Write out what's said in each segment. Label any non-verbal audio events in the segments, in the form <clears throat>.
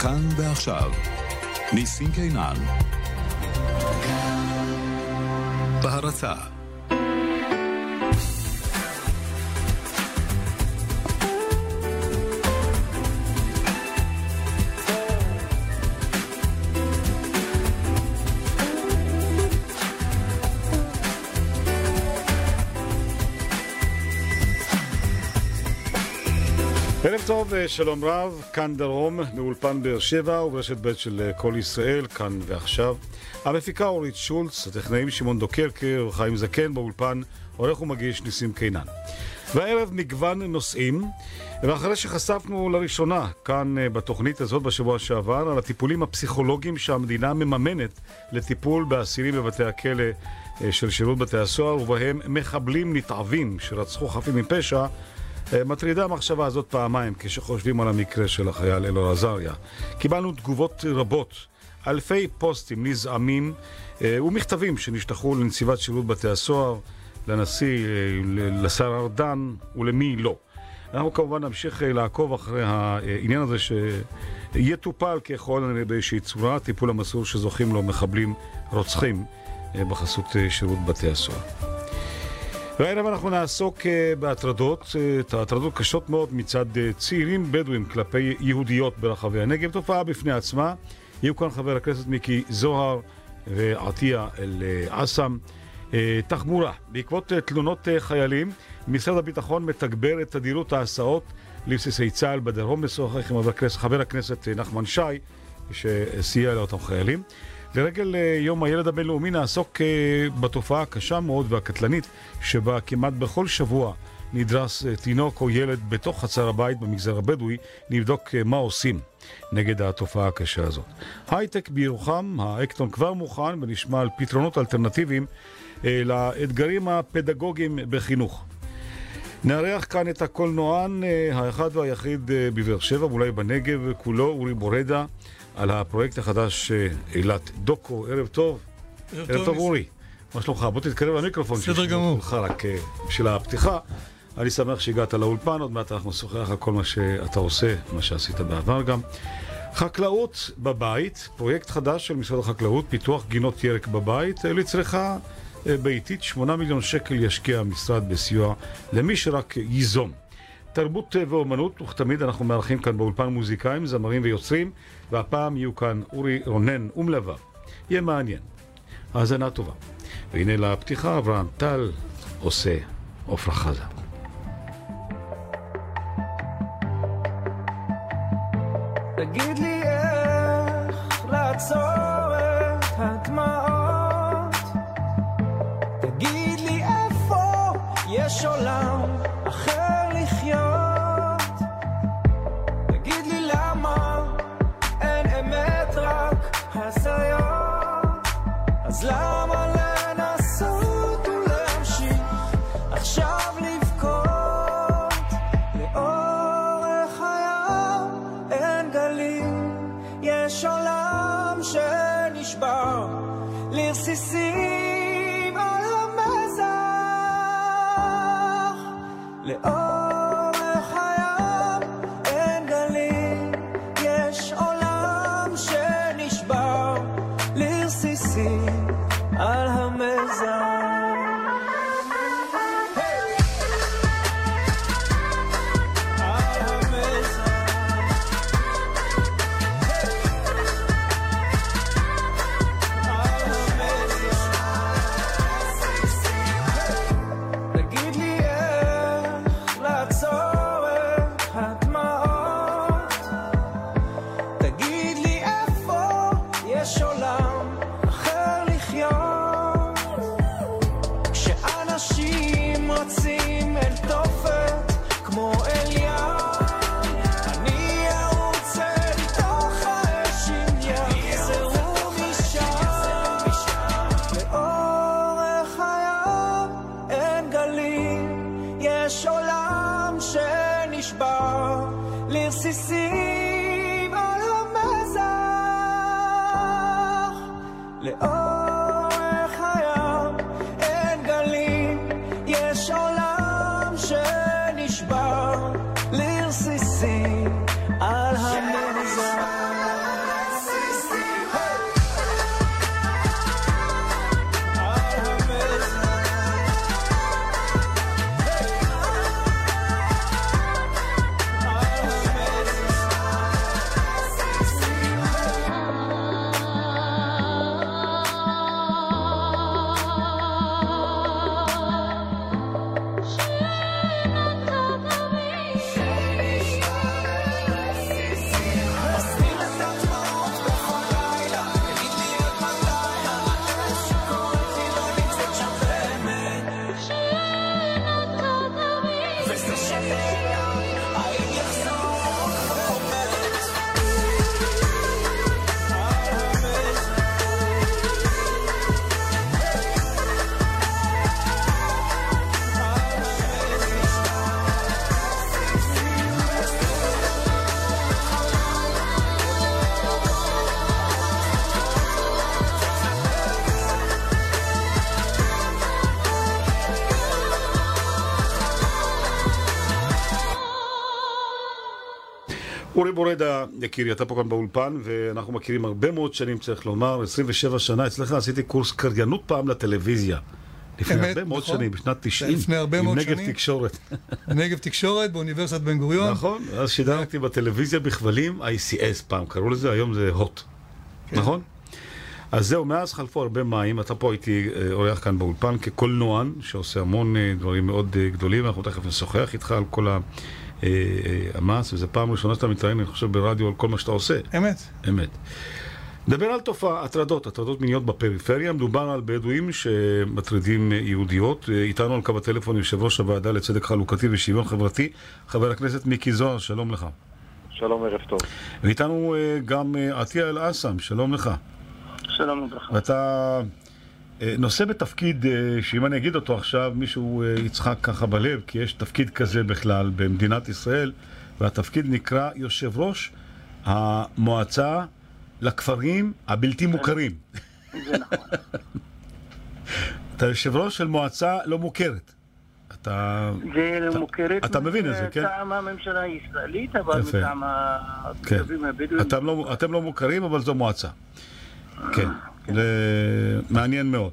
כאן ועכשיו, ניסים קינן. בהרצה טוב, שלום רב, כאן דרום, מאולפן באר שבע וברשת ב' של כל ישראל, כאן ועכשיו. המפיקה אורית שולץ, הטכנאים שמעון דוקרקר וחיים זקן באולפן, עורך ומגיש ניסים קינן. והערב מגוון נושאים, ואחרי שחשפנו לראשונה כאן בתוכנית הזאת בשבוע שעבר על הטיפולים הפסיכולוגיים שהמדינה מממנת לטיפול באסירים בבתי הכלא של שירות בתי הסוהר, ובהם מחבלים נתעבים שרצחו חפים מפשע, מטרידה המחשבה הזאת פעמיים כשחושבים על המקרה של החייל אלאור עזריה. קיבלנו תגובות רבות, אלפי פוסטים נזעמים ומכתבים שנשלחו לנציבת שירות בתי הסוהר, לנשיא, לשר ארדן ולמי לא. אנחנו כמובן נמשיך לעקוב אחרי העניין הזה שיטופל ככל הנראה באיזושהי צורה, טיפול המסור שזוכים לו מחבלים רוצחים בחסות שירות בתי הסוהר. והערב אנחנו נעסוק בהטרדות, הטרדות קשות מאוד מצד צעירים בדואים כלפי יהודיות ברחבי הנגב, תופעה בפני עצמה. יהיו כאן חבר הכנסת מיקי זוהר ועטיה אל-עסם. תחבורה, בעקבות תלונות חיילים, משרד הביטחון מתגבר את תדירות ההסעות לבסיסי צה"ל בדרום, לשוחח עם חבר הכנסת נחמן שי, שסייע לאותם חיילים. לרגל יום הילד הבינלאומי נעסוק בתופעה הקשה מאוד והקטלנית שבה כמעט בכל שבוע נדרס תינוק או ילד בתוך חצר הבית במגזר הבדואי, נבדוק מה עושים נגד התופעה הקשה הזאת. הייטק בירוחם, האקטון כבר מוכן ונשמע על פתרונות אלטרנטיביים לאתגרים הפדגוגיים בחינוך. נארח כאן את הקולנוען האחד והיחיד בבאר שבע, ואולי בנגב כולו, אורי בורדה. על הפרויקט החדש אילת דוקו. ערב טוב. ערב, ערב טוב, אורי. מה שלומך? בוא תתקרב למיקרופון. בסדר גמור. רק בשביל הפתיחה. אני שמח שהגעת לאולפן, עוד מעט אנחנו נשוחח על כל מה שאתה עושה, מה שעשית בעבר גם. חקלאות בבית, פרויקט חדש של משרד החקלאות, פיתוח גינות ירק בבית, לצריכה ביתית, 8 מיליון שקל ישקיע המשרד בסיוע למי שרק ייזום. תרבות ואומנות, וכתמיד אנחנו מארחים כאן באולפן מוזיקאים, זמרים ויוצרים, והפעם יהיו כאן אורי רונן ומלווה. יהיה מעניין. האזנה טובה. והנה לפתיחה, אברהם טל עושה עפרה חזה. תגיד לי איך לעצור את הדמעות תגיד לי איפה יש עולם בורדה, יקירי, אתה פה כאן באולפן, ואנחנו מכירים הרבה מאוד שנים, צריך לומר, 27 שנה. אצלך עשיתי קורס קריינות פעם לטלוויזיה. לפני אמת, הרבה מאוד נכון. שנים, בשנת 90. לפני הרבה מאוד עם נגב שנים. תקשורת. נגב תקשורת באוניברסיטת בן גוריון. נכון, אז שידרתי בטלוויזיה בכבלים, ICS פעם קראו לזה, היום זה הוט. כן. נכון? אז זהו, מאז חלפו הרבה מים, אתה פה הייתי אה, אורח כאן באולפן כקולנוען, שעושה המון אה, דברים מאוד אה, גדולים, אנחנו תכף נשוחח איתך על כל ה- המס, וזו פעם ראשונה שאתה מתראיין, אני חושב, ברדיו על כל מה שאתה עושה. אמת. אמת. נדבר על תופעה, הטרדות, הטרדות מיניות בפריפריה. מדובר על בדואים שמטרידים אה, יהודיות. אה, איתנו על קו הטלפון יושב ראש הוועדה לצדק חלוקתי ושוויון חברתי, חבר הכנסת מיקי זוהר, שלום לך. שלום, ערב טוב. ואיתנו אה, גם אה, עטיה אל-אסם, שלום לך. שלום וברכה. ואתה אה, נושא בתפקיד אה, שאם אני אגיד אותו עכשיו, מישהו אה, יצחק ככה בלב, כי יש תפקיד כזה בכלל במדינת ישראל, והתפקיד נקרא יושב ראש המועצה לכפרים הבלתי מוכרים. זה נכון. <laughs> אתה יושב ראש של מועצה לא מוכרת. אתה... זה אתה- מוכרת אתה מבין את זה, כן? מטעם הממשלה הישראלית, אבל. מטעם כן. התושבים הבדואים. לא, אתם לא מוכרים, אבל זו מועצה. כן, זה מעניין מאוד.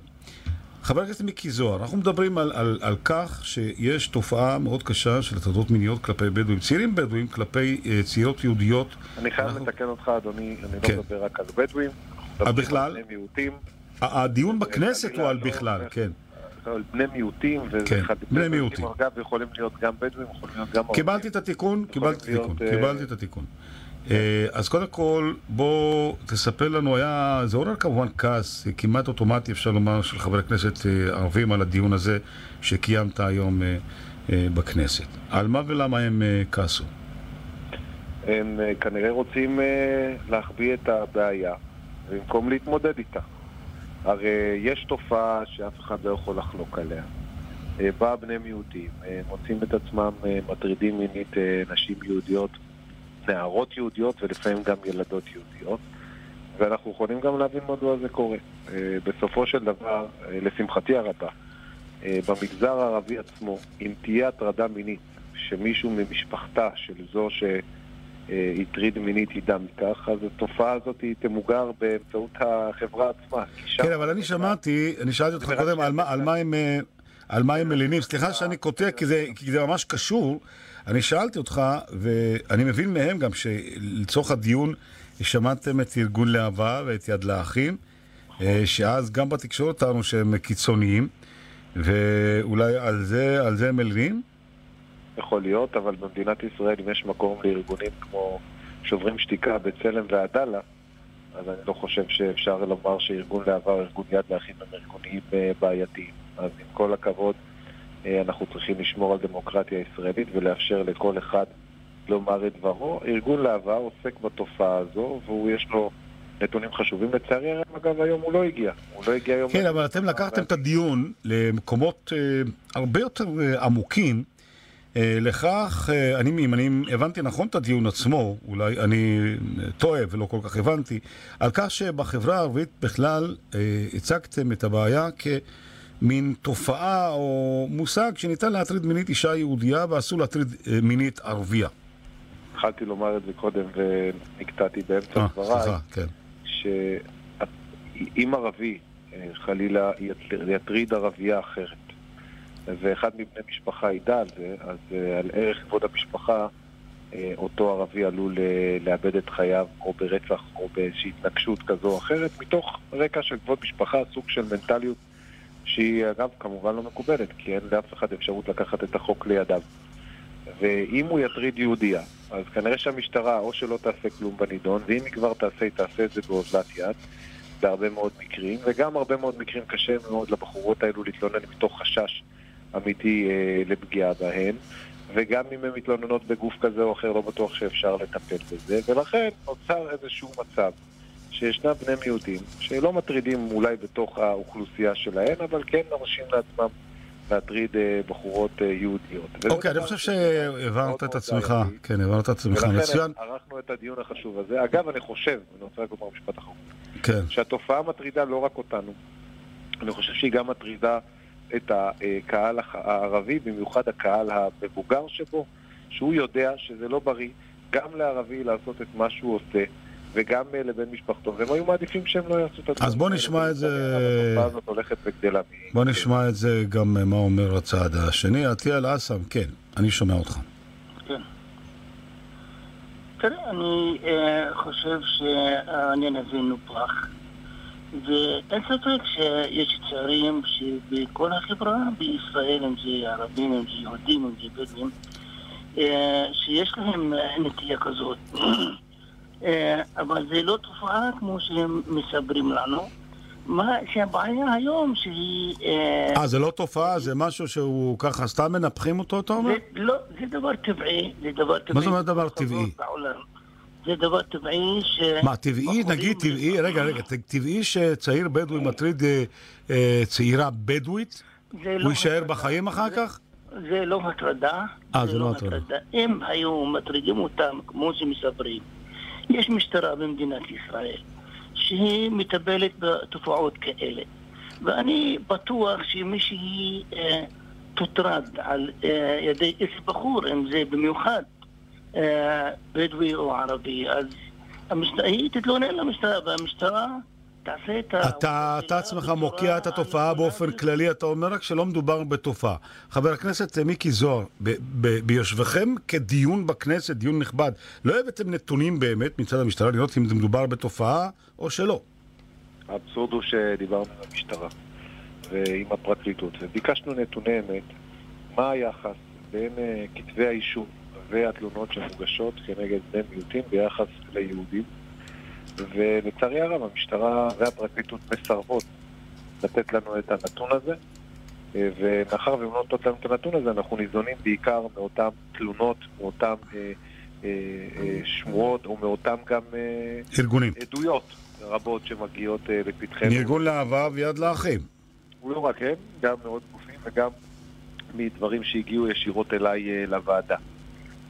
חבר הכנסת מיקי זוהר, אנחנו מדברים על, על, על כך שיש תופעה מאוד קשה של הטרדות מיניות כלפי בדואים, צעירים בדואים כלפי אה, צעירות יהודיות. אני חייב אנחנו- לתקן אותך, אדוני, אני כן. לא מדבר רק על בדואים. אה, בכלל? על מיעוטים, הדיון בכנסת הוא על לא בכלל, כן. על בני מיעוטים, וזה כן, אחד- בני מיעוטים. אגב, יכולים להיות גם בדואים, יכולים להיות גם... קיבלתי את התיקון, קיבלתי את להיות, התיקון, אה, קיבלתי את התיקון. אה, אז קודם כל, בוא תספר לנו, היה, זה עורר כמובן כעס, כמעט אוטומטי אפשר לומר, של חברי כנסת אה, ערבים על הדיון הזה שקיימת היום אה, בכנסת. על מה ולמה הם כעסו? הם אה, כנראה רוצים להחביא את הבעיה, במקום להתמודד איתה. הרי יש תופעה שאף אחד לא יכול לחלוק עליה. בא בני מיעוטים, מוצאים את עצמם מטרידים מינית נשים יהודיות, נערות יהודיות ולפעמים גם ילדות יהודיות, ואנחנו יכולים גם להבין מדוע זה קורה. אה, בסופו של דבר, אה, לשמחתי הרבה, אה, במגזר הערבי עצמו, אם תהיה הטרדה מינית שמישהו ממשפחתה של זו שהטריד מינית ידע מכך, אז התופעה הזאת היא תמוגר באמצעות החברה עצמה. כן, אבל אני שמעתי, אני שאלתי אותך קודם על מה- הם... על מה הם מלינים, סליחה שאני קוטע כי זה, כי זה ממש קשור. אני שאלתי אותך, ואני מבין מהם גם שלצורך הדיון שמעתם את ארגון להבה ואת יד לאחים, אה, שאז גם בתקשורת טענו שהם קיצוניים, ואולי על זה, על זה הם מלינים? יכול להיות, אבל במדינת ישראל, אם יש מקום לארגונים כמו שוברים שתיקה, בצלם ועדאלה, אז אני לא חושב שאפשר לומר שארגון להבה או ארגון יד לאחים הם ארגונים אה, בעייתיים. אז עם כל הכבוד, אנחנו צריכים לשמור על דמוקרטיה ישראלית ולאפשר לכל אחד לומר את דברו. ארגון להבה עוסק בתופעה הזו, והוא יש לו נתונים חשובים. לצערי הרב, אגב, היום הוא לא הגיע. הוא לא הגיע היום... כן, אבל אתם לקחתם את הדיון למקומות אה, הרבה יותר אה, עמוקים. אה, לכך, אה, אני, אם אני הבנתי נכון את הדיון עצמו, אולי אני אה, טועה ולא כל כך הבנתי, על כך שבחברה הערבית בכלל אה, הצגתם את הבעיה כמין תופעה או מושג שניתן להטריד מינית אישה יהודייה ואסור להטריד אה, מינית ערבייה. התחלתי לומר את זה קודם ונקטעתי באמצע אה, דבריי. כן. שאם ערבי אה, חלילה יט- יטריד ערבייה אחרת ואחד מבני משפחה ידע על זה, אז על ערך כבוד המשפחה אותו ערבי עלול לאבד את חייו או ברצח או באיזושהי התנגשות כזו או אחרת מתוך רקע של כבוד משפחה, סוג של מנטליות שהיא אגב כמובן לא מקובלת כי אין לאף אחד אפשרות לקחת את החוק לידיו. ואם הוא יטריד יהודייה, אז כנראה שהמשטרה או שלא תעשה כלום בנידון, ואם היא כבר תעשה, היא תעשה את זה באוזלת יד, בהרבה מאוד מקרים, וגם הרבה מאוד מקרים קשה מאוד לבחורות האלו להתלונן מתוך חשש אמיתי אה, לפגיעה בהן, וגם אם הן מתלוננות בגוף כזה או אחר, לא בטוח שאפשר לטפל בזה, ולכן נוצר איזשהו מצב שישנם בני מיעוטים שלא מטרידים אולי בתוך האוכלוסייה שלהם, אבל כן מרשים לעצמם להטריד אה, בחורות אה, יהודיות. אוקיי, אני חושב מאוד את עצמך. כן, הבהרת את עצמך מצוין. ולכן ערכנו את הדיון החשוב הזה. אגב, אני חושב, אני רוצה רק לומר משפט אחרון, כן. שהתופעה מטרידה לא רק אותנו, אני חושב שהיא גם מטרידה את הקהל הח- הערבי, במיוחד הקהל המבוגר שבו, שהוא יודע שזה לא בריא גם לערבי לעשות את מה שהוא עושה, וגם אה, לבן משפחתו, והם היו מעדיפים שהם לא יעשו את הדברים אז בוא. נשמע את זה- התופעה הזאת הולכת וגדלה. בוא נשמע את זה גם אה, מה אומר הצעד השני. עטיה אל-אסם, כן, אני שומע אותך. כן. תראה, אני אה, חושב שהעניין הזה נופח, ואין ספק שיש צעירים שבכל החברה בישראל, אם זה ערבים, אם זה יהודים, אם זה בדואים, שיש להם נטייה כזאת. אה, אבל זה לא תופעה כמו שהם מספרים לנו. מה שהבעיה היום שהיא... אה, אה, זה לא תופעה? זה משהו שהוא ככה סתם מנפחים אותו, אתה אומר? לא, זה דבר טבעי, זה דבר טבעי. מה זאת אומרת דבר טבעי? זה דבר טבעי ש... מה, טבעי, נגיד טבעי, רגע, רגע, טבעי שצעיר בדואי מטריד אה, צעירה בדואית? לא הוא יישאר. בחיים אחר כך? זה לא הטרדה. אה, זה לא הטרדה. אם היו מטרידים אותם כמו שמספרים, יש משטרה במדינת ישראל שהיא מטפלת בתופעות כאלה. ואני בטוח שמי שהיא אה, תוטרד על אה, ידי איזה בחור, אם זה במיוחד אה, בדואי או ערבי, אז המשטרה, היא תתלונן למשטרה, והמשטרה תעשה את ה... אתה, אתה עצמך מוקיע את התופעה באופן כללי, אתה אומר רק שלא מדובר בתופעה. חבר הכנסת מיקי זוהר, ביושבכם כדיון בכנסת, דיון נכבד, לא הבאתם נתונים באמת מצד המשטרה לראות אם זה מדובר בתופעה או שלא? האבסורד הוא שדיברנו עם המשטרה ועם הפרקליטות, וביקשנו נתוני אמת, מה היחס בין אה, כתבי האישום והתלונות שמוגשות כנגד בני מיעוטים ביחס ליהודים, ולצערי הרב המשטרה והפרקליטות מסרבות לתת לנו את הנתון הזה, אה, ומאחר והן לא נותנות לנו את הנתון הזה, אנחנו ניזונים בעיקר מאותן תלונות, מאותן אה, אה, אה, שמועות, או מאותן גם אה, ארגונים. עדויות רבות שמגיעות אה, לפתחנו. מארגון להבה ויד לאחים. לא רק הם, גם מעוד גופים וגם מדברים שהגיעו ישירות אליי אה, לוועדה.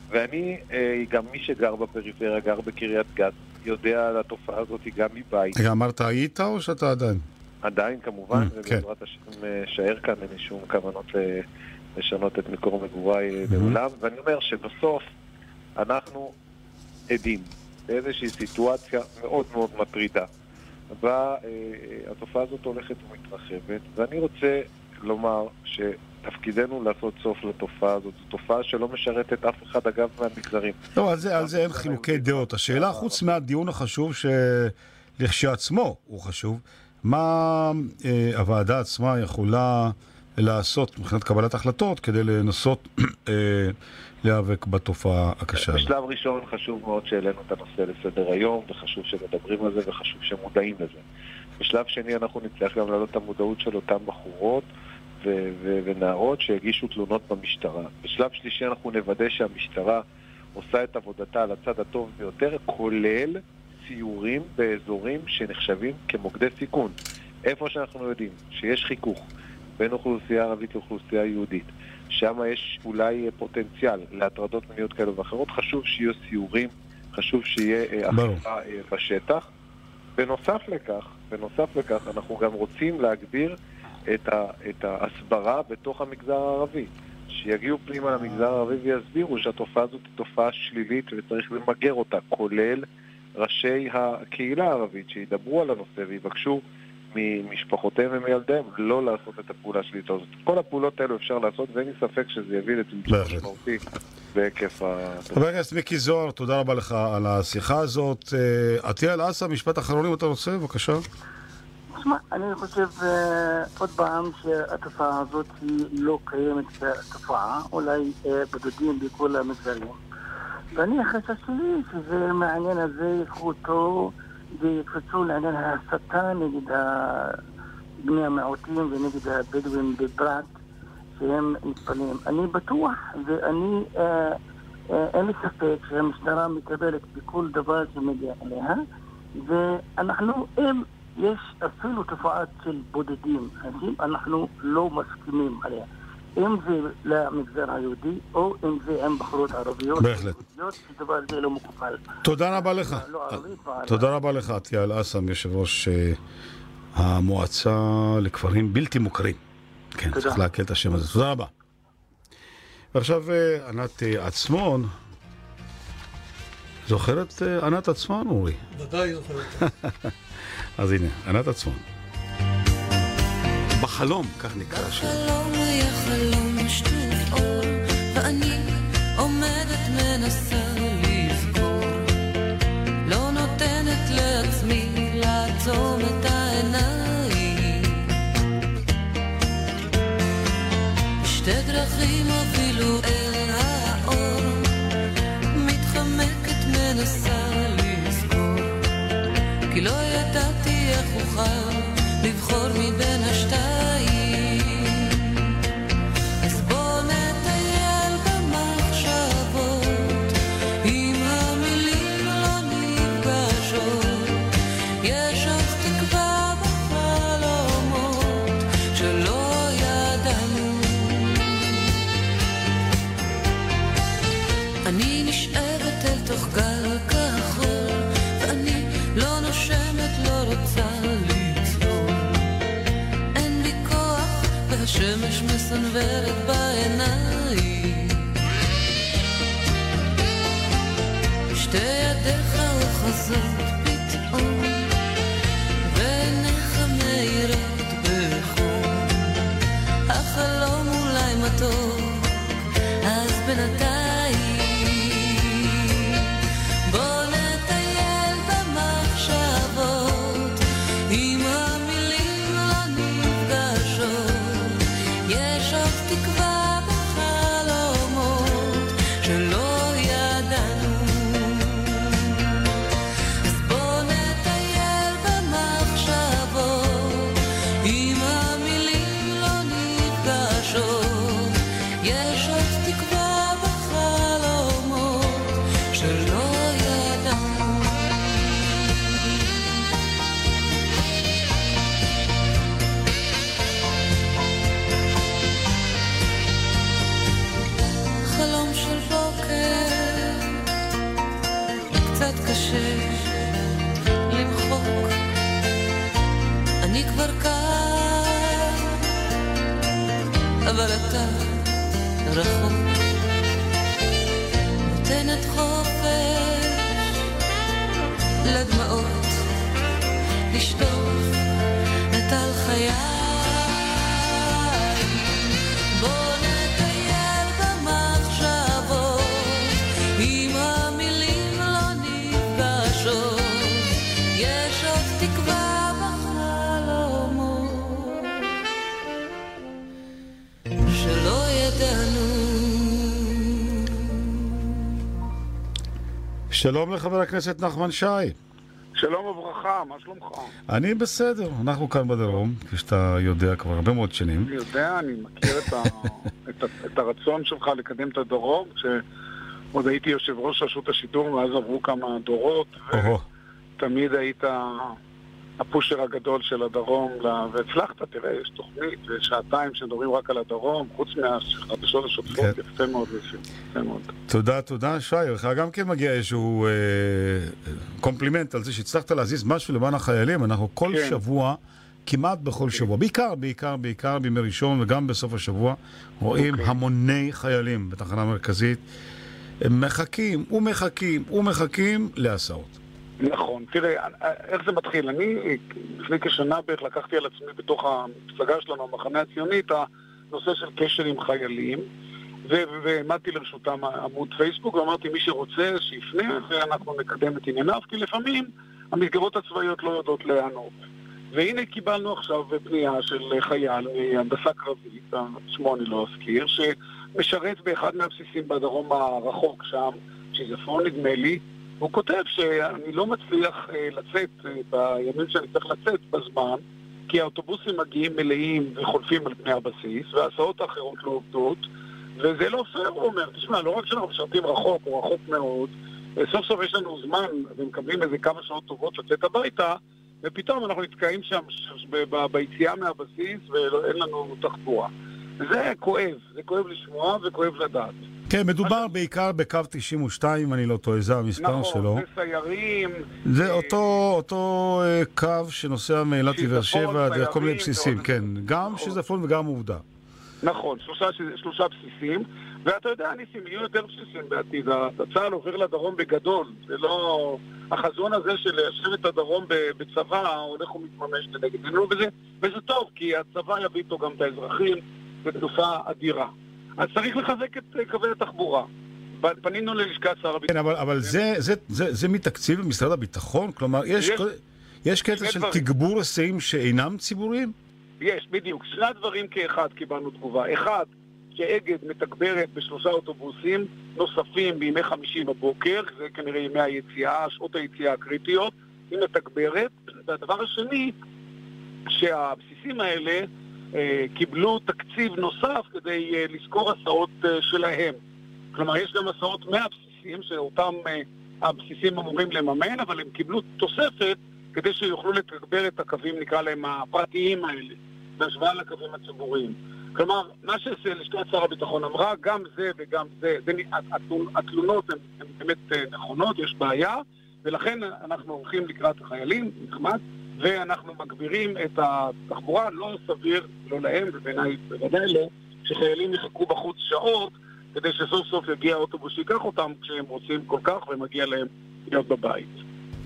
ואני, אה, גם מי שגר בפריפריה, גר בקריית גת, יודע על התופעה הזאת גם מבית. רגע, אמרת היית או שאתה עדיין? עדיין כמובן, Mm, כן. ובעזרת השם אה, אשאר כאן, אין לי שום כוונות אה, לשנות את מקור מגוריי אה, Mhm. לעולם. ואני אומר שבסוף אנחנו עדים באיזושהי סיטואציה מאוד מאוד מטרידה, בה אה, התופעה הזאת הולכת ומתרחבת, ואני רוצה לומר שתפקידנו לעשות סוף לתופעה הזאת. זו תופעה שלא משרתת אף אחד, אגב, מהמגזרים. לא, על זה, על זה אין חילוקי דעות. השאלה, חוץ מהדיון החשוב שלכשעצמו הוא חשוב, מה אה, הוועדה עצמה יכולה לעשות מבחינת קבלת החלטות כדי לנסות אה, להיאבק בתופעה הקשה? בשלב ראשון חשוב מאוד שהעלינו את הנושא לסדר היום, וחשוב שמדברים על זה, וחשוב שמודעים לזה. בשלב שני אנחנו נצטרך גם להעלות את המודעות של אותן בחורות ו- ו- ונערות שהגישו תלונות במשטרה. בשלב שלישי אנחנו נוודא שהמשטרה עושה את עבודתה על הצד הטוב ביותר, כולל סיורים באזורים שנחשבים כמוקדי סיכון. איפה שאנחנו יודעים שיש חיכוך בין אוכלוסייה ערבית לאוכלוסייה יהודית, שם יש אולי פוטנציאל להטרדות מיניות כאלו ואחרות, חשוב שיהיו סיורים, חשוב שיהיה אה. אכיפה אה, בשטח. בנוסף לכך, בנוסף לכך, אנחנו גם רוצים להגביר את, ה, את ההסברה בתוך המגזר הערבי. שיגיעו פנימה למגזר הערבי ויסבירו שהתופעה הזאת היא תופעה שלילית וצריך למגר אותה, כולל ראשי הקהילה הערבית שידברו על הנושא ויבקשו ממשפחותיהם ומילדיהם לא לעשות את הפעולה השלילית הזאת. כל הפעולות האלו אפשר לעשות ואין לי ספק שזה יביא לצמצום. משמעותי בהיקף ה... חבר הכנסת מיקי זוהר, תודה רבה לך על השיחה הזאת. אה, עטיה אל-אסא, משפט אחרון אם אתה רוצה, בבקשה. תשמע, אני חושב אה, עוד פעם שהתופעה הזאת היא לא קיימת כתופעה, אולי אה, בודדים בכל המגזרים. ואני החשש שלי שזה מהעניין הזה ייקחו אותו ויקפצו לעניין ההסתה נגד בני המיעוטים ונגד הבדואים בפרט, שהם מתפללים. אני בטוח ואני, אה, אה, אין לי ספק שהמשטרה מקבלת בכל דבר שמגיע אליה, ואנחנו, אם יש אפילו תופעה של בודדים, אנשים, אנחנו לא מסכימים עליה. אם זה למגזר היהודי, או אם זה עם בחורות ערביות. בהחלט. שדבר זה לא מקובל. תודה רבה לך. לא לא. תודה רבה לך, עטיה אל-אסם, יושב ראש אה, המועצה לכפרים בלתי מוכרים. כן. צריך להקל את השם הזה. תודה רבה. ועכשיו אה, ענת אה, עצמון. זוכר את אה, ענת עצמן, אורי? ודאי זוכר אותה. <laughs> אז הנה, ענת עצמן. בחלום, כך נקרא השיר. החלום היה חלום שטוף כוח, והשמש מסנוורת בעיניים. שתי ידיך אוחזות שלום לחבר הכנסת נחמן שי. שלום וברכה, מה שלומך? אני בסדר, אנחנו כאן בדרום, כפי שאתה יודע כבר הרבה מאוד שנים. אני יודע, אני מכיר את, ה, <laughs> את, ה, את הרצון שלך לקדם את הדרום, כשעוד הייתי יושב ראש רשות השידור, ואז עברו כמה דורות. ותמיד היית הפושר הגדול של הדרום, והצלחת, תראה, יש תוכנית, שעתיים שמדברים רק על הדרום, חוץ מהחדשות השוטפות, כן. יפה מאוד, יפה, יפה מאוד. תודה, תודה, שי. לך גם כן מגיע איזשהו אה, קומפלימנט על זה שהצלחת להזיז משהו למען החיילים. אנחנו כל כן. שבוע, כמעט בכל שבוע, בעיקר, בעיקר, בעיקר בימי ראשון וגם בסוף השבוע, רואים אוקיי. המוני חיילים בתחנה המרכזית. הם מחכים ומחכים ומחכים להסעות. נכון. תראה, איך זה מתחיל? אני לפני כשנה בערך לקחתי על עצמי בתוך המפלגה שלנו, המחנה הציוני, את הנושא של קשר עם חיילים, והעמדתי לרשותם עמוד פייסבוק, ואמרתי, מי שרוצה, שיפנה, ואנחנו נקדם את ענייניו, כי לפעמים המסגרות הצבאיות לא יודעות להיענות. והנה קיבלנו עכשיו פנייה של חייל מהנדסה קרבית, שמו אני לא אזכיר, שמשרת באחד מהבסיסים בדרום הרחוק שם, שיזפון נדמה לי, הוא כותב שאני לא מצליח אה, לצאת אה, בימים שאני צריך לצאת בזמן, כי האוטובוסים מגיעים מלאים וחולפים על פני הבסיס, וההסעות האחרות לא עובדות, וזה לא פייר, הוא אומר. תשמע, לא רק שאנחנו משרתים רחוק, או רחוק מאוד, אה, סוף סוף יש לנו זמן ומקבלים איזה כמה שעות טובות לצאת הביתה, ופתאום אנחנו נתקעים שם ביציאה מהבסיס ואין לנו תחבורה. זה כואב, זה כואב לשמוע וכואב לדעת. כן, מדובר בעיקר בקו 92, אם אני לא טועה, זה המספר נכון, שלו. זה סיירים. זה אה, אותו, אותו אה, קו שנוסע מאילת לבאר שבע דרך כל מיני בסיסים, ועוד- כן. גם נכון. שיזפון וגם עובדה. נכון, שלושה, שלושה בסיסים. ואתה יודע, ניסים, יהיו יותר בסיסים בעתיד. הצה"ל עובר לדרום בגדול. זה לא... החזון הזה של ליישב את הדרום בצבא הולך ומתממש לנגד עינינו, וזה, וזה טוב, כי הצבא יביא איתו גם את האזרחים בתנופה אדירה. אז צריך לחזק את אה, קווי התחבורה. פנינו ללשכת שר כן, הביטחון. אבל, אבל זה, זה, זה, זה מתקציב משרד הביטחון? כלומר, יש, יש- יש קטע של דברים. תגבור היסעים שאינם ציבוריים? יש, בדיוק. שני דברים כאחד קיבלנו תגובה. אחד, שאגד מתגברת בשלושה אוטובוסים נוספים בימי חמישי בבוקר, זה כנראה ימי היציאה, שעות היציאה הקריטיות, היא מתגברת. והדבר השני, שהבסיסים האלה קיבלו תקציב נוסף כדי אה, לשכור הסעות אה, שלהם. כלומר, יש גם הסעות מהבסיסים, שאותם אה, הבסיסים אמורים לממן, אבל הם קיבלו תוספת כדי שיוכלו לתגבר את הקווים, נקרא להם, הפרטיים האלה, בהשוואה לקווים הציבוריים. כלומר, מה שלשכת שר הביטחון אמרה, גם זה וגם זה, זה התלונ- התלונות הן הן באמת אה, נכונות, יש בעיה, ולכן אנחנו הולכים לקראת החיילים, נחמד, ואנחנו מגבירים את התחבורה, לא סביר, לא להם, ובעיניי בוודאי לא, שחיילים יחכו בחוץ שעות כדי שסוף סוף יגיע האוטובוס שייקח אותם כשהם רוצים כל כך ומגיע להם להיות בבית.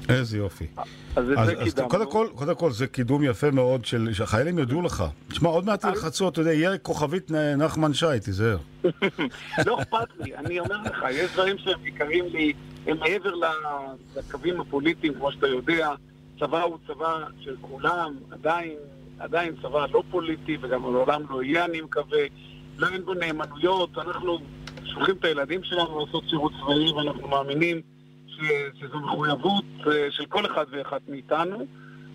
איזה יופי. אז אז, אז. קודם, כל, קודם כל זה קידום יפה מאוד של... שהחיילים יודו לך. תשמע, עוד מעט ילחצו, אתה יודע, יהיה כוכבית נחמן שי, תיזהר. <laughs> לא אכפת לי, אני אומר לך, יש דברים שהם יקרים לי, הם מעבר לקווים הפוליטיים, כמו שאתה יודע. צבא הוא צבא של כולם, עדיין, עדיין צבא לא פוליטי, וגם לעולם לא יהיה, אני מקווה. לא אין בו נאמנויות, אנחנו שולחים את הילדים שלנו לעשות שירות צבאי, ואנחנו מאמינים ש- שזו מחויבות אה, של כל אחד ואחת מאיתנו.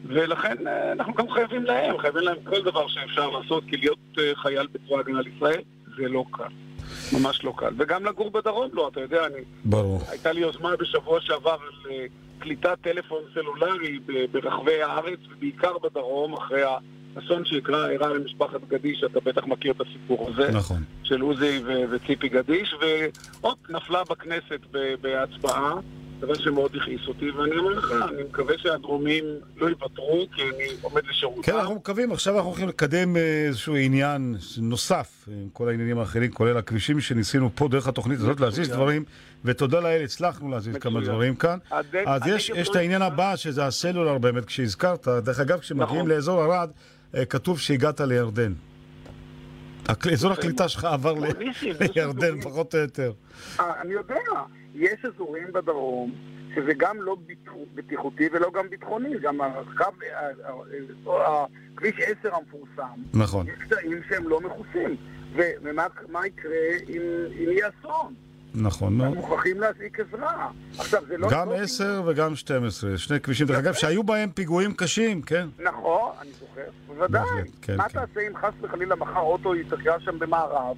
ולכן אה, אנחנו גם חייבים להם, חייבים להם כל דבר שאפשר לעשות, כי להיות אה, חייל בצבא ההגנה לישראל זה לא קל. ממש לא קל. וגם לגור בדרום לא, אתה יודע, אני, ברור. הייתה לי יוזמה בשבוע שעבר על אה, קליטת טלפון סלולרי ברחבי הארץ, ובעיקר בדרום, אחרי האסון שאירע אירע למשפחת גדיש, אתה בטח מכיר את הסיפור הזה. נכון. של עוזי וציפי גדיש, ועוד נפלה בכנסת בהצבעה, דבר שמאוד הכעיס אותי, ואני אומר לך, אני מקווה שהדרומים לא יוותרו, כי אני עומד לשירותם. כן, אנחנו מקווים, עכשיו אנחנו הולכים לקדם אה, איזשהו עניין נוסף, עם כל העניינים האחרים, כולל הכבישים שניסינו פה דרך התוכנית הזאת להזיז מצוין. דברים, ותודה לאל, הצלחנו להזיז כמה. דברים כאן. אז יש, יש את העניין. הבא, שזה הסלולר באמת, כשהזכרת, דרך אגב, כשמגיעים נכון. לאזור ערד, אה, כתוב שהגעת לירדן. הק- אזור הקליטה שלך עבר יש <laughs> לירדן, פחות או יותר. אה, אני יודע, יש אזורים בדרום שזה גם לא בטיחותי ולא גם ביטחוני, גם הקו, ה- ה- ה- כביש 10 המפורסם, נכון. יש קטעים שהם לא מכוסים. ומה מה יקרה אם יהיה אסון? נכון מאוד. אנחנו מוכרחים להזעיק עזרה. עכשיו, זה לא... גם לא- 10 וגם 12, שני כבישים, דרך אגב, שהיו בהם פיגועים קשים, כן. נכון, אני זוכר, בוודאי. כן, מה כן. תעשה אם חס וחלילה מחר אוטו ייתקע שם במערב,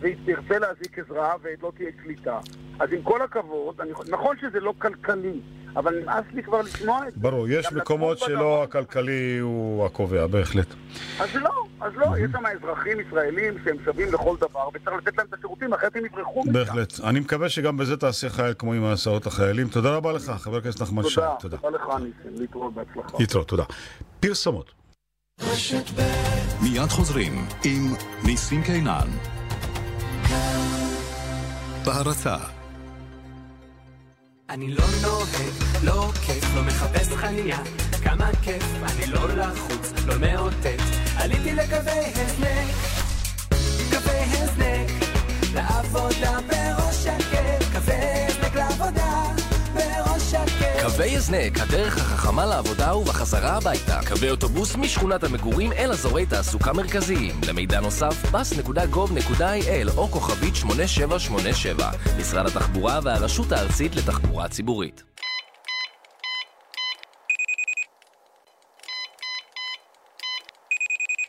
ותרצה להזעיק עזרה ולא תהיה קליטה? אז עם כל הכבוד, אני, נכון שזה לא כלכלי, אבל נמאס לי כבר לשמוע את זה. ברור, יש מקומות שלא בדרום. הכלכלי הוא הקובע, בהחלט. אז לא, אז לא, יש שם אזרחים ישראלים שהם שווים לכל דבר, וצריך לתת להם את השירותים, אחרת הם יברחו משם. בהחלט. אני מקווה שגם בזה תעשה חייל כמו עם ההסעות לחיילים. תודה רבה לך, חבר הכנסת נחמן שי. תודה, תודה. תודה לך ניסים, להתראות בהצלחה. להתראות, תודה. פרסומות. מיד חוזרים עם ניסים קינן. בהרצה. אני לא נוהג, לא כיף, לא מחפש חניה. כמה כיף, אני לא לחוץ, לא מאותת. עליתי לקווי הזנק קווי הזנק לעבודה בראש קווי הזנק, הדרך החכמה לעבודה ובחזרה הביתה. קווי אוטובוס משכונת המגורים אל אזורי תעסוקה מרכזיים. למידע נוסף, bus.gov.il או כוכבית 8787. משרד התחבורה והרשות הארצית לתחבורה ציבורית.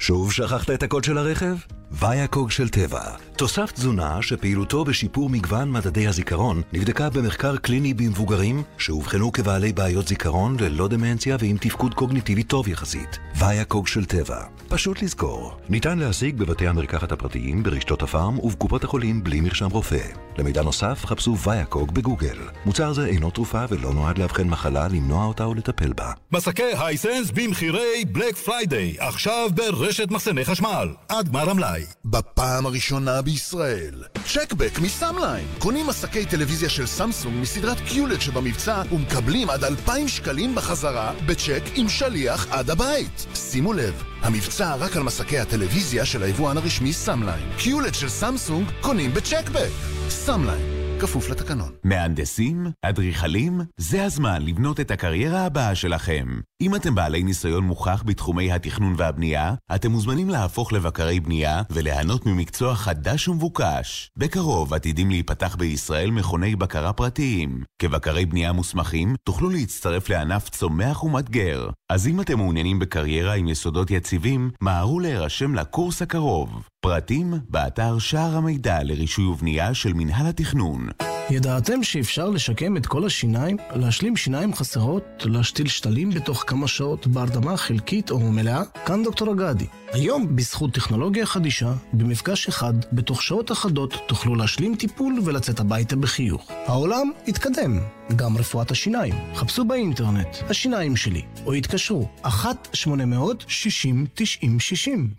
שוב שכחת את הקוד של הרכב? ויאקוג של טבע. תוסף תזונה שפעילותו בשיפור מגוון מדדי הזיכרון נבדקה במחקר קליני במבוגרים שאובחנו כבעלי בעיות זיכרון ללא דמנציה ועם תפקוד קוגניטיבי טוב יחסית. ויאקוג של טבע. פשוט לזכור. ניתן להשיג בבתי המרקחת הפרטיים, ברשתות הפארם ובקופות החולים בלי מרשם רופא. למידע נוסף חפשו ויאקוג בגוגל. מוצר זה אינו תרופה ולא נועד לאבחן מחלה, למנוע אותה או לטפל בה. מסכי Hisense במחירי Black Friday, עכשיו ברשת מחסני חשמל, עד גמר המלאי. בפעם הראשונה בישראל. Check Back מסאמליין. קונים מסכי טלוויזיה של סמסונג מסדרת QLED שבמבצע ומקבלים עד 2,000 שקלים בחזרה בצ'ק עם שליח עד הבית. שימו לב, המבצע רק על מסכי הטלוויזיה של היבואן הרשמי סאמליין. QLED של סמסונג קונים ב Check Back. סאמליין. כפוף לתקנון. מהנדסים? אדריכלים? זה הזמן לבנות את הקריירה הבאה שלכם. אם אתם בעלי ניסיון מוכח בתחומי התכנון והבנייה, אתם מוזמנים להפוך לבקרי בנייה וליהנות ממקצוע חדש ומבוקש. בקרוב עתידים להיפתח בישראל מכוני בקרה פרטיים. כבקרי בנייה מוסמכים, תוכלו להצטרף לענף צומח ומאתגר. אז אם אתם מעוניינים בקריירה עם יסודות יציבים, מהרו להירשם לקורס הקרוב. פרטים, באתר שער המידע לרישוי ובנייה של מינהל התכנון. ידעתם שאפשר לשקם את כל השיניים? להשלים שיניים חסרות? להשתיל שתלים בתוך כמה שעות בהרדמה חלקית או מלאה? כאן דוקטור אגדי. היום, בזכות טכנולוגיה חדישה, במפגש אחד, בתוך שעות אחדות, תוכלו להשלים טיפול ולצאת הביתה בחיוך. העולם התקדם, גם רפואת השיניים. חפשו באינטרנט, השיניים שלי, או התקשרו, 1-800-60-90-60.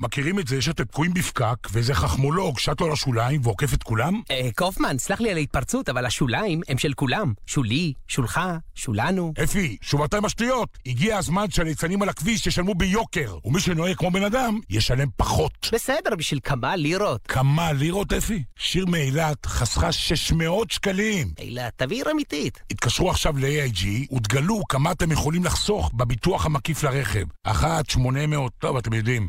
מכירים את זה שאתם תקועים בפקק, ואיזה חכמולוג שט לו לשוליים ועוקף את כולם? אה, קופמן, סלח לי על ההתפרצות, אבל השוליים הם של כולם. שולי, שולך, שולנו. אפי, שובתי עם השטויות. הגיע הזמן שהליצנים על הכביש ישלמו ביוקר, ומי שנוהג כמו בן אדם, ישלם פחות. בסדר, בשביל כמה לירות. כמה לירות, אפי? שיר מאילת חסכה 600 שקלים. אילת, תבהיר אמיתית. התקשרו עכשיו ל-AIG ותגלו כמה אתם יכולים לחסוך בביטוח המקיף לרכב. 1, 800, טוב, אתם יודעים.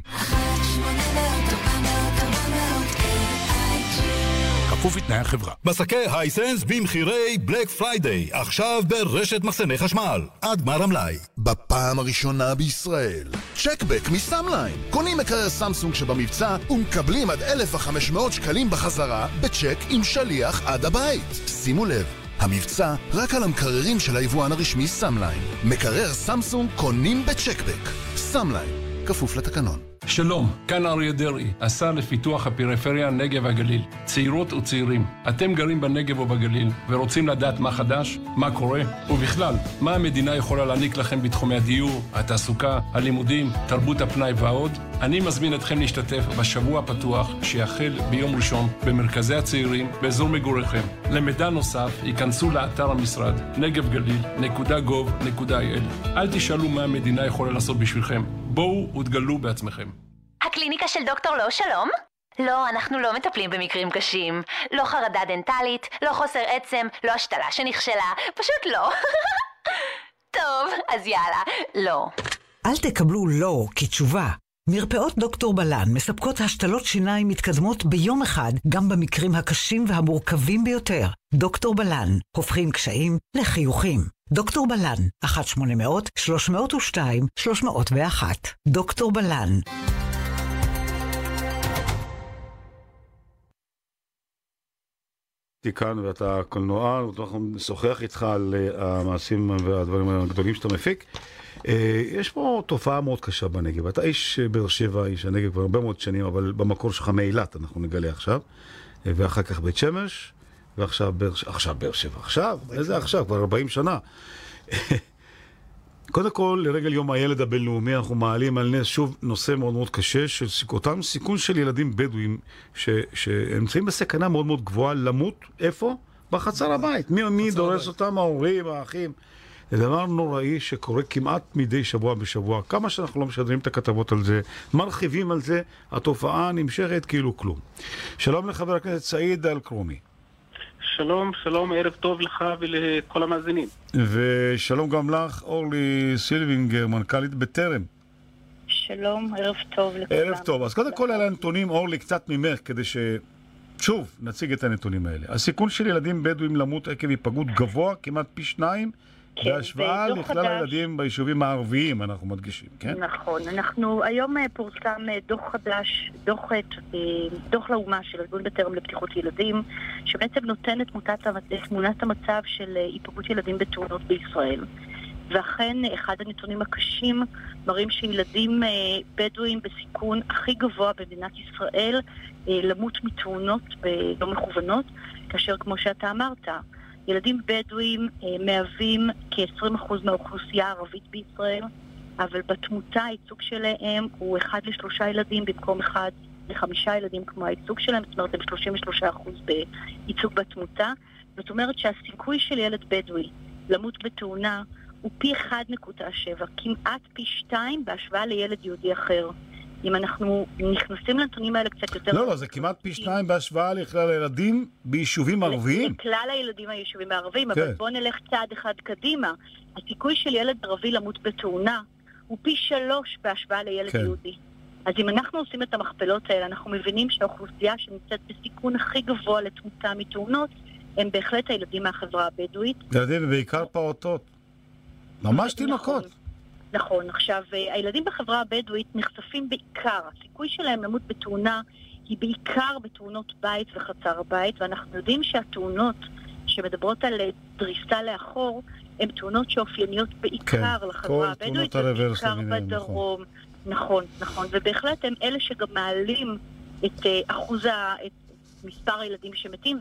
כפוף לתנאי החברה. מסכי Hisense במחירי Black Friday, עכשיו ברשת מחסני חשמל, עד גמר המלאי. בפעם הראשונה בישראל. Check Back מסאמליין. קונים מקרר סמסונג שבמבצע ומקבלים עד 1,500 שקלים בחזרה בצ'ק עם שליח עד הבית. שימו לב, המבצע רק על המקררים של היבואן הרשמי סאמליין. מקרר סמסונג קונים ב Check Back. סאמליין, כפוף לתקנון. שלום, כאן אריה דרעי, השר לפיתוח הפריפריה, הנגב והגליל. צעירות וצעירים, אתם גרים בנגב או בגליל ורוצים לדעת מה חדש, מה קורה, ובכלל, מה המדינה יכולה להעניק לכם בתחומי הדיור, התעסוקה, הלימודים, תרבות הפנאי ועוד? אני מזמין אתכם להשתתף בשבוע הפתוח שיחל ביום ראשון במרכזי הצעירים באזור מגוריכם. למידע נוסף, היכנסו לאתר המשרד נגבגליל.gov.il. אל תשאלו מה המדינה יכולה לעשות בשבילכם, בואו ותגלו בעצמכם. הקליניקה של דוקטור לא שלום? לא, אנחנו לא מטפלים במקרים קשים. לא חרדה דנטלית, לא חוסר עצם, לא השתלה שנכשלה, פשוט לא. <laughs> טוב, אז יאללה, לא. אל תקבלו לא כתשובה. מרפאות דוקטור בלן מספקות השתלות שיניים מתקדמות ביום אחד, גם במקרים הקשים והמורכבים ביותר. דוקטור בלן, הופכים קשיים לחיוכים. דוקטור בלן, 1-800-302-301. דוקטור בלן. הייתי כאן ואתה קולנוען, אנחנו נשוחח איתך על אה, המעשים והדברים הגדולים שאתה מפיק. אה, יש פה תופעה מאוד קשה בנגב. אתה איש באר שבע, איש הנגב כבר הרבה מאוד שנים, אבל במקור שלך מאילת, אנחנו נגלה עכשיו. אה, ואחר כך בית שמש, ועכשיו באר שבע. עכשיו באר שבע. עכשיו? איזה עכשיו? כבר 40 שנה. <laughs> קודם כל, לרגל יום הילד הבינלאומי, אנחנו מעלים על נס שוב נושא מאוד מאוד קשה של אותם סיכון של ילדים בדואים שנמצאים בסכנה מאוד מאוד גבוהה למות, איפה? בחצר הבית. מי, מי דורס אותם? ההורים, האחים. זה דבר נוראי שקורה כמעט מדי שבוע בשבוע. כמה שאנחנו לא משדרים את הכתבות על זה, מרחיבים על זה, התופעה נמשכת כאילו כלום. שלום לחבר הכנסת סעיד אל-כרומי. שלום, שלום, ערב טוב לך ולכל המאזינים. ושלום גם לך, אורלי סילבינגר, מנכ"לית בטרם. שלום, ערב טוב לכולם. ערב טוב. אז קודם כל על הנתונים, אורלי, קצת ממך, כדי ש... שוב, נציג את הנתונים האלה. הסיכון של ילדים בדואים למות עקב היפגעות גבוה, כמעט פי שניים, כן, בהשוואה לכלל הילדים ביישובים הערביים, אנחנו מדגישים, כן? נכון, אנחנו, היום אה, פורסם אה, דוח חדש, דוח, אה, דוח לאומה של ארגון בטרם לבטיחות ילדים, שבעצם נותן את תמונת, המצב של היפגעות ילדים בתאונות בישראל. ואכן, אחד הנתונים הקשים מראים שילדים בדואים בסיכון הכי גבוה במדינת ישראל למות מתאונות לא מכוונות, כאשר כמו שאתה אמרת, ילדים בדואים אה, מהווים כ-20% מהאוכלוסייה הערבית בישראל, אבל בתמותה הייצוג שלהם הוא אחד לשלושה ילדים במקום אחד לחמישה ילדים כמו הייצוג שלהם, זאת אומרת הם 33% בייצוג בתמותה. זאת אומרת שהסיכוי של ילד בדואי למות בתאונה הוא פי 1.7, כמעט פי 2 בהשוואה לילד יהודי אחר. אם אנחנו נכנסים לנתונים האלה קצת יותר... לא, לא, זה כמעט פי שניים בהשוואה לכלל הילדים ביישובים ערביים. לכלל הילדים היישובים הערביים, כן. אבל בואו נלך צעד אחד קדימה. הסיכוי של ילד ערבי למות בתאונה הוא פי שלוש בהשוואה לילד כן. יהודי. אז אם אנחנו עושים את המכפלות האלה, אנחנו מבינים שהאוכלוסייה שנמצאת בסיכון הכי גבוה לתמותה מתאונות, הם בהחלט הילדים מהחברה הבדואית. ילדים ובעיקר פעוטות. ממש תינוקות. נכון. עכשיו, אה, הילדים בחברה הבדואית נחשפים בעיקר, הסיכוי שלהם למות בתאונה היא בעיקר בתאונות בית וחצר הבית, ואנחנו יודעים שהתאונות שמדברות על אה, דריסה לאחור, הן תאונות שאופייניות בעיקר כן, לחברה הבדואית, ובעיקר למיניהם, בדרום. נכון, נכון, ובהחלט הם אלה שגם מעלים את אה, אחוז. את מספר הילדים שמתים,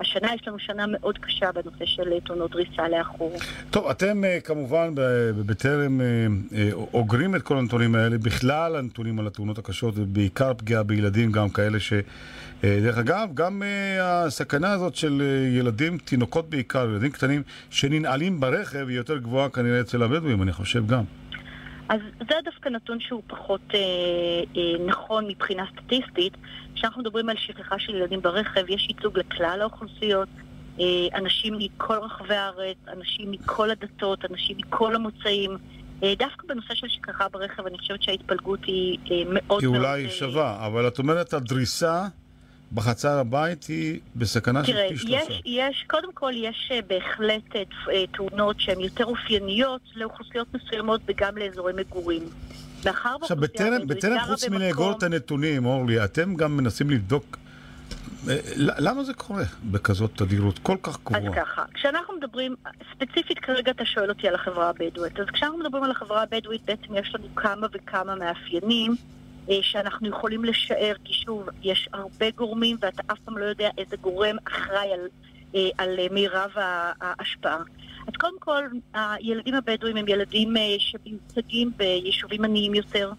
והשנה יש לנו שנה מאוד קשה בנושא של תאונות דריסה לאחור. טוב, אתם אה, כמובן בטרם אה, אה, אוגרים את כל הנתונים האלה, בכלל הנתונים על התאונות הקשות, ובעיקר פגיעה בילדים, גם כאלה ש... דרך אגב, גם הסכנה הזאת של ילדים, תינוקות בעיקר, ילדים קטנים, שננעלים ברכב, היא יותר גבוהה כנראה אצל הבדואים, אני חושב גם. אז זה דווקא נתון שהוא פחות אה, אה, נכון מבחינה סטטיסטית. כשאנחנו מדברים על שכחה של ילדים ברכב, יש ייצוג לכלל האוכלוסיות, אה, אנשים מכל רחבי הארץ, אנשים מכל הדתות, אנשים מכל המוצאים. אה, דווקא בנושא של שכחה ברכב, אני חושבת שההתפלגות היא אה, מאוד היא מאוד... אולי אה, שווה, אבל את אומרת הדריסה בחצר הבית היא בסכנה של תראה, פי שלושה. יש, יש, קודם כל יש אה, בהחלט אה, אה, תאונות שהן יותר אופייניות לאוכלוסיות מסוימות וגם לאזורי מגורים. מאחר עכשיו, בטרם, בטרם חוץ מלאגור את הנתונים, אורלי, אתם גם מנסים לבדוק למה זה קורה בכזאת תדירות כל כך אז קבועה? ככה, כשאנחנו מדברים, ספציפית כרגע אתה שואל אותי על החברה הבדואית, אז כשאנחנו מדברים על החברה הבדואית בעצם יש לנו כמה וכמה מאפיינים שאנחנו יכולים לשער, כי שוב, יש הרבה גורמים ואתה אף פעם לא יודע איזה גורם אחראי על, אה, על אה, מירב ההשפעה. אז קודם כל, הילדים הבדואים הם ילדים אה, שמיוצגים ביישובים עניים יותר,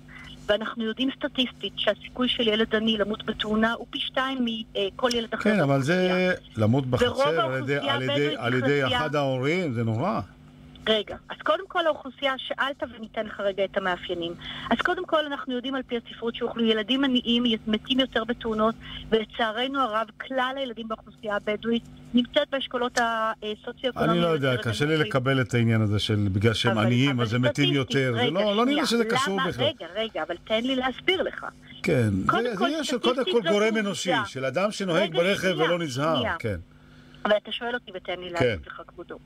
ואנחנו יודעים סטטיסטית שהסיכוי של ילד עני למות בתאונה הוא פי שתיים מכל ילד אחר. כן, אבל זה למות בחצר על ידי- על ידי- אחד ההורים, זה נורא. רגע, אז קודם כל האוכלוסייה, שאלת וניתן לך רגע את המאפיינים. אז קודם כל אנחנו יודעים על פי הספרות שאוכלו ילדים עניים מתים יותר בתאונות, ולצערנו הרב, כלל הילדים באוכלוסייה הבדואית נמצאת באשכולות הסוציו-אקונומיים. אני לא יודע, קשה לי. לקבל את העניין הזה של בגלל שהם עניים אז הם מתים יותר. רגע, לא לא נראה שזה קשור למה- בכלל. רגע, רגע, אבל תן לי להסביר לך. כן, זה- עניין של קודם כל גורם. אנושי, של אדם שנוהג ברכב ולא נזהר. כן. אבל אתה שואל אותי ותן לי כן. להגיד לך כבודו.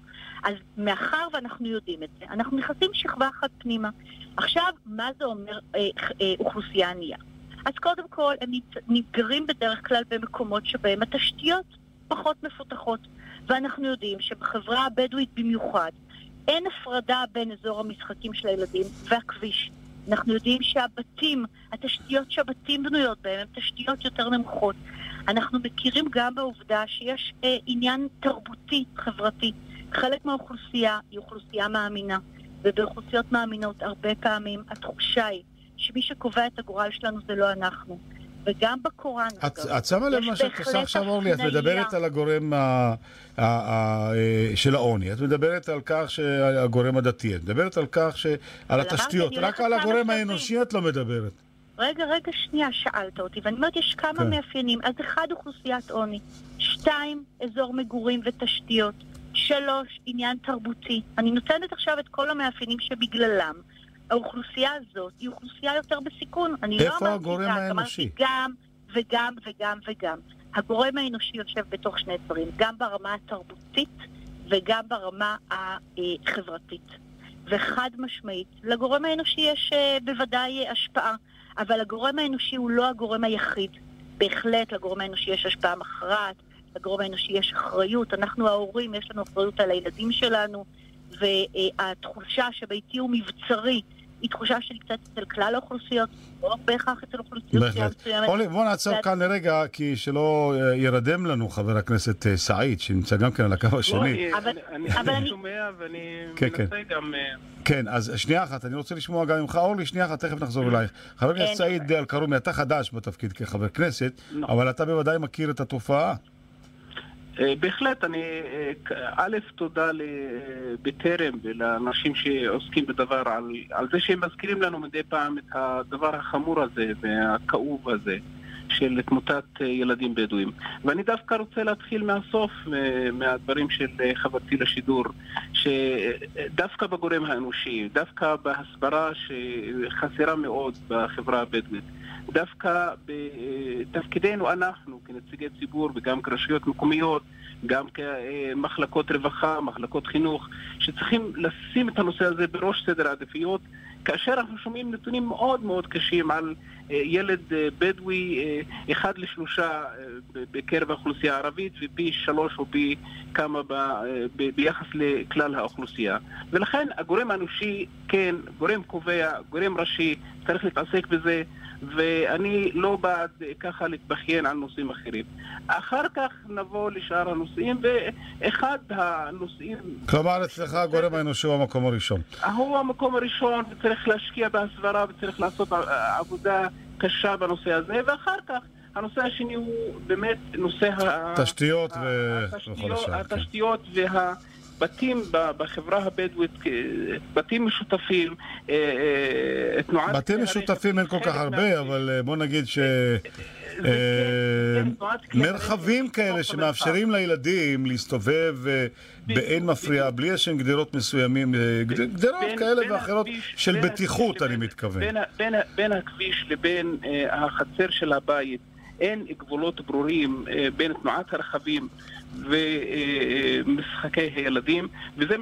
אז מאחר ואנחנו יודעים את זה, אנחנו נכנסים שכבה אחת פנימה. עכשיו, מה זה אומר אה, אה, אוכלוסייה ענייה? אז קודם כל, הם נגרים בדרך כלל במקומות שבהם התשתיות פחות מפותחות. ואנחנו יודעים שבחברה הבדואית במיוחד, אין הפרדה בין אזור המשחקים של הילדים והכביש. אנחנו יודעים שהבתים, התשתיות שהבתים בנויות בהם, הן תשתיות יותר נמוכות. אנחנו מכירים גם בעובדה שיש אה, עניין תרבותי, חברתי. חלק מהאוכלוסייה היא אוכלוסייה מאמינה, ובאוכלוסיות מאמינות הרבה פעמים התחושה היא שמי שקובע את הגורל שלנו זה לא אנחנו. וגם בקוראן, את, אגב, את שמה לב מה שאת עושה עכשיו, אורלי? את. מדברת על הגורם ה, ה, ה, אה, של העוני, את מדברת על כך שהגורם הדתי, את מדברת על כך ש... על התשתיות, רק על הגורם האנושי את לא מדברת. רגע, רגע, שנייה, שאלת אותי, ואני אומרת, יש כמה כן. מאפיינים. אז אחד, אוכלוסיית עוני. שתיים, אזור מגורים ותשתיות. שלוש, עניין תרבותי. אני נותנת עכשיו את כל המאפיינים שבגללם האוכלוסייה הזאת היא אוכלוסייה יותר בסיכון. אני לא אמרתי הגורם רק, האנושי? גם וגם וגם וגם. הגורם האנושי יושב בתוך שני דברים, גם ברמה התרבותית וגם ברמה החברתית. וחד משמעית, לגורם האנושי יש אה, בוודאי אה, השפעה, אבל הגורם האנושי הוא לא הגורם היחיד. בהחלט לגורם האנושי יש השפעה מכרעת, לגורם האנושי יש אחריות, אנחנו ההורים, יש לנו אחריות על הילדים שלנו, והתחושה שביתי הוא מבצרי, היא תחושה קצת אצל כלל האוכלוסיות, לא בהכרח אצל אוכלוסיות בהחלט. מסוימת. אורלי, בוא נעצור ואת- כאן לרגע, כי שלא אה, ירדם לנו חבר הכנסת אה, סעיד, שנמצא גם כן על הקו השני. לא, אבל- אני אבל אני אני- שומע ואני כן, מנסה כן. גם... אה, כן, אז שנייה אחת, אני רוצה לשמוע גם ממך, אורלי, שנייה אחת, תכף נחזור אלייך. חבר הכנסת. סעיד אלקרומי, אתה חדש בתפקיד כחבר כנסת, אבל אתה בוודאי מכיר את התופעה. אה, בהחלט, אני... אה, א', תודה לבטרם ולאנשים שעוסקים בדבר על, על זה שהם מזכירים לנו מדי פעם את הדבר החמור הזה והכאוב הזה של תמותת אה, ילדים בדואים. ואני דווקא רוצה להתחיל מהסוף, אה, מהדברים של אה, חברתי לשידור, שדווקא בגורם האנושי, דווקא בהסברה שחסרה מאוד בחברה הבדואית, דווקא בתפקידנו אנחנו כנציגי ציבור וגם כרשויות מקומיות, גם כמחלקות רווחה, מחלקות חינוך, שצריכים לשים את הנושא הזה בראש סדר העדיפויות, כאשר אנחנו שומעים נתונים מאוד מאוד קשים על אה, ילד אה, בדואי אה, אחד לשלושה בקרב האוכלוסייה הערבית ופי שלוש או פי כמה ב, ב, ביחס לכלל האוכלוסייה. ולכן הגורם האנושי, כן, גורם קובע, גורם ראשי, צריך להתעסק בזה. ואני לא בעד ככה להתבכיין על נושאים אחרים. אחר כך נבוא לשאר הנושאים, ואחד הנושאים כלומר, אצלך הגורם האנושי הוא המקום הראשון. הוא המקום הראשון, וצריך להשקיע בהסברה וצריך לעשות עבודה קשה בנושא הזה, ואחר כך הנושא השני הוא באמת נושא ה... תשתיות וכל התשתיות, השאר. כן. התשתיות והבתים ב- בחברה הבדואית, בתים משותפים, אה, אה, תנועת... בתים משותפים אין כל כך הרבה, אבל אה, בוא נגיד ש... אה, מרחבים כאלה שמאפשרים לילדים להסתובב באין מפריע, בלי איזשהם גדרות מסוימים, גד- גדרות כאלה ואחרות של בטיחות, אני מתכוון. בין, הכביש לבין החצר של הבית אין גבולות ברורים בין תנועת הרכבים ומשחקי הילדים,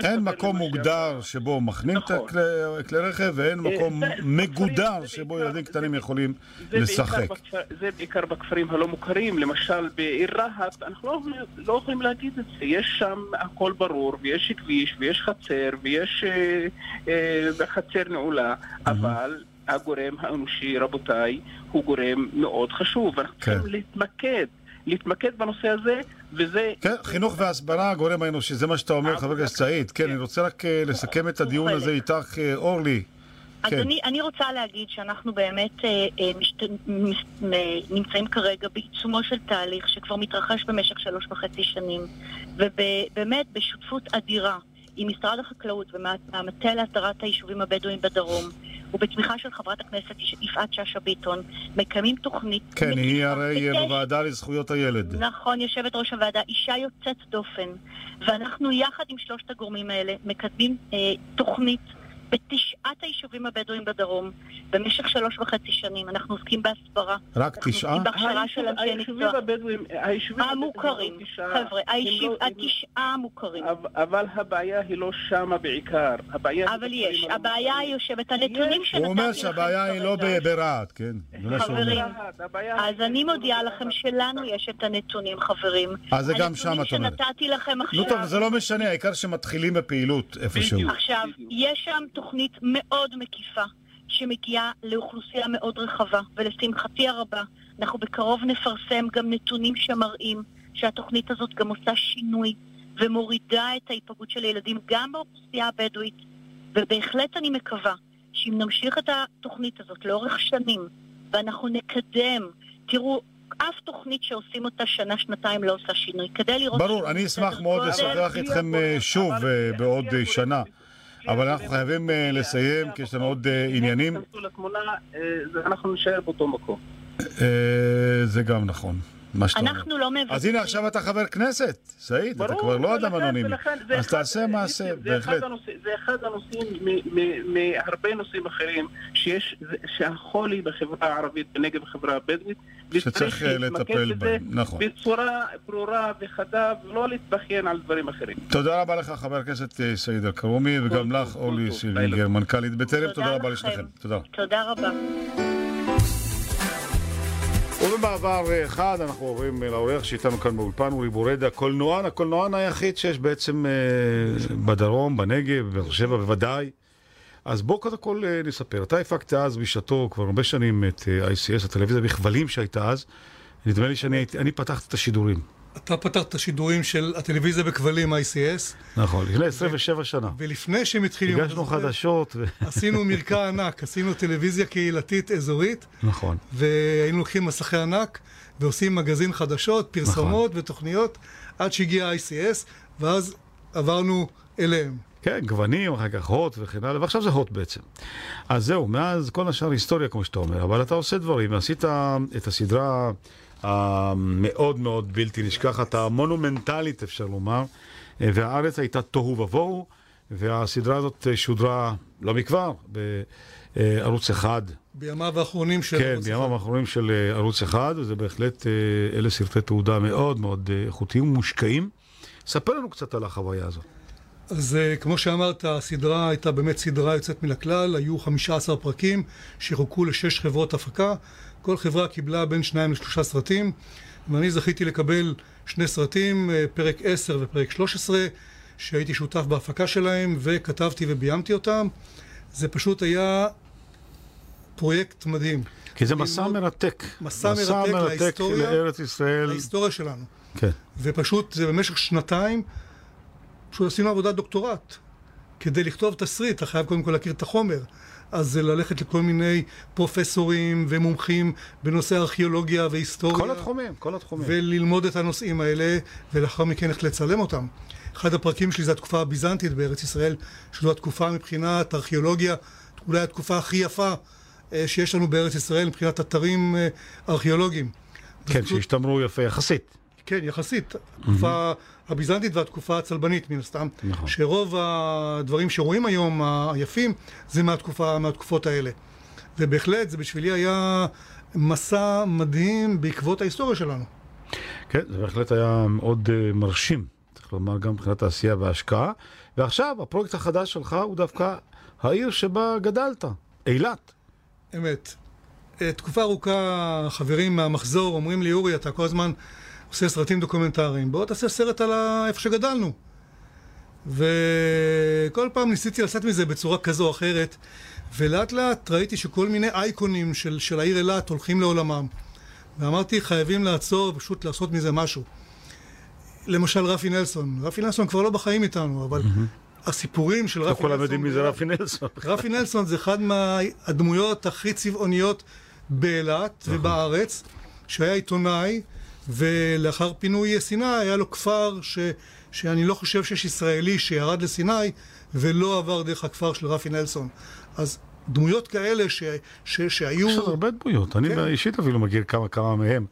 אין מקום מוגדר שבו מחנים את נכון. הכלי כלי רכב, ואין אה, מקום זה- מגודר שבו ילדים קטנים יכולים זה לשחק. בעיקר, בכפר, זה בעיקר בכפרים הלא מוכרים, למשל בעיר רהט, אנחנו לא, לא יכולים להגיד את זה, יש שם הכל ברור, ויש כביש, ויש חצר, ויש אה, אה, חצר נעולה, אבל הגורם האנושי, רבותיי, הוא גורם מאוד חשוב, ואנחנו כן. צריכים להתמקד, להתמקד בנושא הזה, וזה... כן, חינוך והסברה, הגורם האנושי, זה מה שאתה אומר, חבר הכנסת סעיד. כן, אני רוצה רק אה, לסכם את הדיון הזה איתך, אה, אורלי. אז כן. אני, אני רוצה להגיד שאנחנו באמת אה, אה, משת, מס, נמצאים כרגע בעיצומו של תהליך שכבר מתרחש במשך שלוש וחצי שנים, ובאמת בשותפות אדירה עם משרד החקלאות והמטה להסדרת היישובים הבדואיים בדרום, ובתמיכה של חברת הכנסת יפעת שאשא ביטון, מקיימים תוכנית... כן, היא הרי בוועדה לזכויות הילד. נכון, יושבת ראש הוועדה, אישה יוצאת דופן, ואנחנו יחד עם שלושת הגורמים האלה מקדמים אה, תוכנית בתשעת היישובים הבדואים בדרום במשך שלוש וחצי שנים. אנחנו עוסקים בהסברה. רק אנחנו תשעה? עוסקים בהכשרה של אנשי היישובים מקצוע. הבדואים, היישובים המוכרים, הבדואים, תשעה, חבר'ה, הם היישוב- לא- התשעה המוכרים. אבל- הבעיה היא לא שמה בעיקר, הבעיה אבל יש, הבעיה היא יושבת, הנתונים שנתתי לכם הוא אומר שהבעיה היא לא ברהט, כן? חברים, אז אני מודיעה לכם שלנו יש את הנתונים, חברים. אז זה גם שם, את אומרת. הנתונים שנתתי לכם עכשיו... נו טוב, זה לא משנה, העיקר שמתחילים בפעילות איפשהו. עכשיו, יש שם תוכנית מאוד מקיפה שמגיעה לאוכלוסייה מאוד רחבה, ולשמחתי הרבה, אנחנו בקרוב נפרסם גם נתונים שמראים שהתוכנית הזאת גם עושה שינוי ומורידה את ההיפגעות של ילדים גם באוכלוסייה הבדואית, ובהחלט אני מקווה שאם נמשיך את התוכנית הזאת לאורך שנים, ואנחנו נקדם, תראו, אף תוכנית שעושים אותה שנה-שנתיים לא עושה שינוי. כדי לראות... ברור, אני אשמח מאוד לשוחח איתכם אה, שוב אה, בעוד אה, שנה. אבל אנחנו חייבים אה, לסיים, כי יש לנו עוד אה, עניינים. אה, זה- אנחנו נשאר באותו מקום. זה גם נכון, מה שאתה אומר. אנחנו לא מוותרים. אז הנה, עכשיו אתה חבר כנסת, סעיד, אתה כבר לא אדם אנונימי. אז אחד- תעשה מעשה, זה אחד בהחלט. זה אחד הנושאים מ- מ- מהרבה נושאים אחרים שיש, שהחולי בחברה הערבית, בנגב בחברה הבדואית, שצריך, וצריך אה, להתמקד לטפל בזה בהם, נכון. בצורה ברורה וחדה, ולא להתבכיין על דברים אחרים. תודה רבה לך, חבר הכנסת אה, סעיד אלקרומי, וגם לך, אורלי סילבינגר, מנכ"לית בטרם. תודה רבה לשניכם. תודה. תודה רבה. ובמעבר אחד אנחנו עוברים לאורח שאיתנו כאן באולפן, אורי בורדה, קולנוען, הקולנוען היחיד שיש בעצם אה, בדרום, בנגב, בבאר שבע בוודאי. אז בוא קודם כל אה, נספר. אתה הפקת אז בשעתו כבר הרבה שנים את אה, ICS, הטלוויזיה בכבלים שהייתה אז. נדמה לי שאני פתחתי את השידורים. אתה פתחת את השידורים של הטלוויזיה בכבלים ICS, נכון, לפני 27 שנה. ולפני שהם התחילו... הגשנו חדשות. ו- עשינו מרקע ענק, עשינו טלוויזיה קהילתית אזורית, נכון. והיינו לוקחים מסכי ענק ועושים מגזין חדשות, פרסומות ותוכניות, עד שהגיע ה-ICS, ואז עברנו אליהם. כן, גוונים, אחר כך הוט וכן הלאה, ועכשיו זה הוט בעצם. אז זהו, מאז כל השאר היסטוריה, כמו שאתה אומר, אבל אתה עושה דברים, ועשית את הסדרה המאוד מאוד בלתי נשכחת, המונומנטלית, אפשר לומר, אה, והארץ הייתה תוהו ובוהו, והסדרה הזאת שודרה לא מכבר, בערוץ אחד. בימיו האחרונים של... כן, ערוץ בימיו האחרונים של אה, ערוץ אחד, וזה בהחלט, אה, אלה סרטי תעודה מאוד מאוד איכותיים ומושקעים. ספר לנו קצת על החוויה הזאת. אז אה, כמו שאמרת, הסדרה הייתה באמת סדרה יוצאת מן הכלל, היו 15 פרקים שחולקו לשש חברות הפקה, כל חברה קיבלה בין שניים לשלושה סרטים, ואני זכיתי לקבל שני סרטים, אה, פרק 10 ופרק 13, שהייתי שותף בהפקה שלהם, וכתבתי וביימתי אותם. זה פשוט היה פרויקט מדהים. כי זה מסע מרתק. מסע מרתק להיסטוריה, לארץ ישראל. להיסטוריה שלנו. כן. ופשוט זה במשך שנתיים, פשוט עשינו עבודת דוקטורט. כדי לכתוב תסריט, אתה חייב קודם כל להכיר את החומר. אז זה ללכת לכל מיני פרופסורים ומומחים בנושא ארכיאולוגיה והיסטוריה. כל התחומים, כל התחומים. וללמוד את הנושאים האלה, ולאחר מכן איך לצלם אותם. אחד הפרקים שלי זה התקופה הביזנטית בארץ ישראל, שזו התקופה מבחינת ארכיאולוגיה, אולי התקופה הכי יפה אה, שיש לנו בארץ ישראל מבחינת אתרים אה, ארכיאולוגיים. כן, שהשתמרו יפה יחסית. כן, יחסית. התקופה הביזנטית והתקופה הצלבנית, מן הסתם. נכון. שרוב הדברים שרואים היום, היפים, זה מהתקופה, מהתקופות האלה. ובהחלט, זה בשבילי היה מסע מדהים בעקבות ההיסטוריה שלנו. כן, זה בהחלט היה מאוד uh, מרשים, צריך לומר גם מבחינת העשייה וההשקעה. ועכשיו, הפרויקט החדש שלך הוא דווקא העיר שבה גדלת, אילת. אמת. אה, תקופה ארוכה חברים מהמחזור אומרים לי, אורי, אתה כל הזמן עושה סרטים דוקומנטריים, בוא תעשה סרט על איפה שגדלנו. וכל פעם ניסיתי לצאת מזה בצורה כזו או אחרת, ולאט לאט ראיתי שכל מיני אייקונים של, של העיר אילת הולכים לעולמם. ואמרתי, חייבים לעצור ופשוט לעשות מזה משהו. למשל רפי נלסון. רפי נלסון כבר לא בחיים איתנו, אבל הסיפורים של לא רפי נלסון... כולם יודעים מי זה רפי נלסון. <laughs> רפי נלסון זה אחד מהדמויות הכי צבעוניות באילת ובארץ, שהיה עיתונאי, ולאחר פינוי סיני היה לו כפר ש, שאני לא חושב שיש ישראלי שירד לסיני ולא עבר דרך הכפר של רפי נלסון. אז דמויות כאלה ש, ש, שהיו... יש עוד הרבה דמויות, אני כן. אישית אפילו מכיר כמה כמה מהם.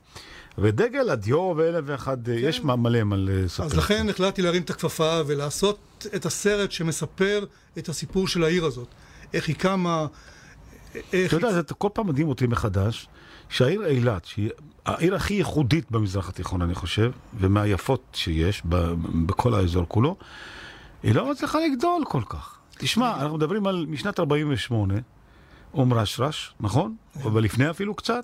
ודגל, הדיו ואלף ואחד, יש מה- מלא מה לספר. אז לכן החלטתי להרים את הכפפה ולעשות את הסרט שמספר את הסיפור של העיר הזאת. איך היא קמה, איך... אתה יודע, זה כל פעם מדהים אותי מחדש, שהעיר אילת, שהיא העיר הכי ייחודית במזרח התיכון, אני חושב, ומהיפות שיש ב- בכל האזור כולו, היא לא מצליחה לגדול כל כך. תשמע, אנחנו מדברים על משנת 48, אום רשרש, נכון? אבל לפני אפילו קצת.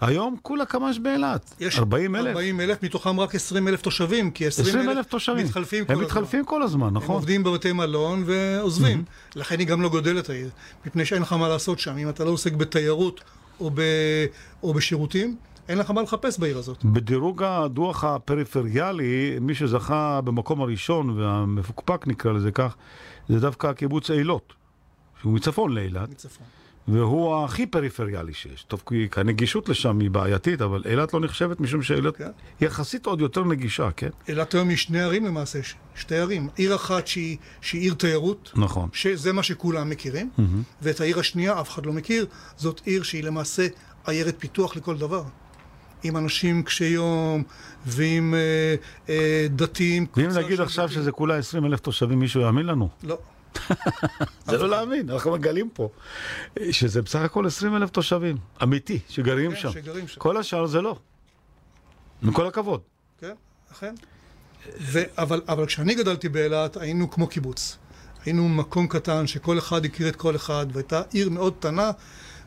היום כולה קמ"ש באילת. יש 40 אלף. 40 אלף, מתוכם רק 20 אלף תושבים, כי 20 20 אלף תושבים. מתחלפים כל הם הזמן. מתחלפים כל הזמן, הם נכון? עובדים בבתי מלון ועוזבים. לכן היא גם לא גודלת העיר, מפני שאין לך מה לעשות שם. אם אתה לא עוסק בתיירות או, ב... או בשירותים, אין לך מה לחפש בעיר הזאת. בדירוג הדוח הפריפריאלי, מי שזכה במקום הראשון והמפוקפק נקרא לזה כך, זה דווקא קיבוץ אילות, שהוא מצפון לאילת. מצפון. והוא הכי פריפריאלי שיש. טוב, כי הנגישות לשם היא בעייתית, אבל אילת לא נחשבת משום שאילת כן. יחסית עוד יותר נגישה, כן? אילת היום היא שני ערים למעשה, ש- שתי ערים. עיר אחת שהיא, שהיא עיר תיירות, נכון. שזה מה שכולם מכירים, מהמם. ואת העיר השנייה אף אחד לא מכיר, זאת עיר שהיא למעשה עיירת פיתוח לכל דבר. עם אנשים קשי יום, ועם אה, אה, דתיים. ואם נגיד עכשיו שזה כולה 20 אלף תושבים, מישהו יאמין לנו? לא. זה לא להאמין, אנחנו מגלים פה שזה בסך הכל 20 אלף תושבים, אמיתי, שגרים כן, שם. שגרים שם. כל השאר זה לא. עם כל הכבוד. כן, אכן. ו- אבל, אבל כשאני גדלתי באילת, היינו כמו קיבוץ. היינו מקום קטן שכל אחד הכיר את כל אחד, והייתה עיר מאוד קטנה,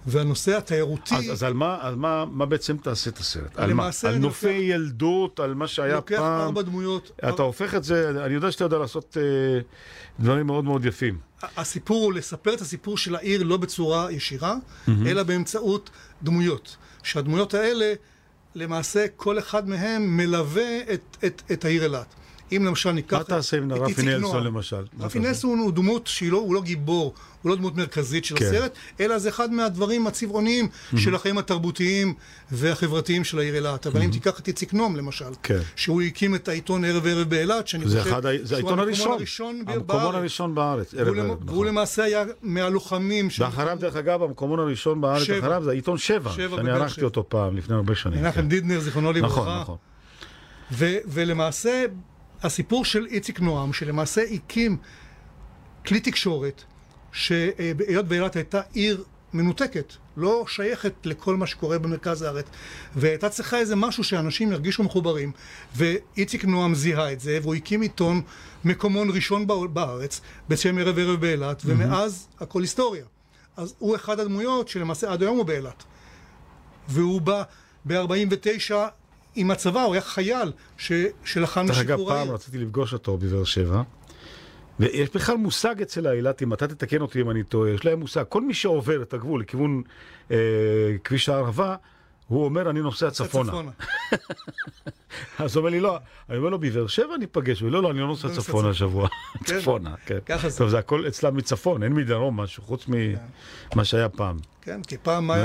והנושא התיירותי... אז, אז על, מה, על מה, מה בעצם תעשה את הסרט? על מה? על נופי לוקח- ילדות, על מה שהיה לוקח פעם? ארבע דמויות. אתה הופך את זה, אני יודע שאתה יודע לעשות אה, דברים מאוד מאוד יפים. הסיפור הוא לספר את הסיפור של העיר לא בצורה ישירה, מהמם. אלא באמצעות דמויות. שהדמויות האלה, למעשה כל אחד מהם מלווה את, את, את העיר אילת. אם למשל ניקח... מה תעשה עם רפי נלסון. למשל? רפי? נלסון הוא דמות שהיא לא, הוא לא גיבור, הוא לא דמות מרכזית של כן. הסרט, אלא זה אחד מהדברים הצבעוניים של החיים התרבותיים והחברתיים של העיר אילת. אבל אם תיקח את איציק נועם למשל, כן. שהוא הקים את העיתון ערב ערב באילת, שאני זה חושב אחד, זה העיתון הראשון. הראשון המקומון בארץ. הראשון בארץ. ערב והוא ערב, והוא נכון. למעשה היה מהלוחמים. ואחריו, דרך אגב, המקומון הראשון בארץ. אחריו זה העיתון שבע, שאני ערכתי. אותו פעם, לפני הרבה שנים. מנחם כן. דידנר, זיכרונו לברכה. נכון, נכון. ולמעשה, הסיפור של איציק נועם, שלמעשה הקים כלי תקשורת, שהיות ואילת הייתה עיר מנותקת, לא שייכת לכל מה שקורה במרכז הארץ, והייתה צריכה איזה משהו שאנשים ירגישו מחוברים, ואיציק נועם זיהה את זה, והוא הקים עיתון מקומון ראשון בא- בארץ, בשם ערב ערב באילת, ומאז הכל היסטוריה. אז הוא אחד הדמויות שלמעשה עד היום הוא באילת. והוא בא ב-49 עם הצבא, הוא היה חייל ש... שלחם דרך אגב, פעם העיר. רציתי לפגוש אותו בבאר שבע, ויש בכלל מושג אצל האילתים, אתה תתקן אותי אם אני טועה, יש להם מושג, כל מי שעובר את הגבול לכיוון אה, כביש הערבה, הוא אומר, אני נוסע צפונה. <laughs> אז הוא אומר לי, לא, אני אומר לו, בבאר שבע ניפגש, אומר, לא, אני לא נוסע לא צפונה השבוע. כן. <laughs> צפונה, כן. ככה זה. טוב, זה הכל אצלם מצפון, אין מדרום משהו, חוץ ממה שהיה פעם. כן, כי פעם מה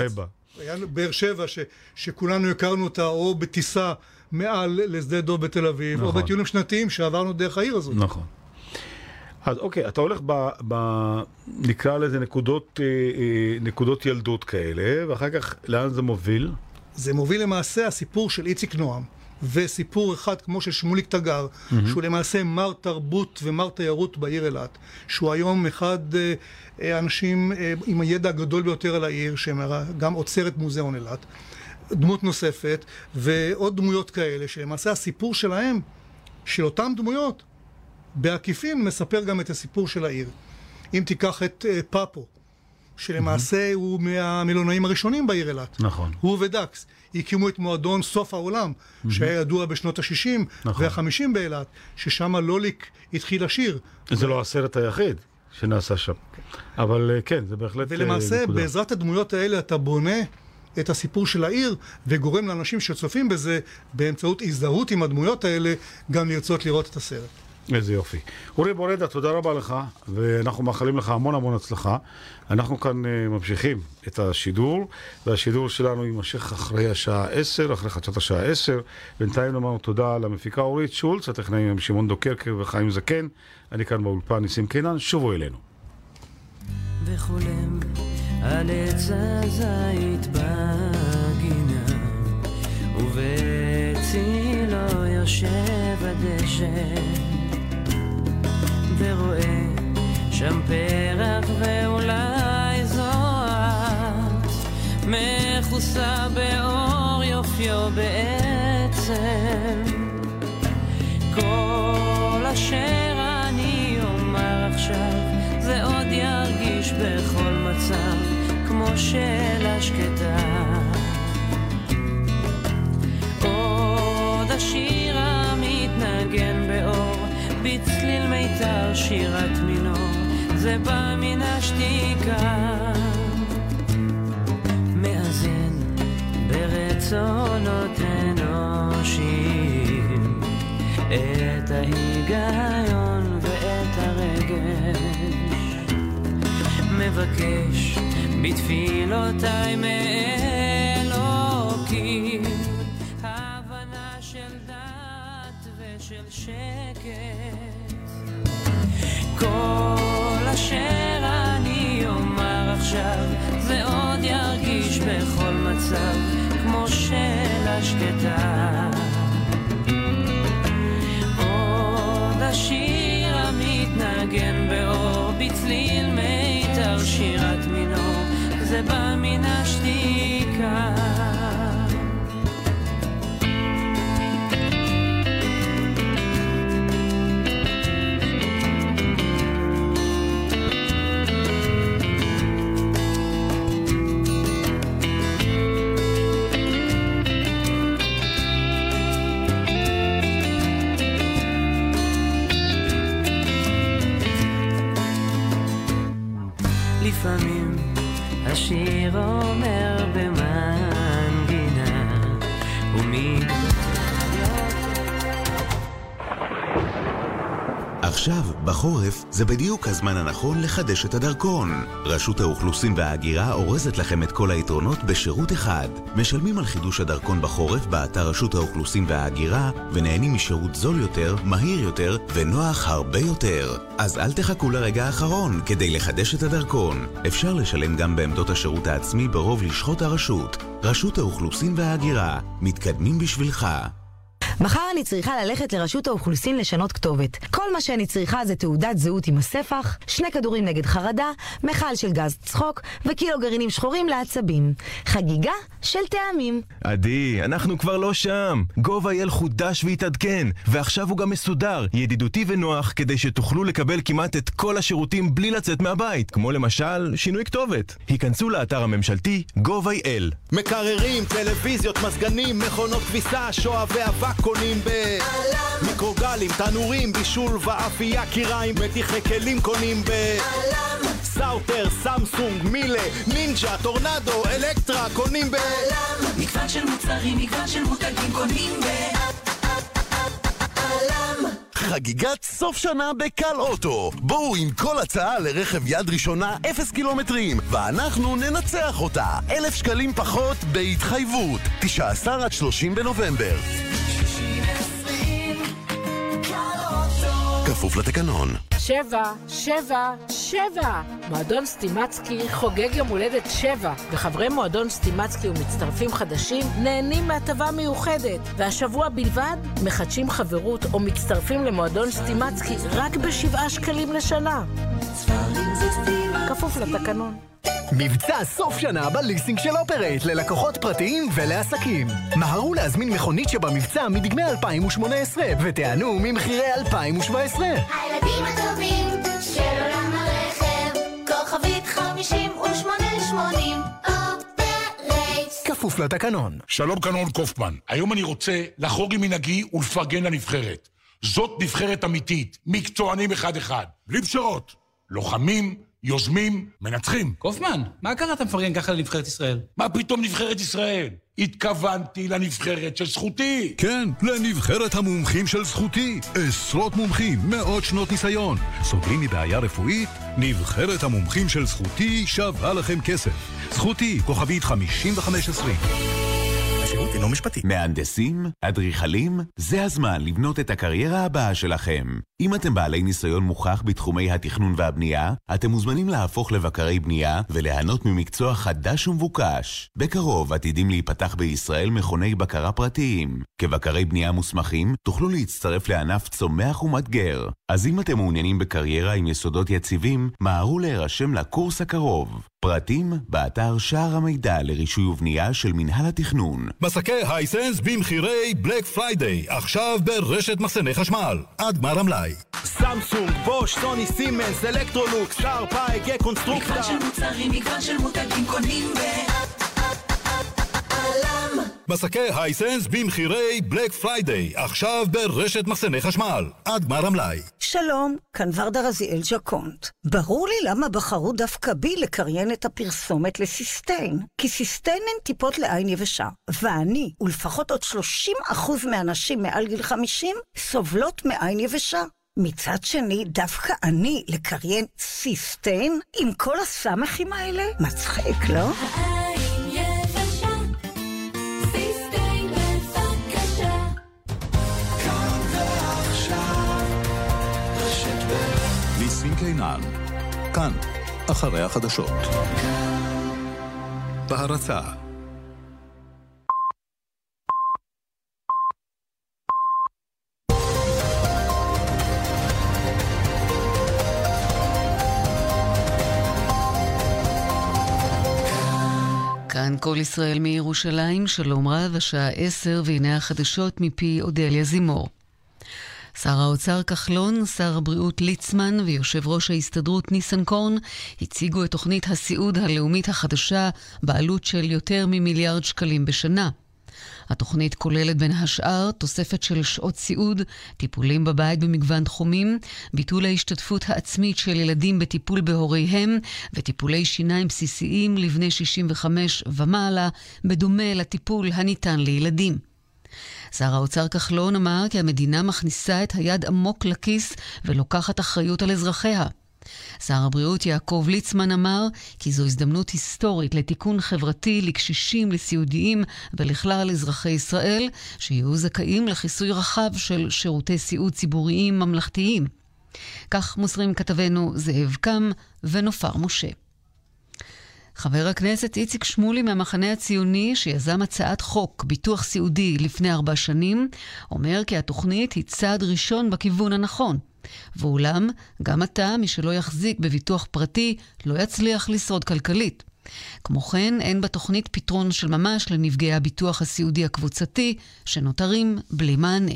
היה... באר שבע, ש... שכולנו הכרנו אותה או בטיסה מעל לשדה דוב בתל אביב, או נכון. בטיולים שנתיים שעברנו דרך העיר הזאת. נכון. אז אוקיי, אתה הולך ב... ב נקרא לזה נקודות, אה, אה, נקודות ילדות כאלה, ואחר כך לאן זה מוביל? זה מוביל למעשה הסיפור של איציק נועם, וסיפור אחד כמו של שמוליק תגר, מהמם. שהוא למעשה מר תרבות ומר תיירות בעיר אילת, שהוא היום אחד אה, אה, האנשים אה, עם הידע הגדול ביותר על העיר, שגם עוצר את מוזיאון אילת. דמות נוספת, ועוד דמויות כאלה, שלמעשה הסיפור שלהם, של אותם דמויות, בעקיפין מספר גם את הסיפור של העיר. אם תיקח את אה, פאפו, שלמעשה הוא מהמלונאים הראשונים בעיר אילת. נכון. הוא ודקס הקימו את מועדון סוף העולם, שהיה ידוע בשנות ה-60 נכון. וה-50 באילת, ששם לוליק התחיל לשיר. זה לא הסרט היחיד שנעשה שם. אבל אה, כן, זה בהחלט אה, ולמעשה, נקודה. בעזרת הדמויות האלה אתה בונה את הסיפור של העיר, וגורם לאנשים שצופים בזה, באמצעות הזדהות עם הדמויות האלה, גם לרצות לראות את הסרט. איזה יופי. אורי בורדה, תודה רבה לך, ואנחנו מאחלים לך המון המון הצלחה. אנחנו כאן uh, ממשיכים את השידור, והשידור שלנו יימשך אחרי השעה 10, אחרי חדשת השעה 10. בינתיים נאמר תודה למפיקה אורית שולץ, הטכנאים הם שמעון דוקרקר וחיים זקן. אני כאן באולפן ניסים קינן, שובו אלינו. וחולם על עץ הזית בגינה ובצילו יושב הדשא ורואה שם פרח ואולי זוהת מכוסה באור יופיו בעצם. כל אשר אני אומר עכשיו זה עוד ירגיש בכל מצב כמו שאלה שקטה עוד באור בצליל מיתר שירת מינור זה בא מן השתיקה. מאזן ברצונות אנושיים את ההיגיון ואת הרגש. מבקש בתפילותיי מאלוקים ושל שקט. כל אשר אני אומר עכשיו זה עוד ירגיש בכל מצב כמו שאלה שקטה עוד השיר המתנגן באור בצליל מיתר שירת מינור זה בא מן השתיקה עכשיו, בחורף, זה בדיוק הזמן הנכון לחדש את הדרכון. רשות האוכלוסין וההגירה אורזת לכם את כל היתרונות בשירות אחד. משלמים על חידוש הדרכון בחורף באתר רשות האוכלוסין וההגירה, ונהנים משירות זול יותר, מהיר יותר, ונוח הרבה יותר. אז אל תחכו לרגע האחרון כדי לחדש את הדרכון. אפשר לשלם גם בעמדות השירות העצמי ברוב לשכות הרשות. רשות האוכלוסין וההגירה, מתקדמים בשבילך. מחר אני צריכה ללכת לרשות האוכלוסין לשנות כתובת. כל מה שאני צריכה זה תעודת זהות עם הספח, שני כדורים נגד חרדה, מכל של גז צחוק וקילו גרעינים שחורים לעצבים. חגיגה של טעמים. עדי, אנחנו כבר לא שם. gov.il חודש והתעדכן, ועכשיו הוא גם מסודר, ידידותי ונוח, כדי שתוכלו לקבל כמעט את כל השירותים בלי לצאת מהבית, כמו למשל שינוי כתובת. היכנסו לאתר הממשלתי gov.il. מקררים, טלוויזיות, מזגנים, מכונות כביסה, שואבי אבק קונים ב... מיקרוגלים, תנורים, בישול ואפייה, כיריים, מדיחי כלים קונים ב... סאוטר, סמסונג, מילה, נינג'ה, טורנדו, אלקטרה, קונים ב... מגוון של מוצרים, מגוון של מותגים קונים ב... חגיגת סוף שנה בקל אוטו. בואו עם כל הצעה לרכב יד ראשונה אפס קילומטרים, ואנחנו ננצח אותה. אלף שקלים פחות בהתחייבות. 19 עד 30 בנובמבר. כפוף לתקנון. שבע, שבע, שבע. מועדון סטימצקי חוגג יום הולדת שבע, וחברי מועדון סטימצקי ומצטרפים חדשים נהנים מהטבה מיוחדת. והשבוע בלבד מחדשים חברות או מצטרפים למועדון סטימצקי רק בשבעה שקלים לשנה. כפוף לתקנון. מבצע סוף שנה בליסינג של אופרייט ללקוחות פרטיים ולעסקים. מהרו להזמין מכונית שבמבצע מדגמי 2018 ותיהנו ממחירי 2017. הילדים הטובים של עולם הרכב, כוכבית 5880, אופרייט. כפוף לתקנון. שלום קנון קופמן, היום אני רוצה לחרוג עם מנהגי ולפרגן לנבחרת. זאת נבחרת אמיתית, מקצוענים אחד-אחד, בלי פשרות. לוחמים, יוזמים, מנצחים. קופמן, מה קרה אתה מפרגן ככה לנבחרת ישראל? מה פתאום נבחרת ישראל? התכוונתי לנבחרת של זכותי. כן, לנבחרת המומחים של זכותי. עשרות מומחים, מאות שנות ניסיון. סובלים מבעיה רפואית? נבחרת המומחים של זכותי שווה לכם כסף. זכותי, כוכבית 5520. אינו משפטי. מהנדסים, אדריכלים, זה הזמן לבנות את הקריירה הבאה שלכם. אם אתם בעלי ניסיון מוכח בתחומי התכנון והבנייה, אתם מוזמנים להפוך לבקרי בנייה וליהנות ממקצוע חדש ומבוקש. בקרוב עתידים להיפתח בישראל מכוני בקרה פרטיים. כבקרי בנייה מוסמכים, תוכלו להצטרף לענף צומח ומאתגר. אז אם אתם מעוניינים בקריירה עם יסודות יציבים, מהרו להירשם לקורס הקרוב. פרטים, באתר שער המידע לרישוי ובנייה של מינהל התכנון. מסכי Hisense במחירי Black Friday, עכשיו ברשת מחסני חשמל, עד גמר המלאי. סמסונג, בוש, סוני, סימנס, אלקטרולוקס, שארפ, איי, קונסטרוקטה. מגוון של מוצרים, מגוון של מותגים קונים ב... מסכי Hisense במחירי Black Friday, עכשיו ברשת מחסני חשמל, עד גמר המלאי. שלום, כאן ורדה רזיאל ז'קונט. ברור לי למה בחרו דווקא בי לקריין את הפרסומת ל Systane. כי Systane הן טיפות לעין יבשה, ואני, ולפחות עוד 30% מהנשים מעל גיל 50, סובלות מעין יבשה. מצד שני, דווקא אני לקריין סיסטיין עם כל הסמכים האלה? מצחיק, לא? ניסים קינן, כאן, אחרי החדשות. בהרצה כאן כל ישראל מירושלים, שלום רב, השעה עשר, והנה החדשות מפי אודליה זימור. שר האוצר כחלון, שר הבריאות ליצמן ויושב ראש ההסתדרות ניסנקורן הציגו את תוכנית הסיעוד הלאומית החדשה בעלות של יותר ממיליארד שקלים בשנה. התוכנית כוללת בין השאר תוספת של שעות סיעוד, טיפולים בבית במגוון תחומים, ביטול ההשתתפות העצמית של ילדים בטיפול בהוריהם וטיפולי שיניים בסיסיים לבני 65 ומעלה, בדומה לטיפול הניתן לילדים. שר האוצר כחלון אמר כי המדינה מכניסה את היד עמוק לכיס ולוקחת אחריות על אזרחיה. שר הבריאות יעקב ליצמן אמר כי זו הזדמנות היסטורית לתיקון חברתי לקשישים, לסיעודיים ולכלל אזרחי ישראל, שיהיו זכאים לכיסוי רחב של שירותי סיעוד ציבוריים ממלכתיים. כך מוסרים כתבנו זאב קם ונופר משה. חבר הכנסת איציק שמולי מהמחנה הציוני, שיזם הצעת חוק ביטוח סיעודי לפני ארבע שנים, אומר כי התוכנית היא צעד ראשון בכיוון הנכון. ואולם, גם עתה, מי שלא יחזיק בביטוח פרטי, לא יצליח לשרוד כלכלית. כמו כן, אין בתוכנית פתרון של ממש לנפגעי הביטוח הסיעודי הקבוצתי, שנותרים בלי מענה.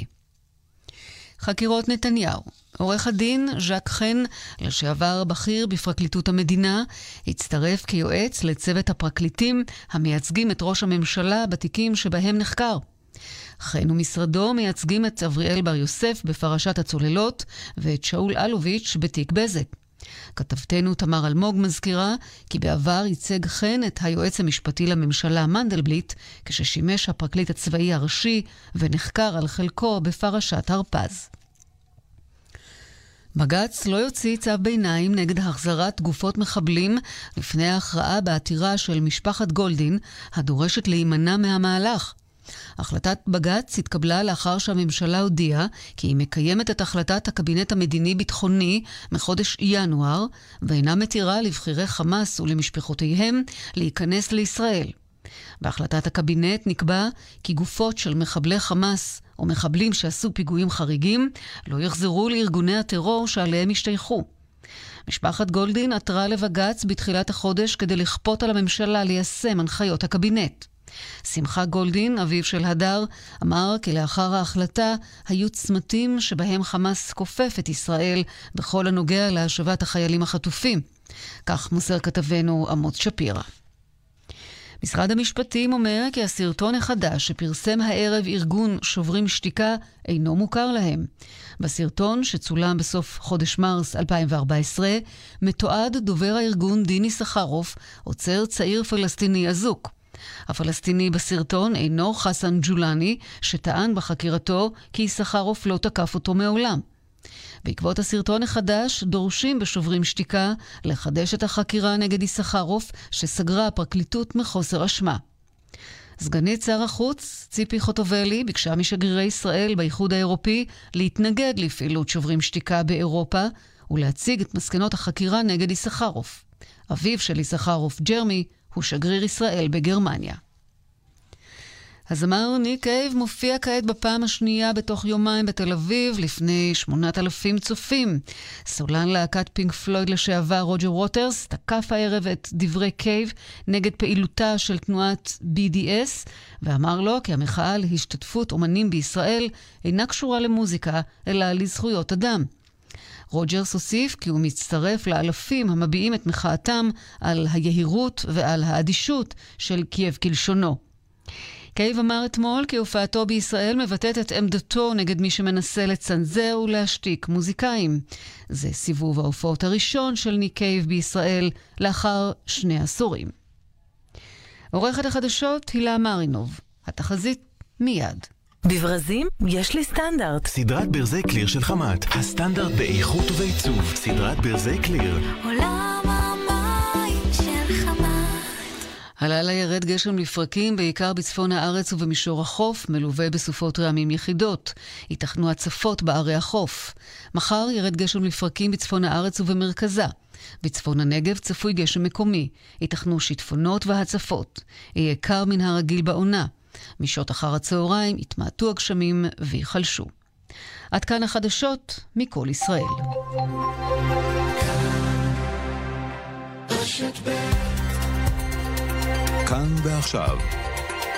חקירות נתניהו עורך הדין ז'אק חן, לשעבר בכיר בפרקליטות המדינה, הצטרף כיועץ לצוות הפרקליטים המייצגים את ראש הממשלה בתיקים שבהם נחקר. חן ומשרדו מייצגים את אבריאל בר יוסף בפרשת הצוללות ואת שאול אלוביץ' בתיק בזק. כתבתנו תמר אלמוג מזכירה כי בעבר ייצג חן את היועץ המשפטי לממשלה מנדלבליט כששימש הפרקליט הצבאי הראשי ונחקר על חלקו בפרשת הרפז. בג"ץ לא יוציא צו ביניים נגד החזרת גופות מחבלים לפני ההכרעה בעתירה של משפחת גולדין, הדורשת להימנע מהמהלך. החלטת בג"ץ התקבלה לאחר שהממשלה הודיעה כי היא מקיימת את החלטת הקבינט המדיני-ביטחוני מחודש ינואר, ואינה מתירה לבכירי חמאס ולמשפחותיהם להיכנס לישראל. בהחלטת הקבינט נקבע כי גופות של מחבלי חמאס או מחבלים שעשו פיגועים חריגים לא יחזרו לארגוני הטרור שעליהם השתייכו. משפחת גולדין עתרה לבג"ץ בתחילת החודש כדי לכפות על הממשלה ליישם הנחיות הקבינט. שמחה גולדין, אביו של הדר, אמר כי לאחר ההחלטה היו צמתים שבהם חמאס כופף את ישראל בכל הנוגע להשבת החיילים החטופים. כך מוסר כתבנו אמוץ שפירא. משרד המשפטים אומר כי הסרטון החדש שפרסם הערב ארגון שוברים שתיקה אינו מוכר להם. בסרטון, שצולם בסוף חודש מרס 2014, מתועד דובר הארגון דיני סחרוף עוצר צעיר פלסטיני אזוק. הפלסטיני בסרטון אינו חסן ג'ולני, שטען בחקירתו כי סחרוף לא תקף אותו מעולם. בעקבות הסרטון החדש, דורשים בשוברים שתיקה לחדש את החקירה נגד יששכרוף, שסגרה הפרקליטות מחוסר אשמה. סגנית שר החוץ, ציפי חוטובלי, ביקשה משגרירי ישראל באיחוד האירופי להתנגד לפעילות שוברים שתיקה באירופה ולהציג את מסקנות החקירה נגד יששכרוף. אביו של יששכרוף, ג'רמי, הוא שגריר ישראל בגרמניה. הזמר ניק קייב מופיע כעת בפעם השנייה בתוך יומיים בתל אביב, לפני 8,000 צופים. סולן להקת פינק פלויד לשעבר, רוג'ר ווטרס, תקף הערב את דברי קייב נגד פעילותה של תנועת BDS, ואמר לו כי המחאה להשתתפות אומנים בישראל אינה קשורה למוזיקה, אלא לזכויות אדם. רוג'רס הוסיף כי הוא מצטרף לאלפים המביעים את מחאתם על היהירות ועל האדישות של קייב כלשונו. קייב אמר אתמול כי הופעתו בישראל מבטאת את עמדתו נגד מי שמנסה לצנזר ולהשתיק מוזיקאים. זה סיבוב ההופעות הראשון של ניק קייב בישראל לאחר שני עשורים. עורכת החדשות הילה מרינוב. התחזית מיד. בברזים יש לי סטנדרט. סדרת ברזי קליר של חמת, הסטנדרט באיכות ובעיצוב. סדרת ברזי קליר. עולם המים של חמת. הלילה ירד גשם לפרקים, בעיקר בצפון הארץ ובמישור החוף, מלווה בסופות רעמים יחידות. ייתכנו הצפות בערי החוף. מחר ירד גשם לפרקים בצפון הארץ ובמרכזה. בצפון הנגב צפוי גשם מקומי. ייתכנו שיטפונות והצפות. יהיה קר מן הרגיל בעונה. משעות אחר הצהריים יתמעטו הגשמים וייחלשו. עד כאן החדשות מכל ישראל. כאן ועכשיו,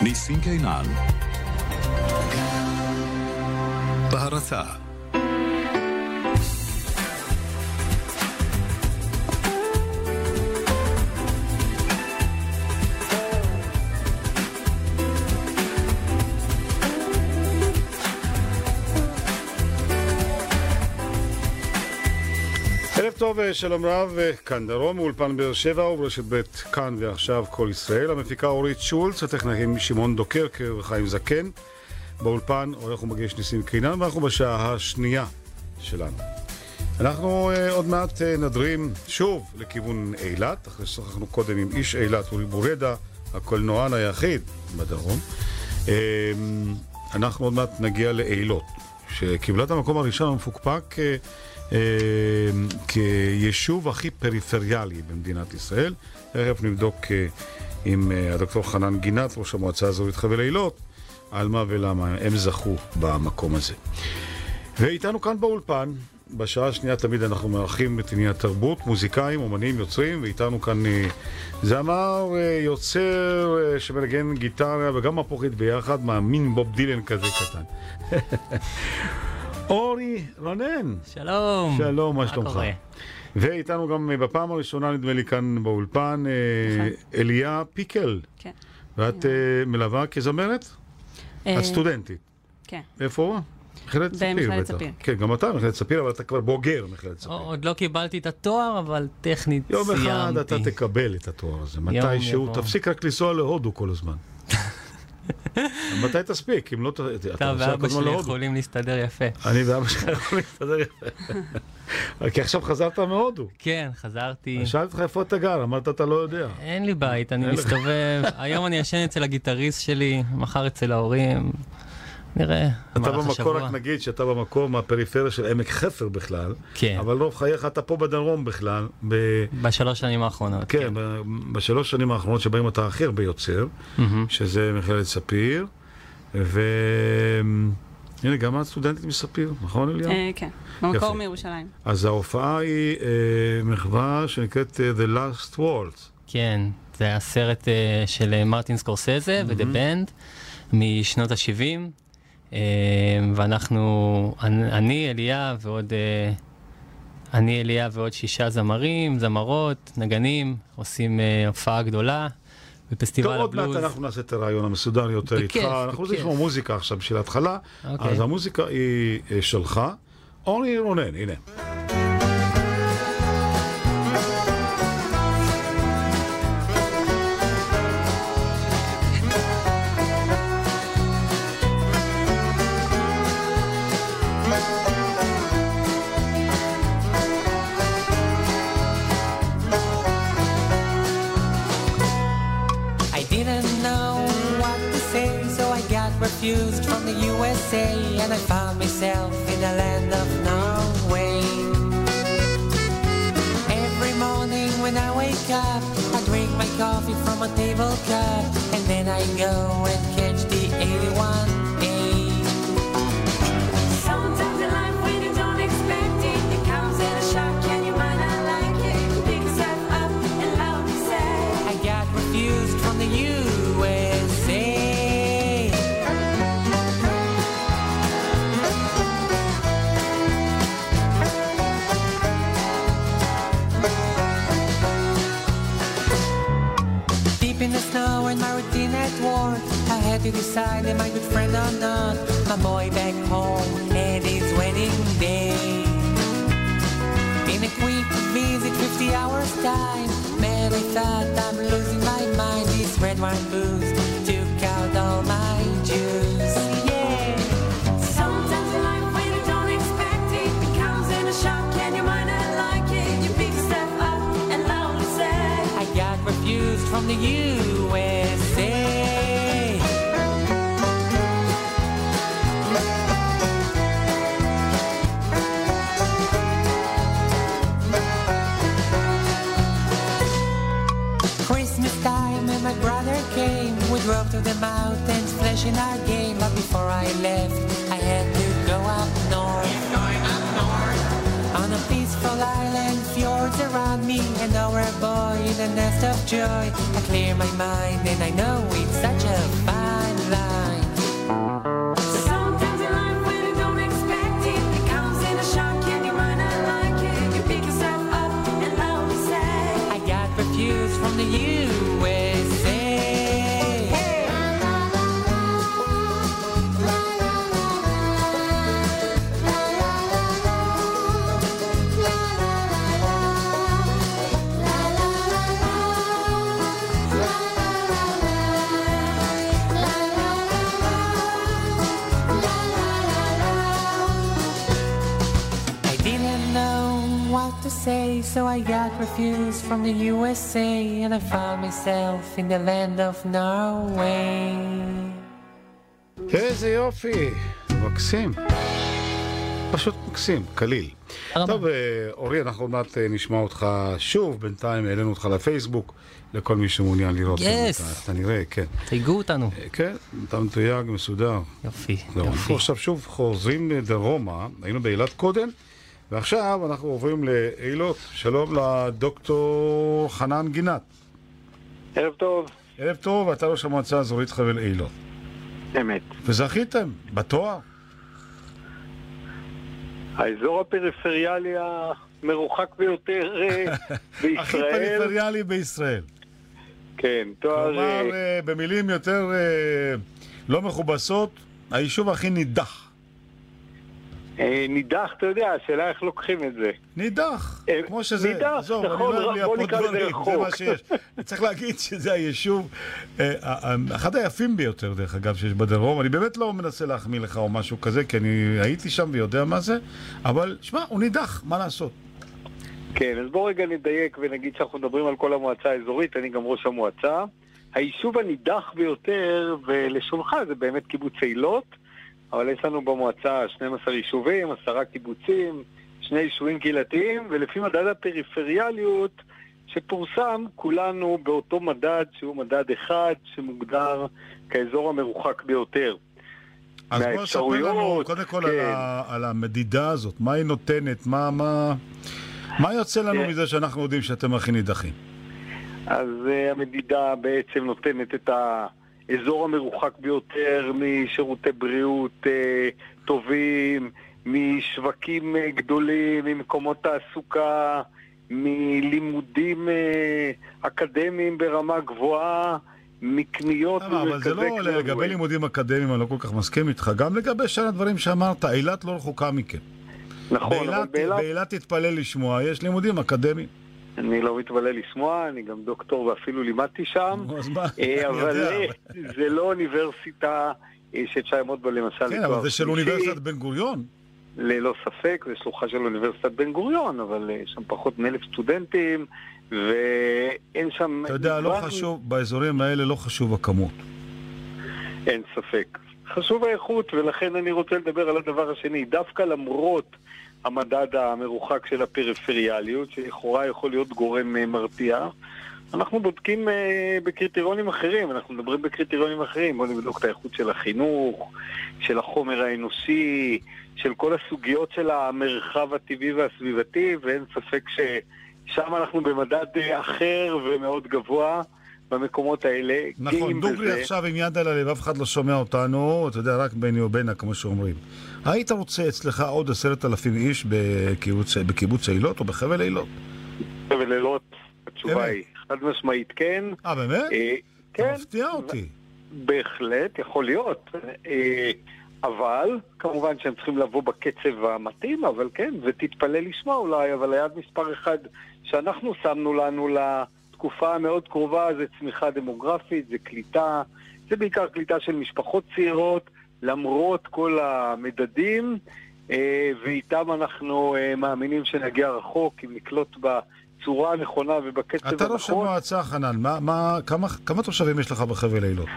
ניסים קינן. בהרצה טוב, אה, שלום רב, אה, כאן דרום, מאולפן באר שבע וברשת ב' כאן ועכשיו כל ישראל. המפיקה אורית שולץ, הטכנאים שמעון דוקרקר וחיים זקן. באולפן עורך ומגיש ניסים קינן, ואנחנו בשעה השנייה שלנו. אנחנו uh, עוד מעט נדרים שוב לכיוון אילת, אחרי ששוחחנו קודם עם איש אילת, אורי בורדה, הקולנוען היחיד בדרום. אנחנו עוד מעט נגיע לאילות, שקיבלה את המקום הראשון המפוקפק כיישוב הכי פריפריאלי במדינת ישראל. תכף נבדוק uh, עם uh, הדוקטור חנן גינת, ראש המועצה האזורית חבל אילות, על מה ולמה הם זכו במקום הזה. ואיתנו כאן באולפן, בשעה השנייה תמיד אנחנו מארחים את עניין התרבות, מוזיקאים, אומנים, יוצרים, ואיתנו כאן אה, זמר, אה, יוצר, אה, שמנגן גיטרה וגם מפוחית ביחד, מאמין בוב דילן כזה קטן. <laughs> אורי רונן. שלום. שלום, מה שלומך? ואיתנו גם אה, בפעם הראשונה, נדמה לי, כאן באולפן, אה, אליה פיקל. כן. ואת אה, מלווה כזמרת? את סטודנטית. כן. איפה? מכללת ספיר בטח. במכללת ספיר. כן, גם אתה מכללת ספיר, אבל אתה כבר בוגר מכללת ספיר. עוד לא קיבלתי את התואר, אבל טכנית יום סיימתי. אחד אתה תקבל את התואר הזה, יום מתישהו. תפסיק רק לנסוע להודו כל הזמן. <laughs> מתי תספיק? אם לא ת... אתה ואבא שלי. יכולים להסתדר יפה. אני ואבא שלי יכולים להסתדר יפה. <laughs> כי עכשיו חזרת מהודו. כן, חזרתי. שאלתי אותך איפה אתה גר, אמרת אתה לא יודע. אין לי בית, אני. מסתובב. היום אני ישן אצל הגיטריסט שלי, מחר אצל ההורים. נראה. אתה השבוע. רק נגיד שאתה במקור מהפריפריה של עמק חפר בכלל. כן. אבל רוב חייך אתה פה בדרום בכלל. ב... בשלוש שנים האחרונות. כן, ב- בשלוש שנים האחרונות שבהם אתה הכי הרבה יוצר, מהמם. שזה מכללת ספיר, ו... הנה, גם את סטודנטית מספיר, נכון אליה? אה, כן, במקור. מירושלים. אז ההופעה היא אה, מחווה שנקראת אה, The Last World. כן, זה היה סרט אה, של אה, מרטין סקורסזה ו-The Band משנות ה-70, ואנחנו, אני, אליה ועוד, אה, אני, אליה ועוד שישה זמרים, זמרות, נגנים, עושים אה, הופעה גדולה בפסטיבל טוב, עוד מעט הבלוז. אנחנו נעשה את הרעיון המסודר יותר איתך. בכיף, אנחנו רוצים. לשמוע מוזיקה עכשיו בשביל ההתחלה. אוקיי. אז המוזיקה היא אה, שלך. אורלי רונן, הנה. And I found myself in the land of Norway. Every morning when I wake up, I drink my coffee from a table cup, and then I go and to decide am I good friend or not. My boy back home had his wedding day. In a quick visit, 50 hours time, man, I thought I'm losing my mind. This red wine booze took out all my juice. Yeah. Sometimes in life when you don't expect it, it comes in a shock and you might not like it. You pick up and loudly say, I got refused from the USA. We drove to the mountains, flashing our game. But before I left, I had to go up north. Going up north. On a peaceful island, fjords around me, and our boy in a nest of joy. I clear my mind, and I know it's such a fine line. I got refused from the USA and I found myself in the land of Norway. איזה יופי, מקסים. פשוט מקסים, קליל. טוב, אה, אורי, אנחנו עוד מעט אה, נשמע אותך שוב, בינתיים העלינו אותך לפייסבוק, לכל מי שמעוניין לראות. Yes. גם אתה- נראה, כן. תייגו אותנו. כן, אתה מתויג, מסודר. יופי, יופי. אנחנו עכשיו שוב חוזרים דרומה, היינו באילת קודם, ועכשיו אנחנו עוברים לאילות. שלום לדוקטור חנן גינת. ערב טוב. ערב טוב, אתה ראש המועצה האזורית חבל אילות. אמת. וזכיתם בתואר. האזור הפריפריאלי המרוחק ביותר אה, <laughs> הכי בישראל. פריפריאלי בישראל. כן, תואר... כלומר, אה, אה, במילים יותר לא מכובסות, היישוב הכי נידח. אה, נידח, אתה יודע, השאלה איך לוקחים את זה. נידח, אה, כמו שזה, נידח, עזוב, נכון, לא בוא נקרא לזה דברים, זה רחוק. מה שיש. צריך להגיד שזה היישוב, אה, אחד היפים ביותר, דרך אגב, שיש בדרום. אני באמת לא מנסה להחמיא לך או משהו כזה, כי אני הייתי שם ויודע מה זה, אבל שמע, הוא נידח, מה לעשות? כן, אז בואו רגע נדייק ונגיד שאנחנו מדברים על כל המועצה האזורית, אני גם ראש המועצה. היישוב הנידח ביותר, ולשונך זה באמת קיבוץ אילות, אבל יש לנו במועצה 12 יישובים, 10 קיבוצים, שני יישובים קהילתיים, ולפי מדד הפריפריאליות שפורסם, כולנו באותו מדד שהוא מדד אחד שמוגדר כאזור המרוחק ביותר. אז בוא ספר לנו מהאפשרויות, קודם כל כן. על ה- על המדידה הזאת, מה היא נותנת, מה- מה מה יוצא לנו כן. מזה שאנחנו יודעים שאתם הכי נידחים? אז uh, המדידה בעצם נותנת את האזור המרוחק ביותר משירותי בריאות uh, טובים, משווקים uh, גדולים, ממקומות תעסוקה, מלימודים uh, אקדמיים ברמה גבוהה, מקניות למה, אבל זה לא קניות. לגבי לימודים אקדמיים, אני לא כל כך מסכים איתך. גם לגבי שאר הדברים שאמרת, אילת לא רחוקה מכם. נכון, אבל באילת- באילת... באילת תתפלא לשמוע, יש לימודים אקדמיים. אני לא מתפלא לשמוע, אני גם דוקטור ואפילו לימדתי שם, אה, אני אבל אה, זה לא אוניברסיטה אה, שאפשר ללמוד בה למשל כן, לתואר אבל זה של שלישי. אוניברסיטת בן גוריון. ללא ספק, זה שלוחה של אוניברסיטת בן גוריון, אבל אה, יש שם פחות מאלף סטודנטים, ואין שם... אתה יודע, לא חשוב, באזורים האלה לא חשוב הכמות. אין ספק. חשוב האיכות, ולכן אני רוצה לדבר על הדבר השני. דווקא למרות המדד המרוחק של הפריפריאליות, שלכאורה יכול להיות גורם אה, מרתיע, אנחנו בודקים אה, בקריטריונים אחרים, אנחנו מדברים בקריטריונים אחרים. בואו נבדוק את האיכות של החינוך, של החומר האנושי, של כל הסוגיות של המרחב הטבעי והסביבתי, ואין ספק ששם אנחנו במדד אה, אחר ומאוד גבוה. במקומות האלה, נכון, דוגרי בזה. עכשיו עם יד על הלב, אף אחד לא שומע אותנו, אתה יודע, רק ביני ובינה, כמו שאומרים. היית רוצה אצלך עוד עשרת אלפים איש בקיבוץ- בקיבוץ אילות או בחבל אילות? ולילות, התשובה היא חד משמעית כן. אה, באמת? כן. מפתיע אותי. בהחלט, יכול להיות. אה, אבל, כמובן שהם צריכים לבוא בקצב המתאים, אבל כן, ותתפלא לשמוע אולי, אבל היעד מספר אחד שאנחנו שמנו לנו לתקופה המאוד קרובה זה צמיחה דמוגרפית, זה קליטה, זה בעיקר קליטה של משפחות צעירות, למרות כל המדדים, אה, ואיתם אנחנו אה, מאמינים שנגיע רחוק, אם נקלוט בצורה הנכונה ובקצב אתה הנכון. ראש המועצה, חנן, מה- מה- כמה- כמה תושבים יש לך בחבל אילות?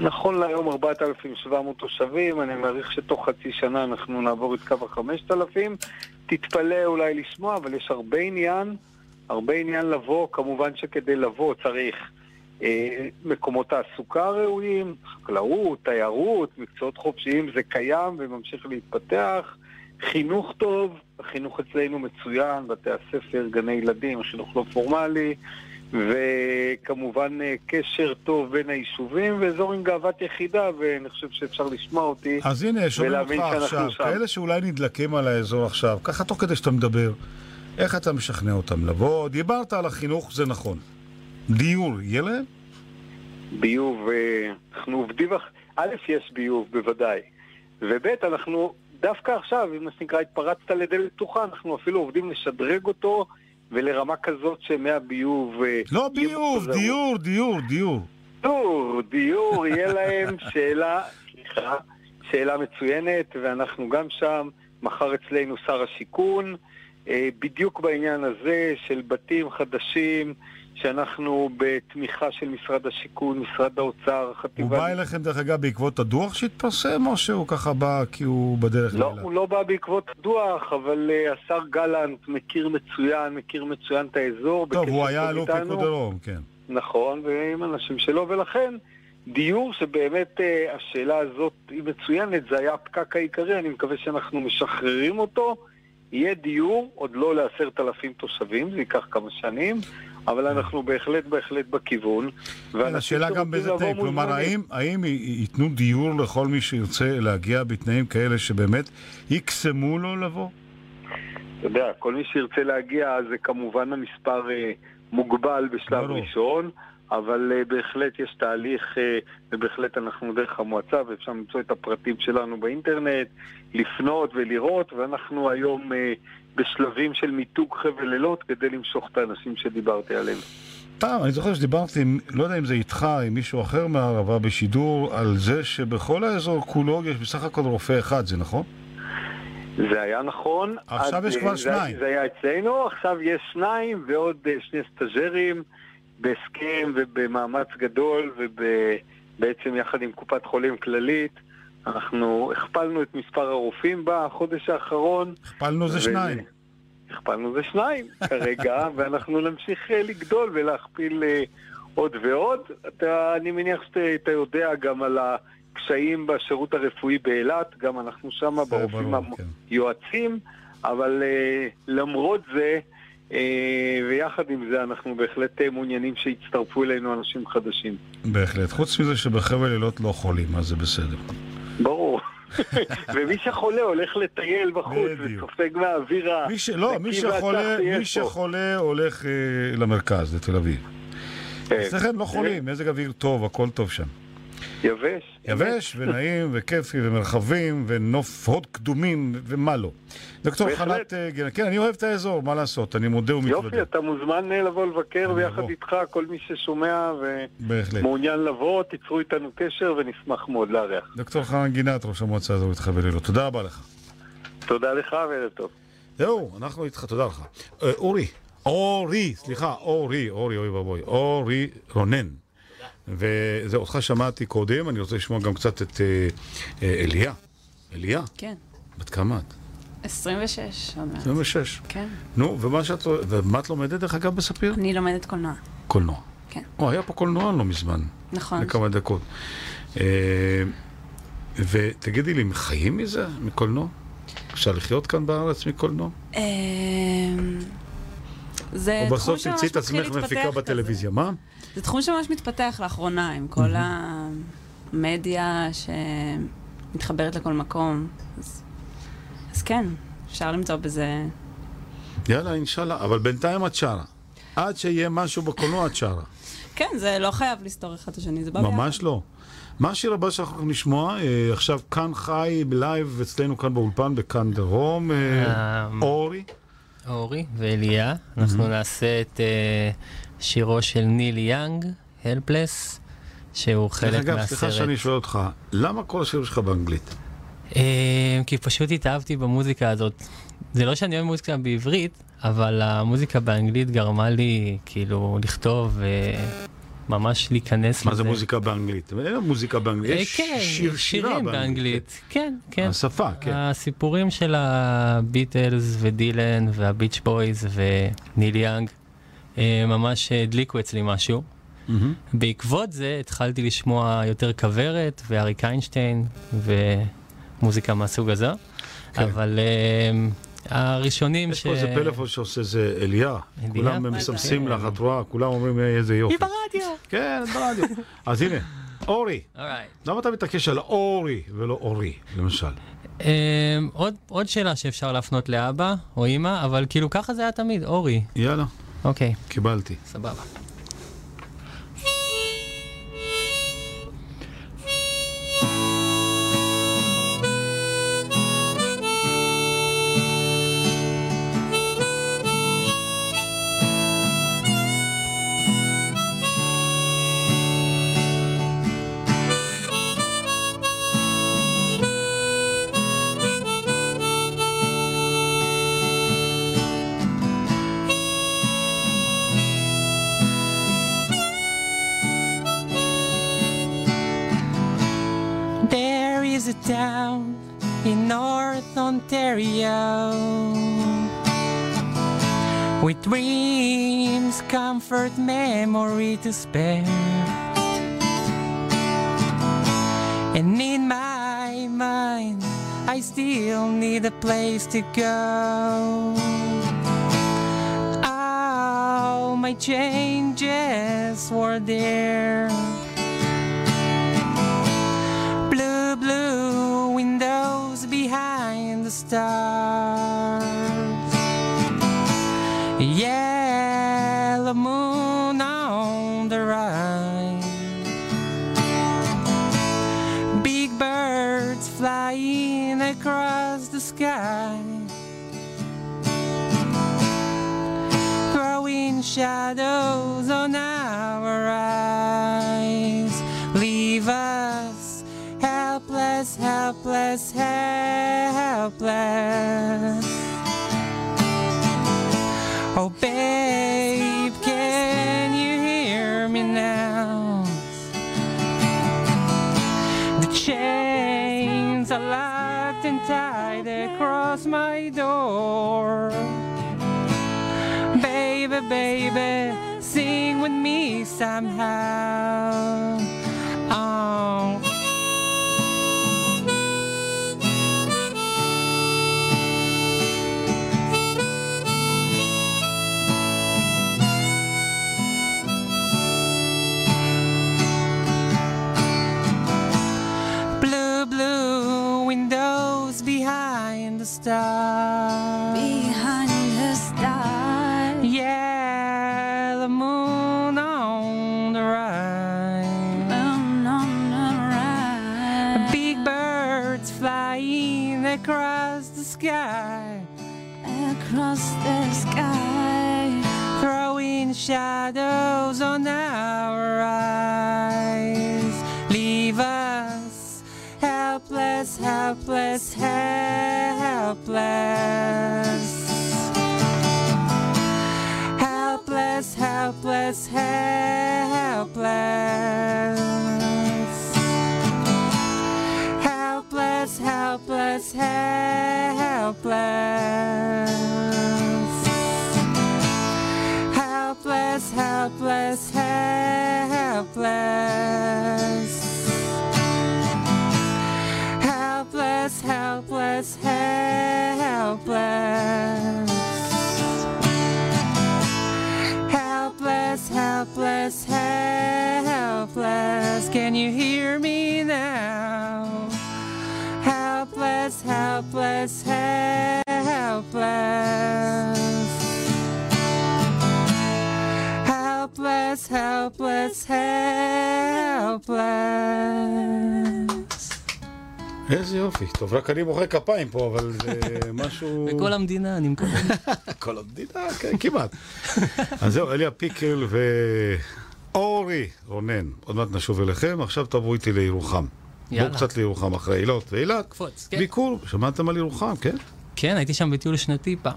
נכון להיום 4,700 תושבים, אני מעריך שתוך חצי שנה אנחנו נעבור את קו ה-5,000. תתפלא אולי לשמוע, אבל יש הרבה עניין, הרבה עניין לבוא. כמובן שכדי לבוא צריך מקומות תעסוקה ראויים, חקלאות, תיירות, מקצועות חופשיים, זה קיים וממשיך להתפתח. חינוך טוב, החינוך אצלנו מצוין, בתי הספר, גני ילדים, חינוך לא פורמלי. וכמובן אה, קשר טוב בין היישובים ואזור עם גאוות יחידה, ואני חושב שאפשר לשמוע אותי אז הנה, שומעים אותך עכשיו, שם. כאלה שאולי נדלקים על האזור עכשיו, ככה תוך כדי שאתה מדבר, איך אתה משכנע אותם לבוא? דיברת על החינוך, זה נכון. דיור, יהיה להם? ביוב, אה, אנחנו עובדים, א', יש ביוב בוודאי, וב', אנחנו דווקא עכשיו, אם מה שנקרא, התפרצת לדלת פתוחה, אנחנו אפילו עובדים לשדרג אותו ולרמה כזאת שמהביוב... אה, לא ביוב, דיור, דיור, דיור. דיור, דיור, יהיה להם שאלה, סליחה, שאלה מצוינת, ואנחנו גם שם, מחר אצלנו שר השיכון, אה, בדיוק בעניין הזה של בתים חדשים, שאנחנו בתמיכה של משרד השיכון, משרד האוצר, הוא חטיבה... בא אליכם, דרך אגב, בעקבות הדוח שהתפרסם, או שהוא ככה בא כי הוא בדרך לא, לאילת? הוא לא בא בעקבות הדוח, אבל uh, השר גלנט מכיר מצוין, מכיר מצוין את האזור. טוב, הוא היה אלוף. פיקוד דרום, כן. נכון, ועם אנשים שלו, ולכן דיור שבאמת uh, השאלה הזאת היא מצוינת, זה היה הפקק העיקרי, אני מקווה שאנחנו משחררים אותו. יהיה דיור, עוד לא לעשרת אלפים תושבים, זה ייקח כמה שנים, אבל אנחנו בהחלט בהחלט בכיוון. כן, השאלה גם באיזה לבוא תנאים, כלומר. האם, האם ייתנו דיור לכל מי שירצה להגיע בתנאים כאלה שבאמת יקסמו לו לבוא? אתה יודע, כל מי שירצה להגיע, זה כמובן המספר אה, מוגבל בשלב ברור. ראשון, אבל אה, בהחלט יש תהליך, אה, ובהחלט אנחנו דרך המועצה, ואפשר למצוא את הפרטים שלנו באינטרנט, לפנות ולראות, ואנחנו היום אה, בשלבים של מיתוג חבל לילות כדי למשוך את האנשים שדיברתי עליהם. פעם, אני זוכר שדיברתי, לא יודע אם זה איתך, עם מישהו אחר מהערבה בשידור, על זה שבכל האזור כולו יש בסך הכל רופא אחד, זה נכון? זה היה נכון. עכשיו עד, יש אה, כבר שניים. זה היה אצלנו, עכשיו יש שניים ועוד אה, שני סטאג'רים בהסכם ובמאמץ גדול ובעצם יחד עם קופת חולים כללית. אנחנו הכפלנו את מספר הרופאים בחודש האחרון. הכפלנו זה ו- שניים. הכפלנו זה שניים <laughs> כרגע, ואנחנו נמשיך אה, לגדול ולהכפיל אה, עוד ועוד. אתה, אני מניח שאתה אתה יודע גם על הקשיים בשירות הרפואי באילת, גם אנחנו שם ברופאים היועצים, אבל אה, למרות זה, ויחד עם זה, אנחנו בהחלט מעוניינים שיצטרפו אלינו אנשים חדשים. בהחלט. חוץ מזה שבחבל אילות לא חולים, אז זה בסדר. ברור. <laughs> ומי שחולה הולך לטייל בחוץ וסופג מהאוויר ה... מי ש... לא, מי שחולה, מי. שחולה הולך אה, למרכז, לתל אביב. כן. אצלכם לא חולים, מזג אוויר טוב, הכל טוב שם. יבש. יבש ונעים וכיפי ומרחבים ונוף הוד קדומים ומה לא. דוקטור. חנת אה, גלן, כן, אני אוהב את האזור, מה לעשות, אני מודה ומתוודה. יופי, אתה מוזמן אה, לבוא לבקר ביחד איתך, כל מי ששומע. ומעוניין לבוא, תיצרו איתנו קשר ונשמח מאוד לארח. דוקטור חנן גינת, ראש המועצה האזורית חבל אילות, תודה רבה לך. תודה לך וערב טוב. זהו, אנחנו איתך, תודה לך. אה, אורי, אורי, סליחה, אורי, אורי, אוי ואבוי, אורי רונן. וזהו, אותך שמעתי קודם, אני רוצה לשמוע גם קצת את אה, אה, אליה. אליה, כן, בת כמה את? 26 עוד מעט. 26. כן. נו, ומה שאת, ומה את לומדת דרך אגב בספיר? אני לומדת קולנוע. קולנוע. כן. או, היה פה קולנוע לא מזמן. נכון. לכמה דקות. אה, ותגידי לי, חיים מזה, מקולנוע? אפשר לחיות כאן בארץ מקולנוע? אמ, זה תחום שממש תמצאי את מתחיל עצמך מפיקה להתפתח בטלוויזיה, מה? זה תחום שממש מתפתח לאחרונה, עם כל המדיה שמתחברת לכל מקום. אז, אז כן, אפשר למצוא בזה... יאללה, אינשאללה, אבל בינתיים את שרה. עד שיהיה משהו בקולנוע את שרה. כן, זה לא חייב לסתור אחד את השני, זה בא ביחד. ממש לא. מה השיר הבא שאנחנו הולכים לשמוע? אה, עכשיו כאן חי בלייב אצלנו כאן באולפן בכאן דרום. אה, אמ, אורי. אורי ואליה. אנחנו נעשה את אה, שירו של ניל יאנג, Helpless, שהוא דרך חלק אגב, מהסרט. סליחה שאני שואל אותך, למה כל השירים שלך באנגלית? אה, כי פשוט התאהבתי במוזיקה הזאת. זה לא שאני אוהב מוזיקה בעברית, אבל המוזיקה באנגלית גרמה לי כאילו לכתוב וממש להיכנס לזה. מה זה מוזיקה באנגלית? אין מוזיקה באנגלית, אה, יש כן, שיר שירה שירים באנגלית. באנגלית. כן, כן. השפה, כן. הסיפורים של הביטלס ודילן וה Beach Boys וניל יאנג אה, ממש הדליקו אצלי משהו. בעקבות זה התחלתי לשמוע יותר כוורת ואריק איינשטיין ומוזיקה מהסוג הזה. אבל אה, הראשונים יש פה איזה פלאפון שעושה איזה אליה. כולם מסמסים לך, את רואה? כולם אומרים "אה, איזה יופי. היא ברדיו. כן, ברדיו. אז הנה, אורי. Alright. למה אתה מתעקש על אורי ולא אורי, למשל? Um, עוד, עוד שאלה שאפשר להפנות לאבא או אימא, אבל כאילו ככה זה היה תמיד, אורי. יאללה. אוקיי. קיבלתי. סבבה. Dreams, comfort, memory to spare. And in my mind, I still need a place to go. All my changes were there. Blue, blue windows behind the stars. Yeah. Somehow. Helpless. Helpless, helpless, helpless. Helpless, helpless. איזה יופי. טוב, רק אני מוחא כפיים פה, אבל זה <laughs> משהו... בכל המדינה אני מקווה. <laughs> כל המדינה, כן, כמעט. אז זהו, אליה פיקל ואורי רונן. עוד מעט נשוב אליכם, עכשיו תבואו איתי לירוחם. יאללה. בואו קצת לירוחם אחרי אילות ואילת. קפוץ, כן. ביקור, שמעתם על ירוחם, כן? כן, הייתי שם בטיול שנתי פעם.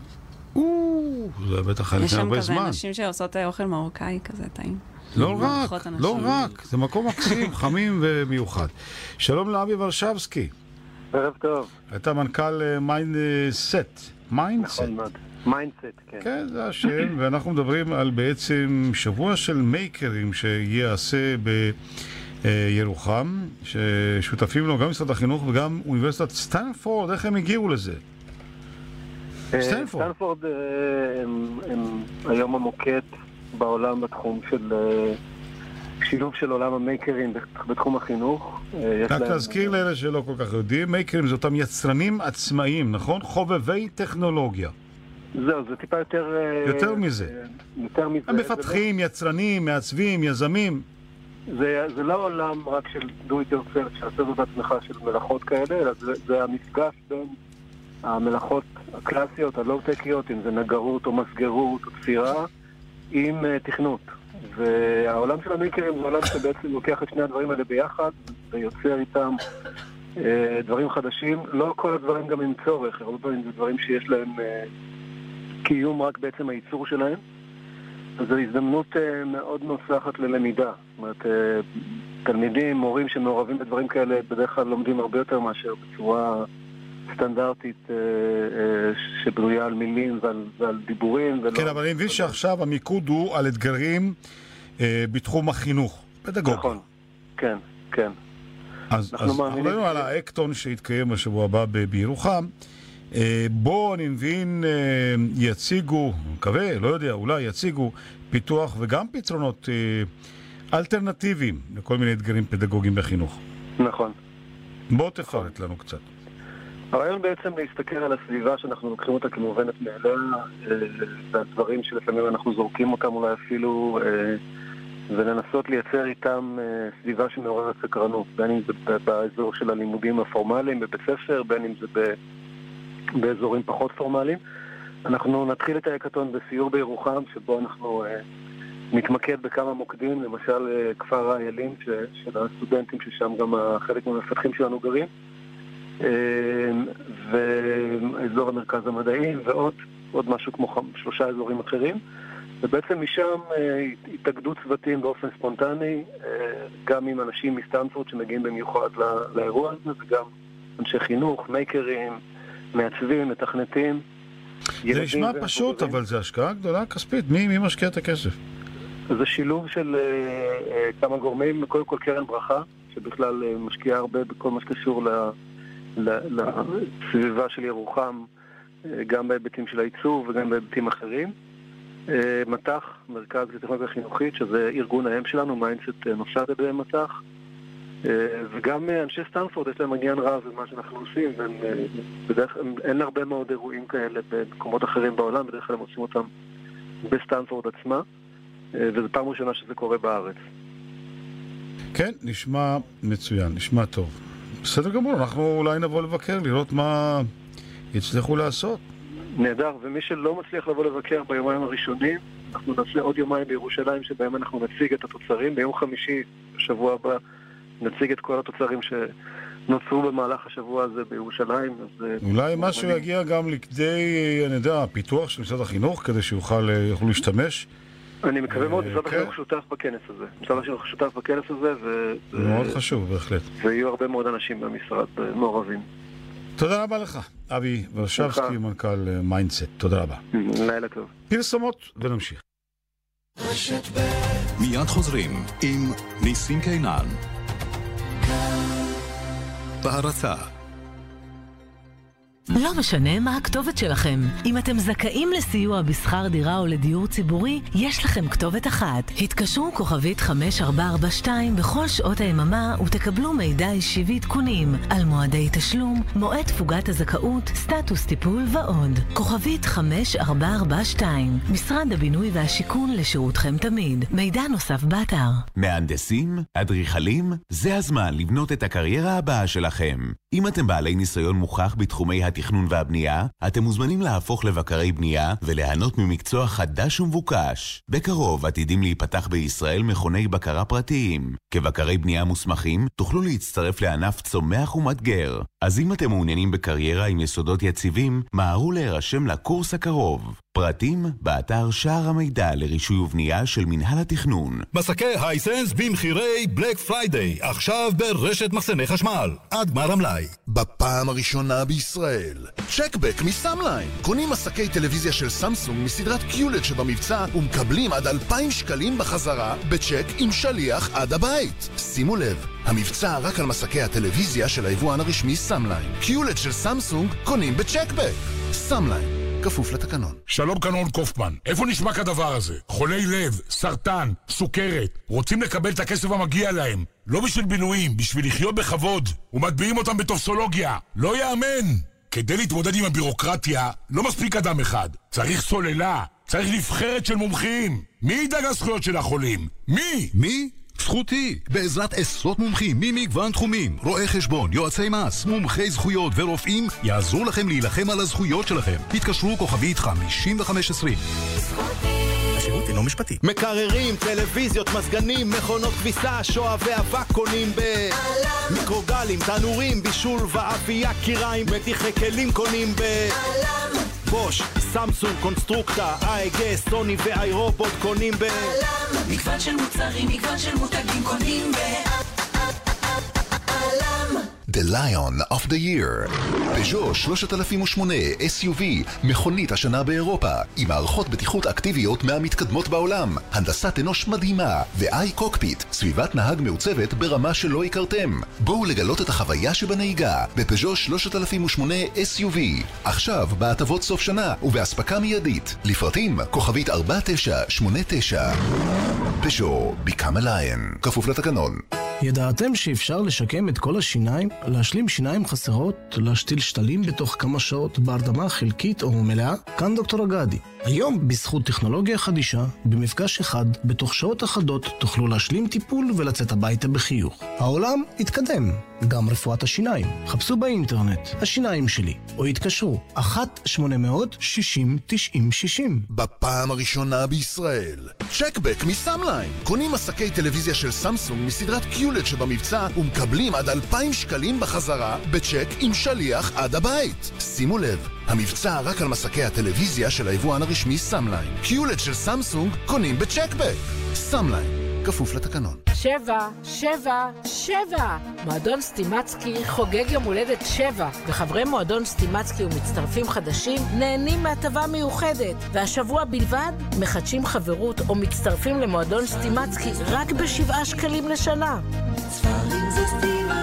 זה בטח היה יש לפני שם הרבה כזה זמן. אנשים שעושות אה, אוכל מרוקאי כזה טעים. לא רק. לא רק, זה מקום מקסים, <laughs> חמים ומיוחד. שלום לאבי ורשבסקי. ערב טוב. אתה מנכ"ל MindCET. MindCET. נכון מאוד. MindCET, כן. כן, זה <clears throat> השם, ואנחנו מדברים על בעצם שבוע של מייקרים שייעשה בירוחם, ששותפים לו גם משרד החינוך וגם אוניברסיטת סטנפורד, איך הם הגיעו לזה? אה, סטנפורד. סטנפורד אה, הם היום המוקד בעולם בתחום של אה, שילוב של עולם המייקרים בתחום החינוך. אה, רק להזכיר לאלה שלא כל כך יודעים, מייקרים זה אותם יצרנים עצמאיים, נכון? חובבי טכנולוגיה. זהו, זה טיפה יותר... אה, יותר מזה. יותר מזה. הם מפתחים, יצרנים, מעצבים, יזמים. זה, זה לא עולם רק של do it yourself, שעשה זאת בעצמך של מלאכות כאלה, אלא זה, זה המפגש בין המלאכות הקלאסיות, הלואו-טקיות, אם זה נגרות או מסגרות או תפירה, עם uh, תכנות. והעולם של המיקרים זה עולם שבעצם לוקח את שני הדברים האלה ביחד ויוצר איתם uh, דברים חדשים. לא כל הדברים גם עם צורך, הרבה פעמים זה דברים שיש להם uh, קיום רק בעצם הייצור שלהם. אז זו הזדמנות מאוד נוסחת ללמידה. זאת אומרת, תלמידים, מורים שמעורבים בדברים כאלה, בדרך כלל לומדים הרבה יותר מאשר בצורה סטנדרטית אה, אה, שבנויה על מילים ועל, ועל דיבורים. ולא... כן, אבל אני מבין שעכשיו המיקוד הוא על אתגרים אה, בתחום החינוך, פדגוגיה. נכון, כן, כן. אז אנחנו מדברים על האקטון שיתקיים בשבוע הבא בירוחם. בו אני מבין יציגו, מקווה, לא יודע, אולי יציגו פיתוח וגם פתרונות אלטרנטיביים לכל מיני אתגרים פדגוגיים בחינוך. נכון. בוא תפרט לנו קצת. הרעיון בעצם להסתכל על הסביבה שאנחנו לוקחים אותה כמובנת מאליה, אה, והדברים שלפעמים אנחנו זורקים אותם אולי אפילו, אה, ולנסות לייצר איתם אה, סביבה שמעוררת סקרנות, בין אם זה באזור של הלימודים הפורמליים בבית ספר, בין אם זה באזורים פחות פורמליים. אנחנו נתחיל את ההקתון בסיור בירוחם, שבו אנחנו נתמקד בכמה מוקדים, למשל כפר האיילים, של הסטודנטים ששם גם חלק מהמפתחים שלנו גרים. אה, ואזור המרכז המדעי ועוד עוד משהו כמו שלושה אזורים אחרים ובעצם משם אה, התאגדו צוותים באופן ספונטני אה, גם עם אנשים מסטנפורד שמגיעים במיוחד לאירוע הזה וגם אנשי חינוך, מייקרים, מעצבים, מתכנתים זה נשמע. פשוט, אבל זו השקעה גדולה כספית. מי מי משקיע את הכסף? זה שילוב של אה, כמה גורמים, קודם כל קרן ברכה, שבכלל משקיעה הרבה בכל מה שקשור ל, לסביבה של ירוחם, אה, גם בהיבטים של העיצוב וגם בהיבטים אחרים. אה, מט"ח, מרכז לטכנולוגיה חינוכית, שזה ארגון האם שלנו, MindCET אה, נוסד על ידי מט"ח. אה, וגם אנשי סטנפורד יש להם עניין רב במה שאנחנו עושים, והם, אה, בדרך כלל אין הרבה מאוד אירועים כאלה במקומות אחרים בעולם, בדרך כלל הם עושים אותם בסטנפורד עצמה. וזו פעם ראשונה שזה קורה בארץ. כן, נשמע מצוין, נשמע טוב. בסדר גמור, אנחנו אולי נבוא לבקר, לראות מה יצליחו לעשות. נהדר, ומי שלא מצליח לבוא לבקר ביומיים הראשונים, אנחנו נעשה עוד יומיים בירושלים שבהם אנחנו נציג את התוצרים. ביום חמישי, בשבוע הבא, נציג את כל התוצרים שנוצרו במהלך השבוע הזה בירושלים. אז, אה, אולי משהו. יגיע גם לכדי, אני יודע, פיתוח של משרד החינוך, כדי שיוכל אה, להשתמש. אני מקווה מאוד, אה, משרד כן. החינוך שותף בכנס הזה. משרד החינוך שותף בכנס הזה, ו... מאוד חשוב, בהחלט. ויהיו הרבה מאוד אנשים במשרד אה, מעורבים. תודה רבה לך, אבי ורשבסקי, מנכ"ל MindCET. תודה רבה. לילה טוב. פרסומות ונמשיך. מיד חוזרים עם ניסים קינן. בהרצה לא משנה מה הכתובת שלכם. אם אתם זכאים לסיוע בשכר דירה או לדיור ציבורי, יש לכם כתובת אחת. התקשרו כוכבית 5442 בכל שעות היממה ותקבלו מידע אישי ועדכונים על מועדי תשלום, מועד תפוגת הזכאות, סטטוס טיפול ועוד. כוכבית 5442 משרד הבינוי והשיכון לשירותכם תמיד. מידע נוסף באתר. מהנדסים? אדריכלים? זה הזמן לבנות את הקריירה הבאה שלכם. אם אתם בעלי ניסיון מוכח בתחומי התכנון והבנייה, אתם מוזמנים להפוך לבקרי בנייה וליהנות ממקצוע חדש ומבוקש. בקרוב עתידים להיפתח בישראל מכוני בקרה פרטיים. כבקרי בנייה מוסמכים, תוכלו להצטרף לענף צומח ומאתגר. אז אם אתם מעוניינים בקריירה עם יסודות יציבים, מהרו להירשם לקורס הקרוב. פרטים, באתר שער המידע לרישוי ובנייה של מינהל התכנון. מסכי Hisense במחירי Black Friday, עכשיו ברשת מחסני חשמל, עד גמר המלאי. בפעם הראשונה בישראל. Checkback מ Samline. קונים מסכי טלוויזיה של סמסונג מסדרת QLED שבמבצע ומקבלים עד 2,000 שקלים בחזרה בצ'ק עם שליח עד הבית. שימו לב, המבצע רק על מסכי הטלוויזיה של היבואן הרשמי Samline. QLED של סמסונג קונים ב Checkback. Samline, כפוף לתקנון. שלום קנון קופמן, איפה נשמע כדבר הזה? חולי לב, סרטן, סוכרת, רוצים לקבל את הכסף המגיע להם. לא בשביל בינויים, בשביל לחיות בכבוד, ומטביעים אותם בטופסולוגיה. לא יאמן! כדי להתמודד עם הבירוקרטיה, לא מספיק אדם אחד. צריך סוללה, צריך נבחרת של מומחים. מי ידאג לזכויות של החולים? מי? מי? זכותי, בעזרת עשרות מומחים ממגוון תחומים, רואי חשבון, יועצי מס, מומחי זכויות ורופאים, יעזרו לכם להילחם על הזכויות שלכם. התקשרו כוכבית 5520. השירות אינו משפטי. מקררים, טלוויזיות, מזגנים, מכונות כביסה, שואה ואבק קונים ב... מיקרוגלים, תנורים, בישול ואפייה, קיריים, מתיחי כלים קונים ב... בוש, סמסונג, קונסטרוקטה, אייגה, סוני ואיירובוט קונים ב... מגוון של מוצרים, מגוון של מותגים קונים ב... The Lion of the Year. פז'ו 3008 SUV, מכונית השנה באירופה, עם מערכות בטיחות אקטיביות מהמתקדמות בעולם, הנדסת אנוש מדהימה, ו-i קוקפיט, סביבת נהג מעוצבת ברמה שלא הכרתם. בואו לגלות את החוויה שבנהיגה, בפז'ו 3008 SUV. עכשיו, בהטבות סוף שנה, ובאספקה מיידית. לפרטים, כוכבית 4989. פז'ו, Become a Lion. כפוף לתקנון. ידעתם שאפשר לשקם את כל השיניים? להשלים שיניים חסרות? להשתיל שתלים בתוך כמה שעות בהרדמה חלקית או מלאה? כאן דוקטור אגדי. היום, בזכות טכנולוגיה חדישה, במפגש אחד, בתוך שעות אחדות, תוכלו להשלים טיפול ולצאת הביתה בחיוך. העולם התקדם, גם רפואת השיניים. חפשו באינטרנט, השיניים שלי, או התקשרו, 1-800-60-90-60. בפעם הראשונה בישראל. Checkback מ Samline. קונים מסקי טלוויזיה של סמסונג מסדרת QLED שבמבצע ומקבלים עד 2,000 שקלים בחזרה בצ'ק עם שליח עד הבית. שימו לב, המבצע רק על מסכי הטלוויזיה של היבואן הרשמי Samline. QLED של סמסונג קונים ב Checkback. Samline, כפוף לתקנון. שבע, שבע, שבע! מועדון סטימצקי חוגג יום הולדת שבע, וחברי מועדון סטימצקי ומצטרפים חדשים נהנים מהטבה מיוחדת. והשבוע בלבד מחדשים חברות או מצטרפים למועדון סטימצקי רק בשבעה שקלים לשנה.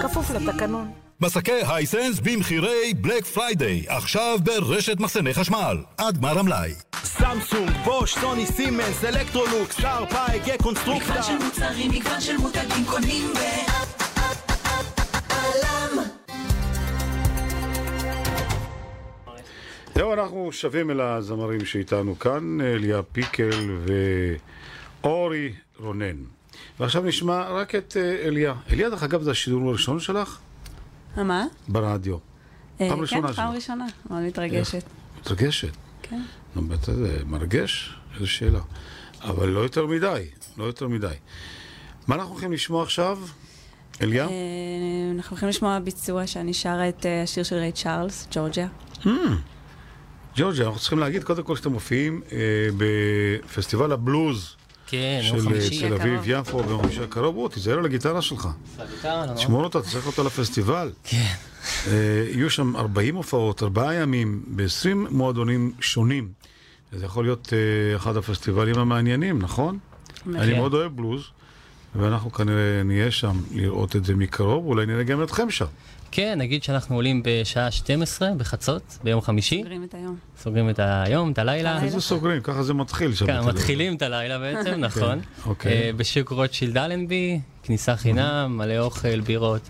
כפוף לתקנון. מסכי Hisense במחירי Black Friday, עכשיו ברשת מחסני חשמל, עד גמר המלאי. סמסונג, בוש, סוני, סימנס, אלקטרולוקס, Sharp, קונסטרוקטה. מגוון של מוצרים, מגוון של מותגים קונים ב... זהו, אנחנו שבים אל הזמרים שאיתנו כאן, אליה פיקל ואורי רונן. ועכשיו נשמע רק את אה, אליה. אליה, דרך אגב, זה השידור הראשון שלך מה? ברדיו. אה, פעם ראשונה כן, שלך. פעם ראשונה. מאוד מתרגשת. מתרגשת. כן. נו, בטח זה מרגש? איזו שאלה. אבל לא יותר מדי, לא יותר מדי. מה אנחנו הולכים לשמוע עכשיו? אליה? אה, אנחנו הולכים לשמוע ביצוע שאני שרה את השיר של ריי צ'ארלס, ג'ורג'יה. Hmm. ג'ורג'ה, אנחנו צריכים להגיד קודם כל שאתם מופיעים בפסטיבל הבלוז כן, של אה, תל אביב הקרוב. יפו ביום חמישי הקרוב. בוא, תיזהר על הגיטרה שלך. תשמור אותה, תצטרך אותה לפסטיבל. כן. אה, יהיו שם 40 הופעות, ארבעה ימים, ב-20 מועדונים שונים. זה יכול להיות אה, אחד הפסטיבלים המעניינים, נכון? כן. אני מאוד אוהב בלוז, ואנחנו כנראה נהיה שם לראות את זה מקרוב, אולי נראה גם אתכם שם. כן, נגיד שאנחנו עולים בשעה 12 בחצות, ביום חמישי. סוגרים את היום. סוגרים את היום, את הלילה. איזה סוגרים? ככה זה מתחיל שם. כן. מתחילים את הלילה בעצם, <laughs> כן, נכון. אוקיי. אה, בשוק רוטשילד אלנבי, כניסה חינם, מלא אוכל, בירות.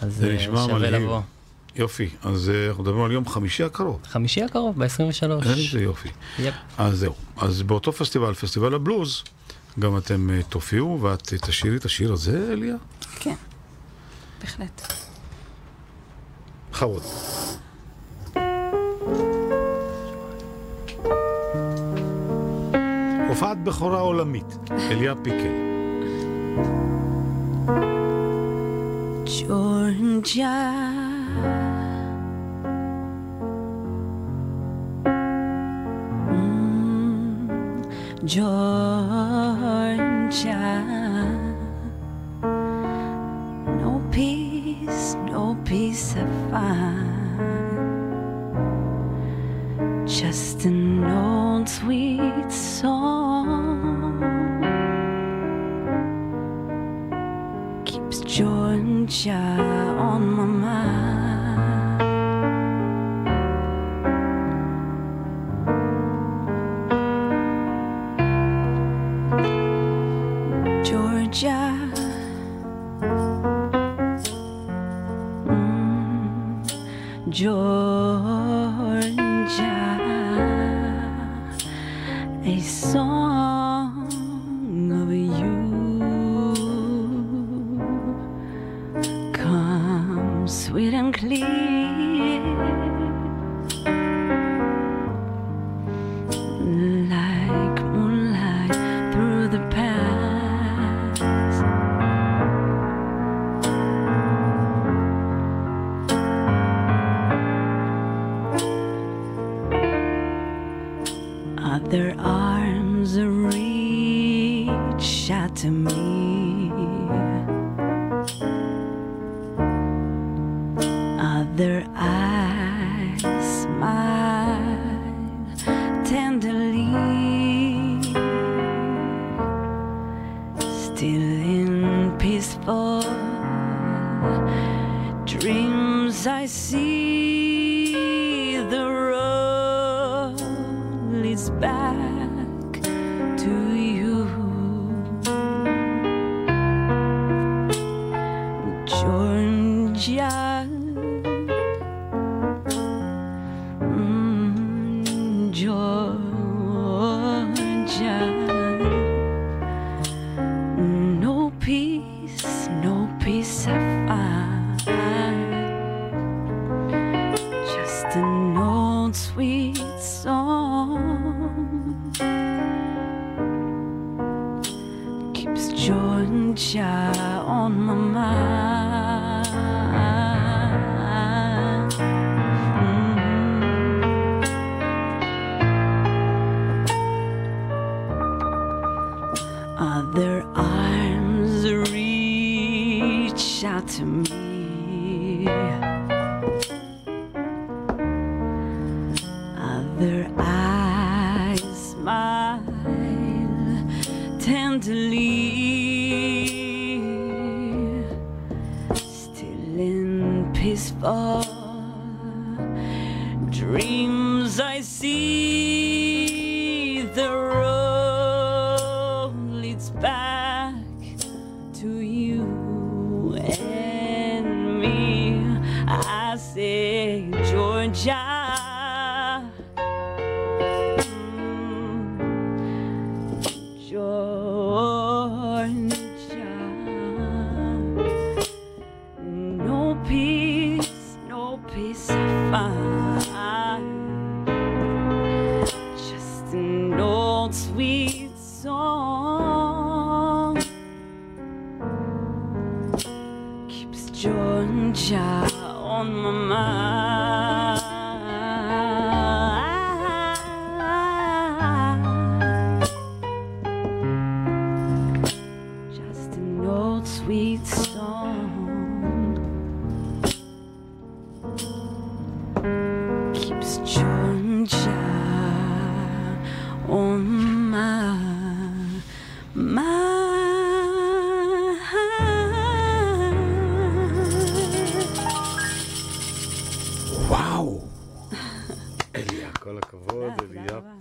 אז זה אה, נשמע שווה. לבוא. יופי, אז אה, אנחנו מדברים על יום חמישי הקרוב. חמישי הקרוב, ב-23. איזה יופי. יפ. אז זהו. אז באותו פסטיבל, פסטיבל הבלוז, גם אתם תופיעו, ואת תשאירי את השיר הזה, אליה? כן, בהחלט. בכבוד. הופעת בכורה עולמית, אליה פיקל. Georgia. Georgia. Peace, no peace I find. Just an old sweet song keeps Georgia on my mind. joy.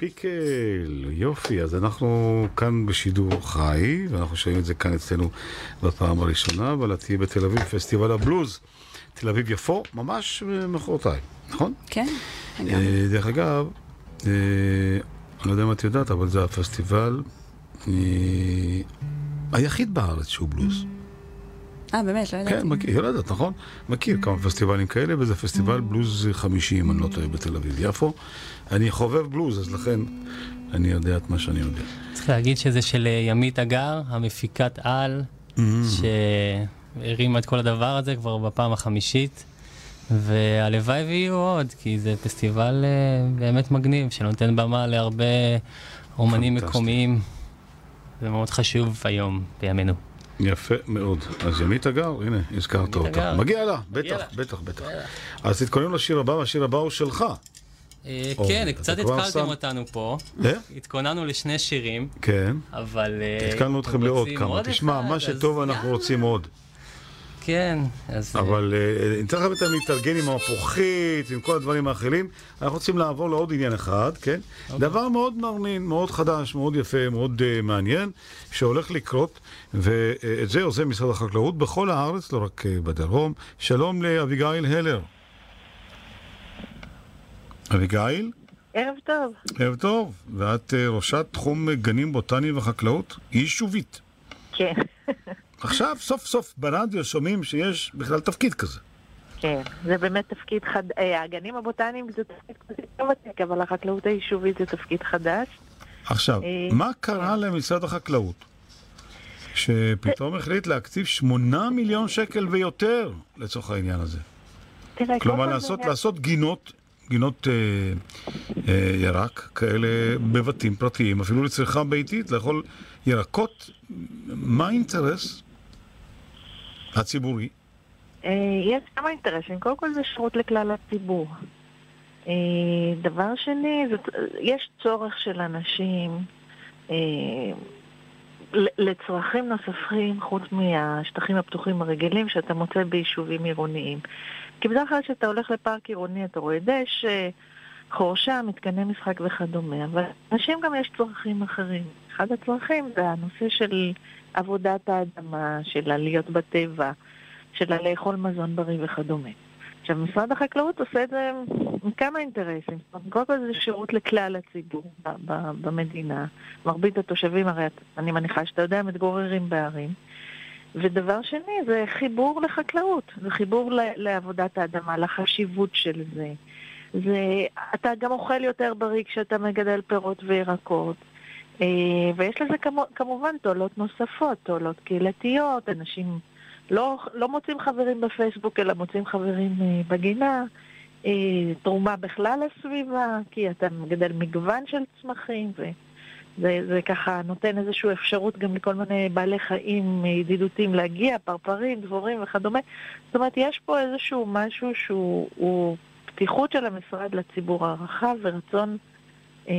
פיקל. יופי, אז אנחנו כאן בשידור חי, ואנחנו שומעים את זה כאן אצלנו בפעם הראשונה, אבל את תהיי בתל אביב, פסטיבל הבלוז. תל אביב יפו, ממש מחרתיים, נכון? כן, אה, דרך אגב, אה, אני לא יודע אם את יודעת, אבל זה הפסטיבל אה, היחיד בארץ שהוא בלוז. אה, באמת, לא ידעתי. כן, מכיר, לא יודעת, נכון? מכיר כמה פסטיבלים כאלה, וזה פסטיבל בלוז 50, אני לא טועה, בתל אביב, יפו. אני חובב בלוז, אז לכן אני יודע את מה שאני יודע. צריך להגיד שזה של אה, ימית אגר, המפיקת על, Mm. שהרימה את כל הדבר הזה כבר בפעם החמישית, והלוואי ויהיו עוד, כי זה פסטיבל אה, באמת מגניב, שנותן במה להרבה אומנים. מקומיים. זה מאוד חשוב היום, בימינו. יפה מאוד. אז ימית אגר, הנה, הזכרת אותה. מגיע לה, בטח, בטח, בטח. אז תתכונן לשיר הבא, והשיר הבא הוא שלך. אה, כן, קצת התקלתם אותנו פה. אה? התכוננו לשני שירים. כן. אבל... אה, התקלנו אתכם אתם לעוד כמה. תשמע, מה שטוב אנחנו רוצים עוד. כן, אז... אה, אבל אה, נצטרך באמת להתארגן עם המפוחית, עם כל הדברים האחרים. אנחנו רוצים לעבור לעוד עניין אחד, כן? אוקיי. דבר מאוד מרנין, מאוד חדש, מאוד יפה, מאוד אה, מעניין, שהולך לקרות, ואת זה עושה משרד החקלאות בכל הארץ, לא רק אה, בדרום. שלום לאביגיל הלר. אביגיל, ערב טוב. ערב טוב. ואת אה, ראשת תחום אה, גנים בוטניים וחקלאות יישובית. כן, עכשיו, סוף סוף ברדיו שומעים שיש בכלל תפקיד כזה. כן. זה באמת תפקיד חד... אה, הגנים הבוטניים זה תפקיד יותר ותיק, אבל החקלאות היישובית זה תפקיד חדש. עכשיו, אה, מה קרה למשרד החקלאות שפתאום החליט להקציב 8 מיליון שקל ויותר לצורך העניין הזה? כלומר, לעשות, לעשות גינות, גינות אה, אה, ירק כאלה בבתים פרטיים, אפילו לצריכה ביתית, לאכול ירקות. מה האינטרס הציבורי? אה, יש כמה אינטרסים. קודם כל זה שירות לכלל הציבור. אה, דבר שני, יש צורך של אנשים אה, לצרכים נוספים, חוץ מהשטחים הפתוחים הרגילים שאתה מוצא ביישובים עירוניים. כי בדרך כלל כשאתה הולך לפארק עירוני אתה רואה דשא, חורשה, מתקני משחק וכדומה, אבל לאנשים גם יש צרכים אחרים. אחד הצרכים זה הנושא של עבודת האדמה, של להיות בטבע, של לאכול מזון בריא וכדומה. עכשיו, משרד החקלאות עושה את זה עם כמה אינטרסים. קודם כל זה שירות לכלל הציבור במדינה. מרבית התושבים, הרי אני מניחה שאתה יודע, מתגוררים בערים. ודבר שני, זה חיבור לחקלאות, זה חיבור לעבודת האדמה, לחשיבות של זה. זה, אתה גם אוכל יותר בריא כשאתה מגדל פירות וירקות. אה, ויש לזה כמו, כמובן תועלות נוספות, תועלות קהילתיות, אנשים לא, לא מוצאים חברים בפייסבוק, אלא מוצאים חברים אה, בגינה. אה, תרומה בכלל לסביבה, כי אתה מגדל מגוון של צמחים, וזה זה ככה נותן איזושהי אפשרות גם לכל מיני בעלי חיים ידידותיים להגיע, פרפרים, דבורים וכדומה. זאת אומרת, יש פה איזשהו משהו שהוא הוא פתיחות של המשרד לציבור הרחב ורצון... אה,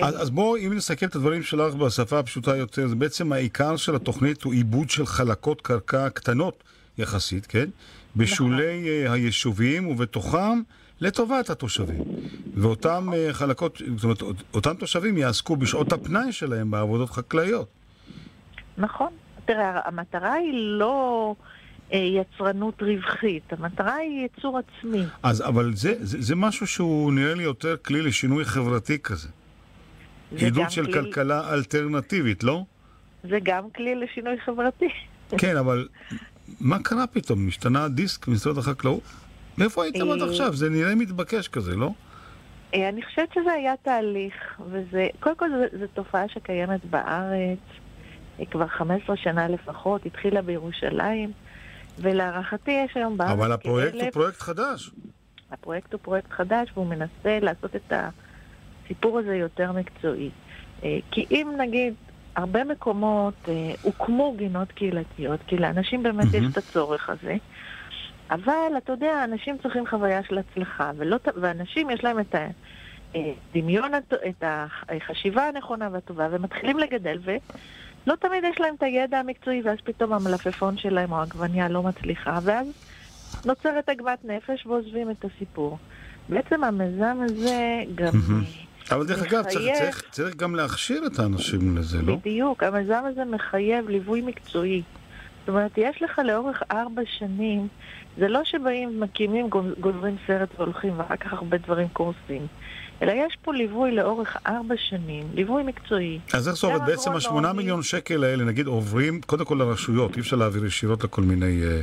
אז, אז בואו, אם נסכם את הדברים שלך בשפה הפשוטה יותר, זה בעצם העיקר של התוכנית הוא עיבוד של חלקות קרקע קטנות יחסית, כן? בשולי uh, היישובים ובתוכם לטובת התושבים. ואותם uh, חלקות, זאת אומרת, אות- אותם תושבים יעסקו בשעות הפנאי שלהם בעבודות חקלאיות. נכון. תראה, המטרה היא לא אה, יצרנות רווחית, המטרה היא ייצור עצמי. אז, אבל זה, זה, זה משהו שהוא נראה לי יותר כלי לשינוי חברתי כזה. זה עידוד של כלי- כלכלה אלטרנטיבית, לא? זה גם כלי לשינוי חברתי. כן, <laughs> אבל מה קרה פתאום? השתנה הדיסק במשרד החקלאות? מאיפה הייתם עד אה, עכשיו? זה נראה מתבקש כזה, לא? אה, אני חושבת שזה היה תהליך, וזה, קודם כל זו תופעה שקיימת בארץ אה, כבר 15 שנה לפחות, התחילה בירושלים, ולהערכתי יש היום בארץ אבל הפרויקט הוא פרויקט חדש. הפרויקט הוא פרויקט חדש והוא מנסה לעשות את הסיפור הזה יותר מקצועי. אה, כי אם נגיד, הרבה מקומות אה, הוקמו גינות קהילתיות, כי לאנשים באמת יש את הצורך הזה, אבל אתה יודע, אנשים צריכים חוויה של הצלחה, ולא, ואנשים יש להם את הדמיון, את החשיבה הנכונה והטובה, ומתחילים לגדל, ולא תמיד יש להם את הידע המקצועי, ואז פתאום המלפפון שלהם או העגבניה לא מצליחה, ואז נוצרת עגמת נפש ועוזבים את הסיפור. בעצם המיזם הזה גם אבל דרך אגב, צריך, צריך, צריך גם להכשיר את האנשים לזה, לא? בדיוק, המיזם הזה מחייב ליווי מקצועי. זאת אומרת, יש לך לאורך ארבע שנים, זה לא שבאים, מקימים, גוז- גוזרים סרט והולכים, ואחר כך הרבה דברים קורסים. אלא יש פה ליווי לאורך ארבע שנים, ליווי מקצועי. אז איך זה עובד? גם בעצם השמונה אגרונומי, מיליון שקל האלה, נגיד, עוברים קודם כל לרשויות, אי אפשר להעביר ישירות לכל מיני... אה,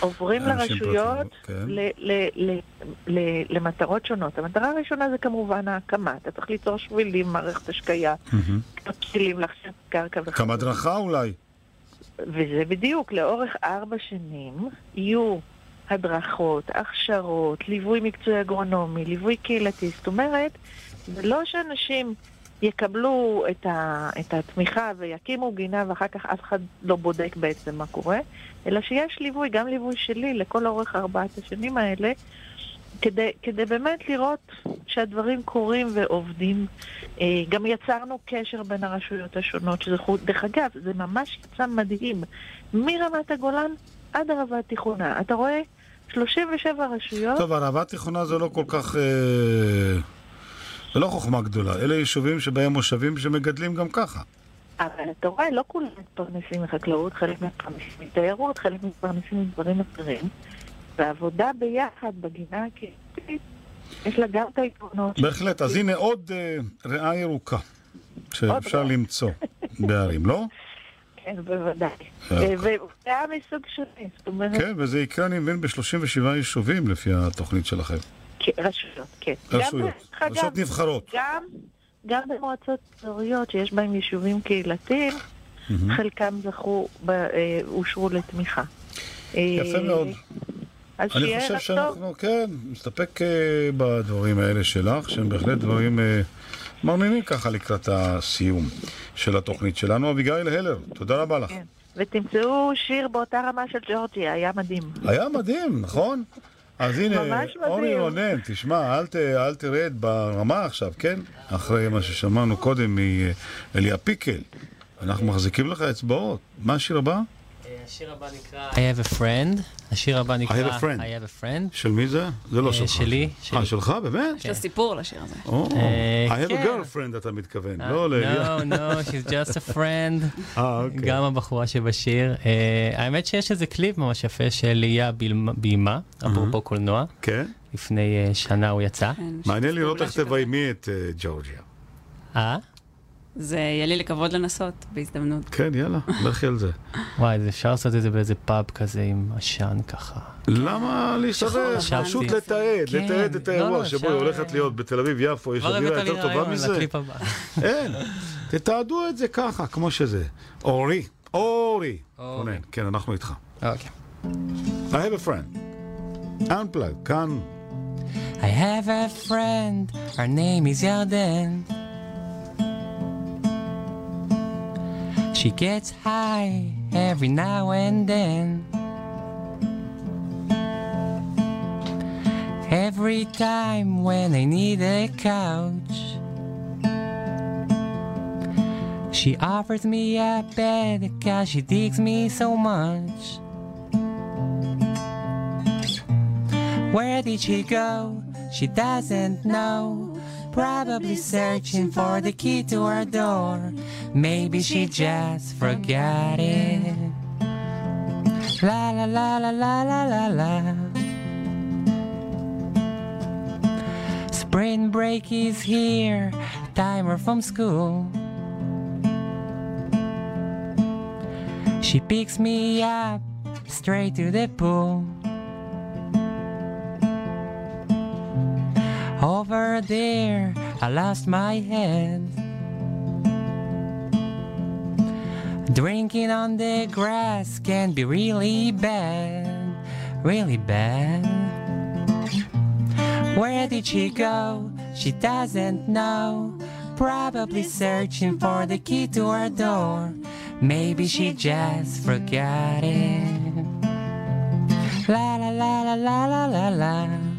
עוברים אנשים לרשויות פרטיים, כן. ל- ל- ל- ל- למטרות שונות. המטרה הראשונה זה כמובן ההקמה. אתה צריך ליצור שבילים, מערכת השקיה, מהמם. כלים, להכשיר קרקע וכדומה. גם הדרכה אולי. וזה בדיוק, לאורך ארבע שנים יהיו הדרכות, הכשרות, ליווי מקצועי אגרונומי, ליווי קהילתי. זאת אומרת, זה לא שאנשים יקבלו את, ה, את התמיכה ויקימו גינה ואחר כך אף אחד לא בודק בעצם מה קורה, אלא שיש ליווי, גם ליווי שלי לכל אורך ארבעת השנים האלה, כדי, כדי באמת לראות שהדברים קורים ועובדים. אה, גם יצרנו קשר בין הרשויות השונות, שזה. דרך אגב, זה ממש יצא מדהים. מרמת הגולן עד ערבה התיכונה. אתה רואה 37 רשויות. טוב, הערבה התיכונה זה לא כל כך... אה, זה לא חוכמה גדולה. אלה יישובים שבהם מושבים שמגדלים גם ככה. אבל אתה רואה, לא כולם מתפרנסים מחקלאות, חלק מתפרנסים מתיירות, חלק מתפרנסים מדברים אחרים. ועבודה ביחד בגינה הקהילתית, יש לה גם את היתרונות. בהחלט. אז הנה עוד אה, ריאה ירוקה שאפשר למצוא בערים, לא? <laughs> כן, בוודאי. אה, אה, וזה היה מסוג שני, זאת אומרת, כן, וזה יקרה, אני מבין, ב-37 יישובים לפי התוכנית שלכם. כן, רשויות, כן. רשויות. רשויות נבחרות. גם, גם במועצות אזוריות שיש בהן יישובים קהילתיים. חלקם זכו, אה, אושרו לתמיכה. יפה מאוד. אז אני חושב שאנחנו, כן, נסתפק בדברים האלה שלך, שהם בהחלט דברים מרנינים ככה לקראת הסיום של התוכנית שלנו. אביגיל הלר, תודה רבה לך. כן. ותמצאו שיר באותה רמה של ג'ורג'יה, היה מדהים. היה מדהים, נכון? אז הנה. אורי רונן, תשמע, אל, ת, אל תרד ברמה עכשיו, כן? אחרי מה ששמענו קודם מאליה פיקל. אנחנו מחזיקים לך אצבעות. מה השיר הבא? השיר הבא נקרא I have a friend. השיר הבא נקרא I have a friend. I have a friend. של מי זה? זה לא אה, שלך. שלי, אה. שלך? באמת? יש לה סיפור לשיר הזה. אה, I have a כן. girlfriend אתה מתכוון, אה, לא לאליה. No, no, she's just a friend. <laughs> אה, אוקיי. גם הבחורה שבשיר. האמת שיש איזה קליפ ממש יפה של ליה ביימה, אפרופו קולנוע. כן. לפני שנה הוא יצא. מעניין לראות איך תביימי את ג'ורג'יה. אה? זה יהיה לי לכבוד לנסות בהזדמנות. כן, יאללה, לכי על זה. <laughs> וואי, אפשר לעשות את זה באיזה פאב כזה עם עשן ככה. למה? חשבתי. פשוט לתעד, כן. לתעד את לא, האירוע לא, שבו אפשר, היא הולכת להיות בתל אביב-יפו, יש אווירה יותר טובה מזה? <laughs> אין, תתעדו את זה ככה, כמו שזה. אורי, אורי. רונן, כן, אנחנו איתך. אוקיי. I have a friend. Unplugged, כאן. I have a friend, her name is Yarden. She gets high every now and then. Every time when I need a couch, she offers me a bed cause she digs me so much. Where did she go? She doesn't know. Probably searching for the key to her door. Maybe she just forgot it. La la la la la la la la. Spring break is here, timer from school. She picks me up straight to the pool. Over there, I lost my head. Drinking on the grass can be really bad, really bad. Where did she go? She doesn't know. Probably searching for the key to her door. Maybe she just forgot it. La la la la la la la la.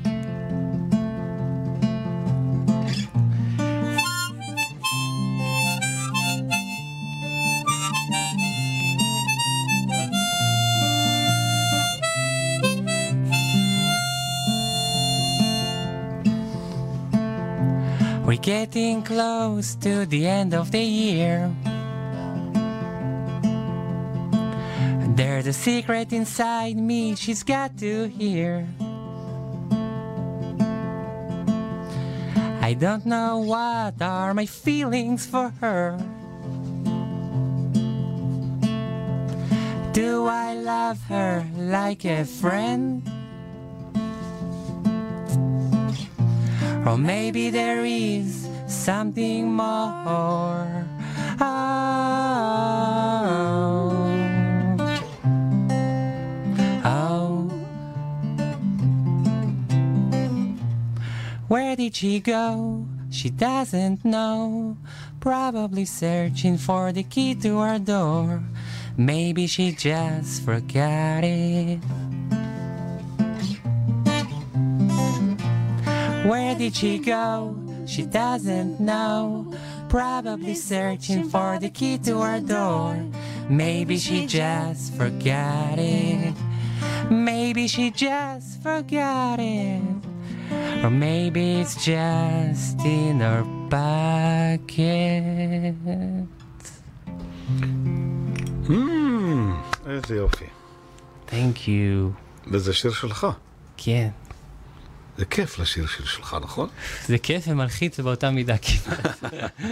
We're getting close to the end of the year. There's a secret inside me she's got to hear. I don't know what are my feelings for her. Do I love her like a friend? Or maybe there is something more. Oh, oh. Where did she go? She doesn't know. Probably searching for the key to her door. Maybe she just forgot it. Where did she go? She doesn't know. Probably searching for the key to her door. Maybe she just forgot it. Maybe she just forgot it. Or maybe it's just in her pocket. Hmm, איזה יופי. Thank you. וזה שיר שלך. כן. זה כיף לשיר שיר שלך, נכון? זה כיף ומלחיץ באותה מידה כמעט.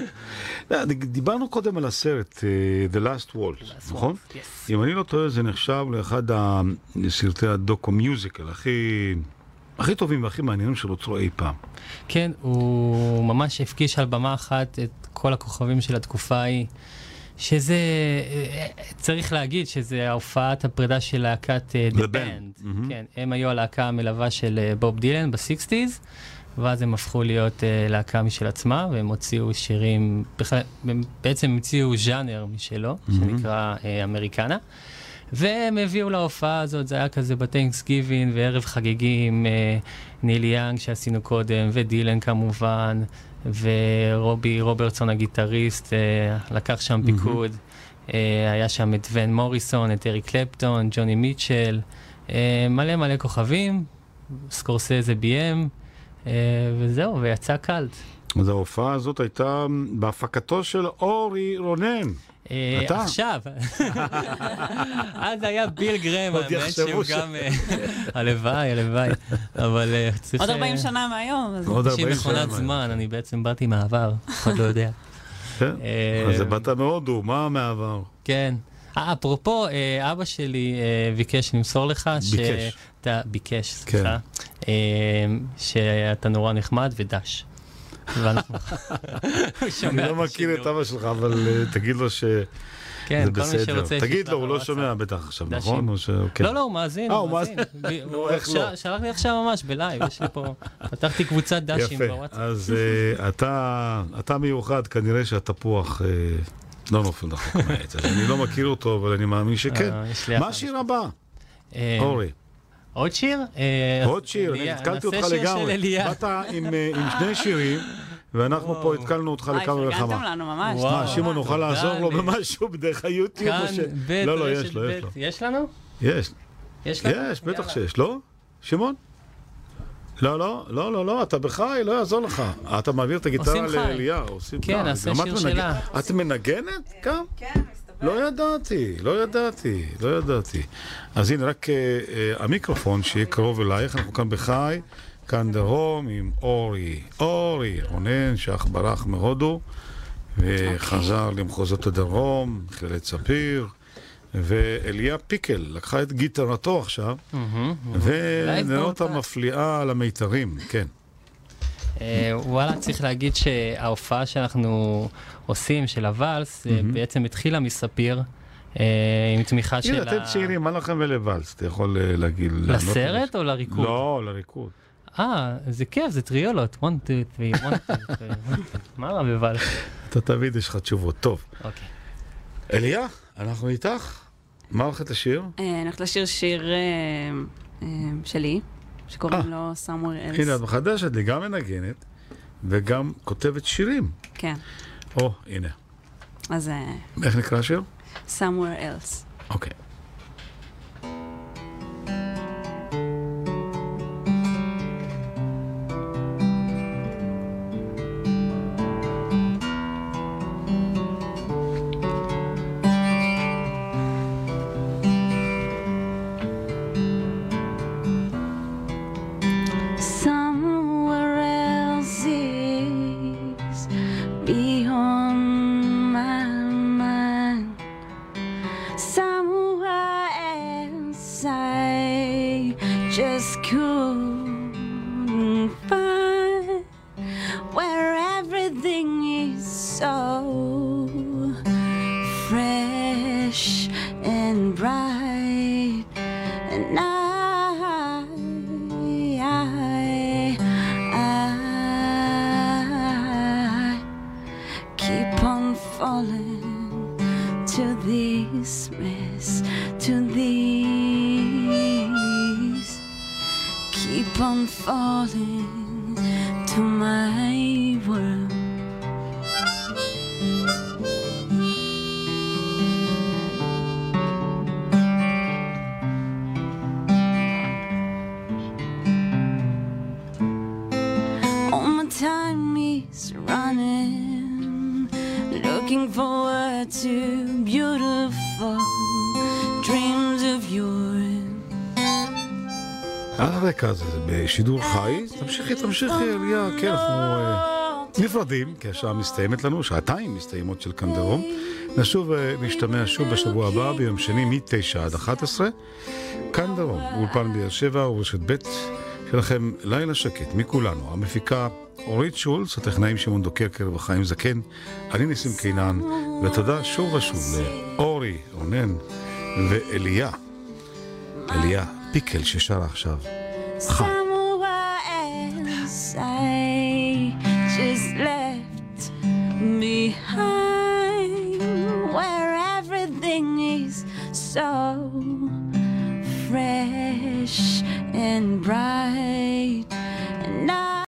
<laughs> לא, דיברנו קודם על הסרט אה, The Last Waltz, נכון? אם אני לא טועה, זה נחשב לאחד הסרטי הדוקו-מיוזיקל הכי... הכי טובים והכי מעניינים שנוצרו אי פעם. כן, הוא ממש הפגיש על במה אחת את כל הכוכבים של התקופה ההיא. שזה, אה, צריך להגיד שזה ההופעת הפרידה של להקת אה, The The Band. Band. מהמם. כן, הם היו הלהקה המלווה של אה, בוב דילן בסיקסטיז, ואז הם הפכו להיות אה, להקה משל עצמה, והם הוציאו שירים, בכלל, הם בעצם המציאו ז'אנר משלו, מהמם. שנקרא אה, אמריקנה. והם הביאו להופעה הזאת, זה היה כזה בטנקסגיבין וערב חגיגי עם אה, נילי יאנג שעשינו קודם, ודילן כמובן, ורובי רוברטסון הגיטריסט אה, לקח שם פיקוד, אה, היה שם את ון מוריסון, את אריק קלפטון, ג'וני מיטשל, אה, מלא מלא כוכבים, סקורסזה ביים, אה, וזהו, ויצא קאלט. אז ההופעה הזאת הייתה בהפקתו של אורי רונן. אה, אתה? עכשיו. <laughs> אז היה ביל גרם, האמת שהוא גם... אה, הלוואי, הלוואי. אבל אה, צריך... עוד אה, 40 שנה מהיום. עוד יש לי 40 שנה מכונת. זמן, אני בעצם באתי מהעבר, אף אחד לא יודע. כן, אז באת מהודו, מה מהעבר? כן. אפרופו, אבא שלי ביקש למסור לך. ביקש. אתה- ביקש, סליחה. אה, שאתה נורא נחמד ודש. <laughs> אני לא מכיר את אבא שלך, אבל אה, תגיד לו ש... כן, כל מי. שרוצה תגיד לו, הוא לא. שומע בטח עכשיו. נכון? או ש- כן. לא, לא, הוא מאזין, אה, הוא מאזין. <laughs> הוא לא? שלח לי עכשיו ממש בלייב, יש לי פה... <laughs> פתחתי קבוצת דשים יפה, בוואטסאפ. אז אה, אתה- אתה מיוחד, כנראה שהתפוח לא נופל רחוק מהעץ. אני לא מכיר אותו, אבל אני מאמין שכן. מה. השיר הבא? אורי. עוד שיר? אה, עוד שיר, אני התקלתי אותך לגמרי. באת עם אה, שני <laughs> שירים, ואנחנו פה התקלנו אותך לכמה וכמה. פרגנתם לנו ממש. מה, שמעון נוכל לעזור לו. במשהו בדרך היוטיוב? לא, לא, יש לו, יש. לו. יש לנו? יש. יש לנו? יש, בטח. שיש. לא? שמעון? לא, לא, לא, לא, לא, אתה בחי, לא יעזור לך. אתה מעביר את הגיטרה. לאליהו. עושים כן, חי. גם את שיר מנגנת- שלה. את מנגנת גם? כן, לא ידעתי, לא ידעתי, לא ידעתי. אז הנה, רק אה, אה, המיקרופון שיהיה קרוב אלייך, אנחנו כאן בחי, כאן דרום עם אורי, אורי רונן, שאך ברח מהודו, וחזר למחוזות הדרום, מכללת ספיר, ואליה פיקל לקחה את גיטרתו עכשיו. ונראה אותה. מפליאה על המיתרים, כן. אה, וואלה, צריך להגיד שההופעה שאנחנו עושים, של הוואלס, אה. בעצם התחילה מספיר, אה, עם תמיכה של הנה, אתם ה... צעירים, מה לכם ולוואלס? אתה יכול להגיד... לסרט? או לריקוד? לא, לריקוד. אה, זה כיף, זה טריולות. 1, 2, 3, 1, 2, 3, 1, 2. מה רע בוואלס? אתה תמיד יש לך תשובות. טוב. אוקיי. אליה, אנחנו איתך. מה הולכת לשיר? אני הולכת לשיר שיר שלי, שקוראים לו Somewhere Else. הנה, את מחדשת לי, גם מנגנת וגם כותבת שירים. כן, או, הנה. אז אה, איך נקרא השיר? Somewhere Else. אוקיי. בשידור חי. תמשיכי, תמשיכי, אליה. כן, אנחנו אה, נפרדים, כי השעה מסתיימת לנו, שעתיים מסתיימות של כאן דרום. נשוב, אה, נשתמע שוב בשבוע הבא, ביום שני, מ-9 עד 11. כאן דרום, באולפן באר שבע ורשת ב' שלכם לילה שקט מכולנו. המפיקה אורית שולץ, הטכנאים שמעון דוקרקר וחיים זקן, אני ניסים קינן, ותודה שוב ושוב לאורי, רונן ואליה. אליה פיקל ששרה עכשיו. חי. I just left behind, where everything is so fresh and bright.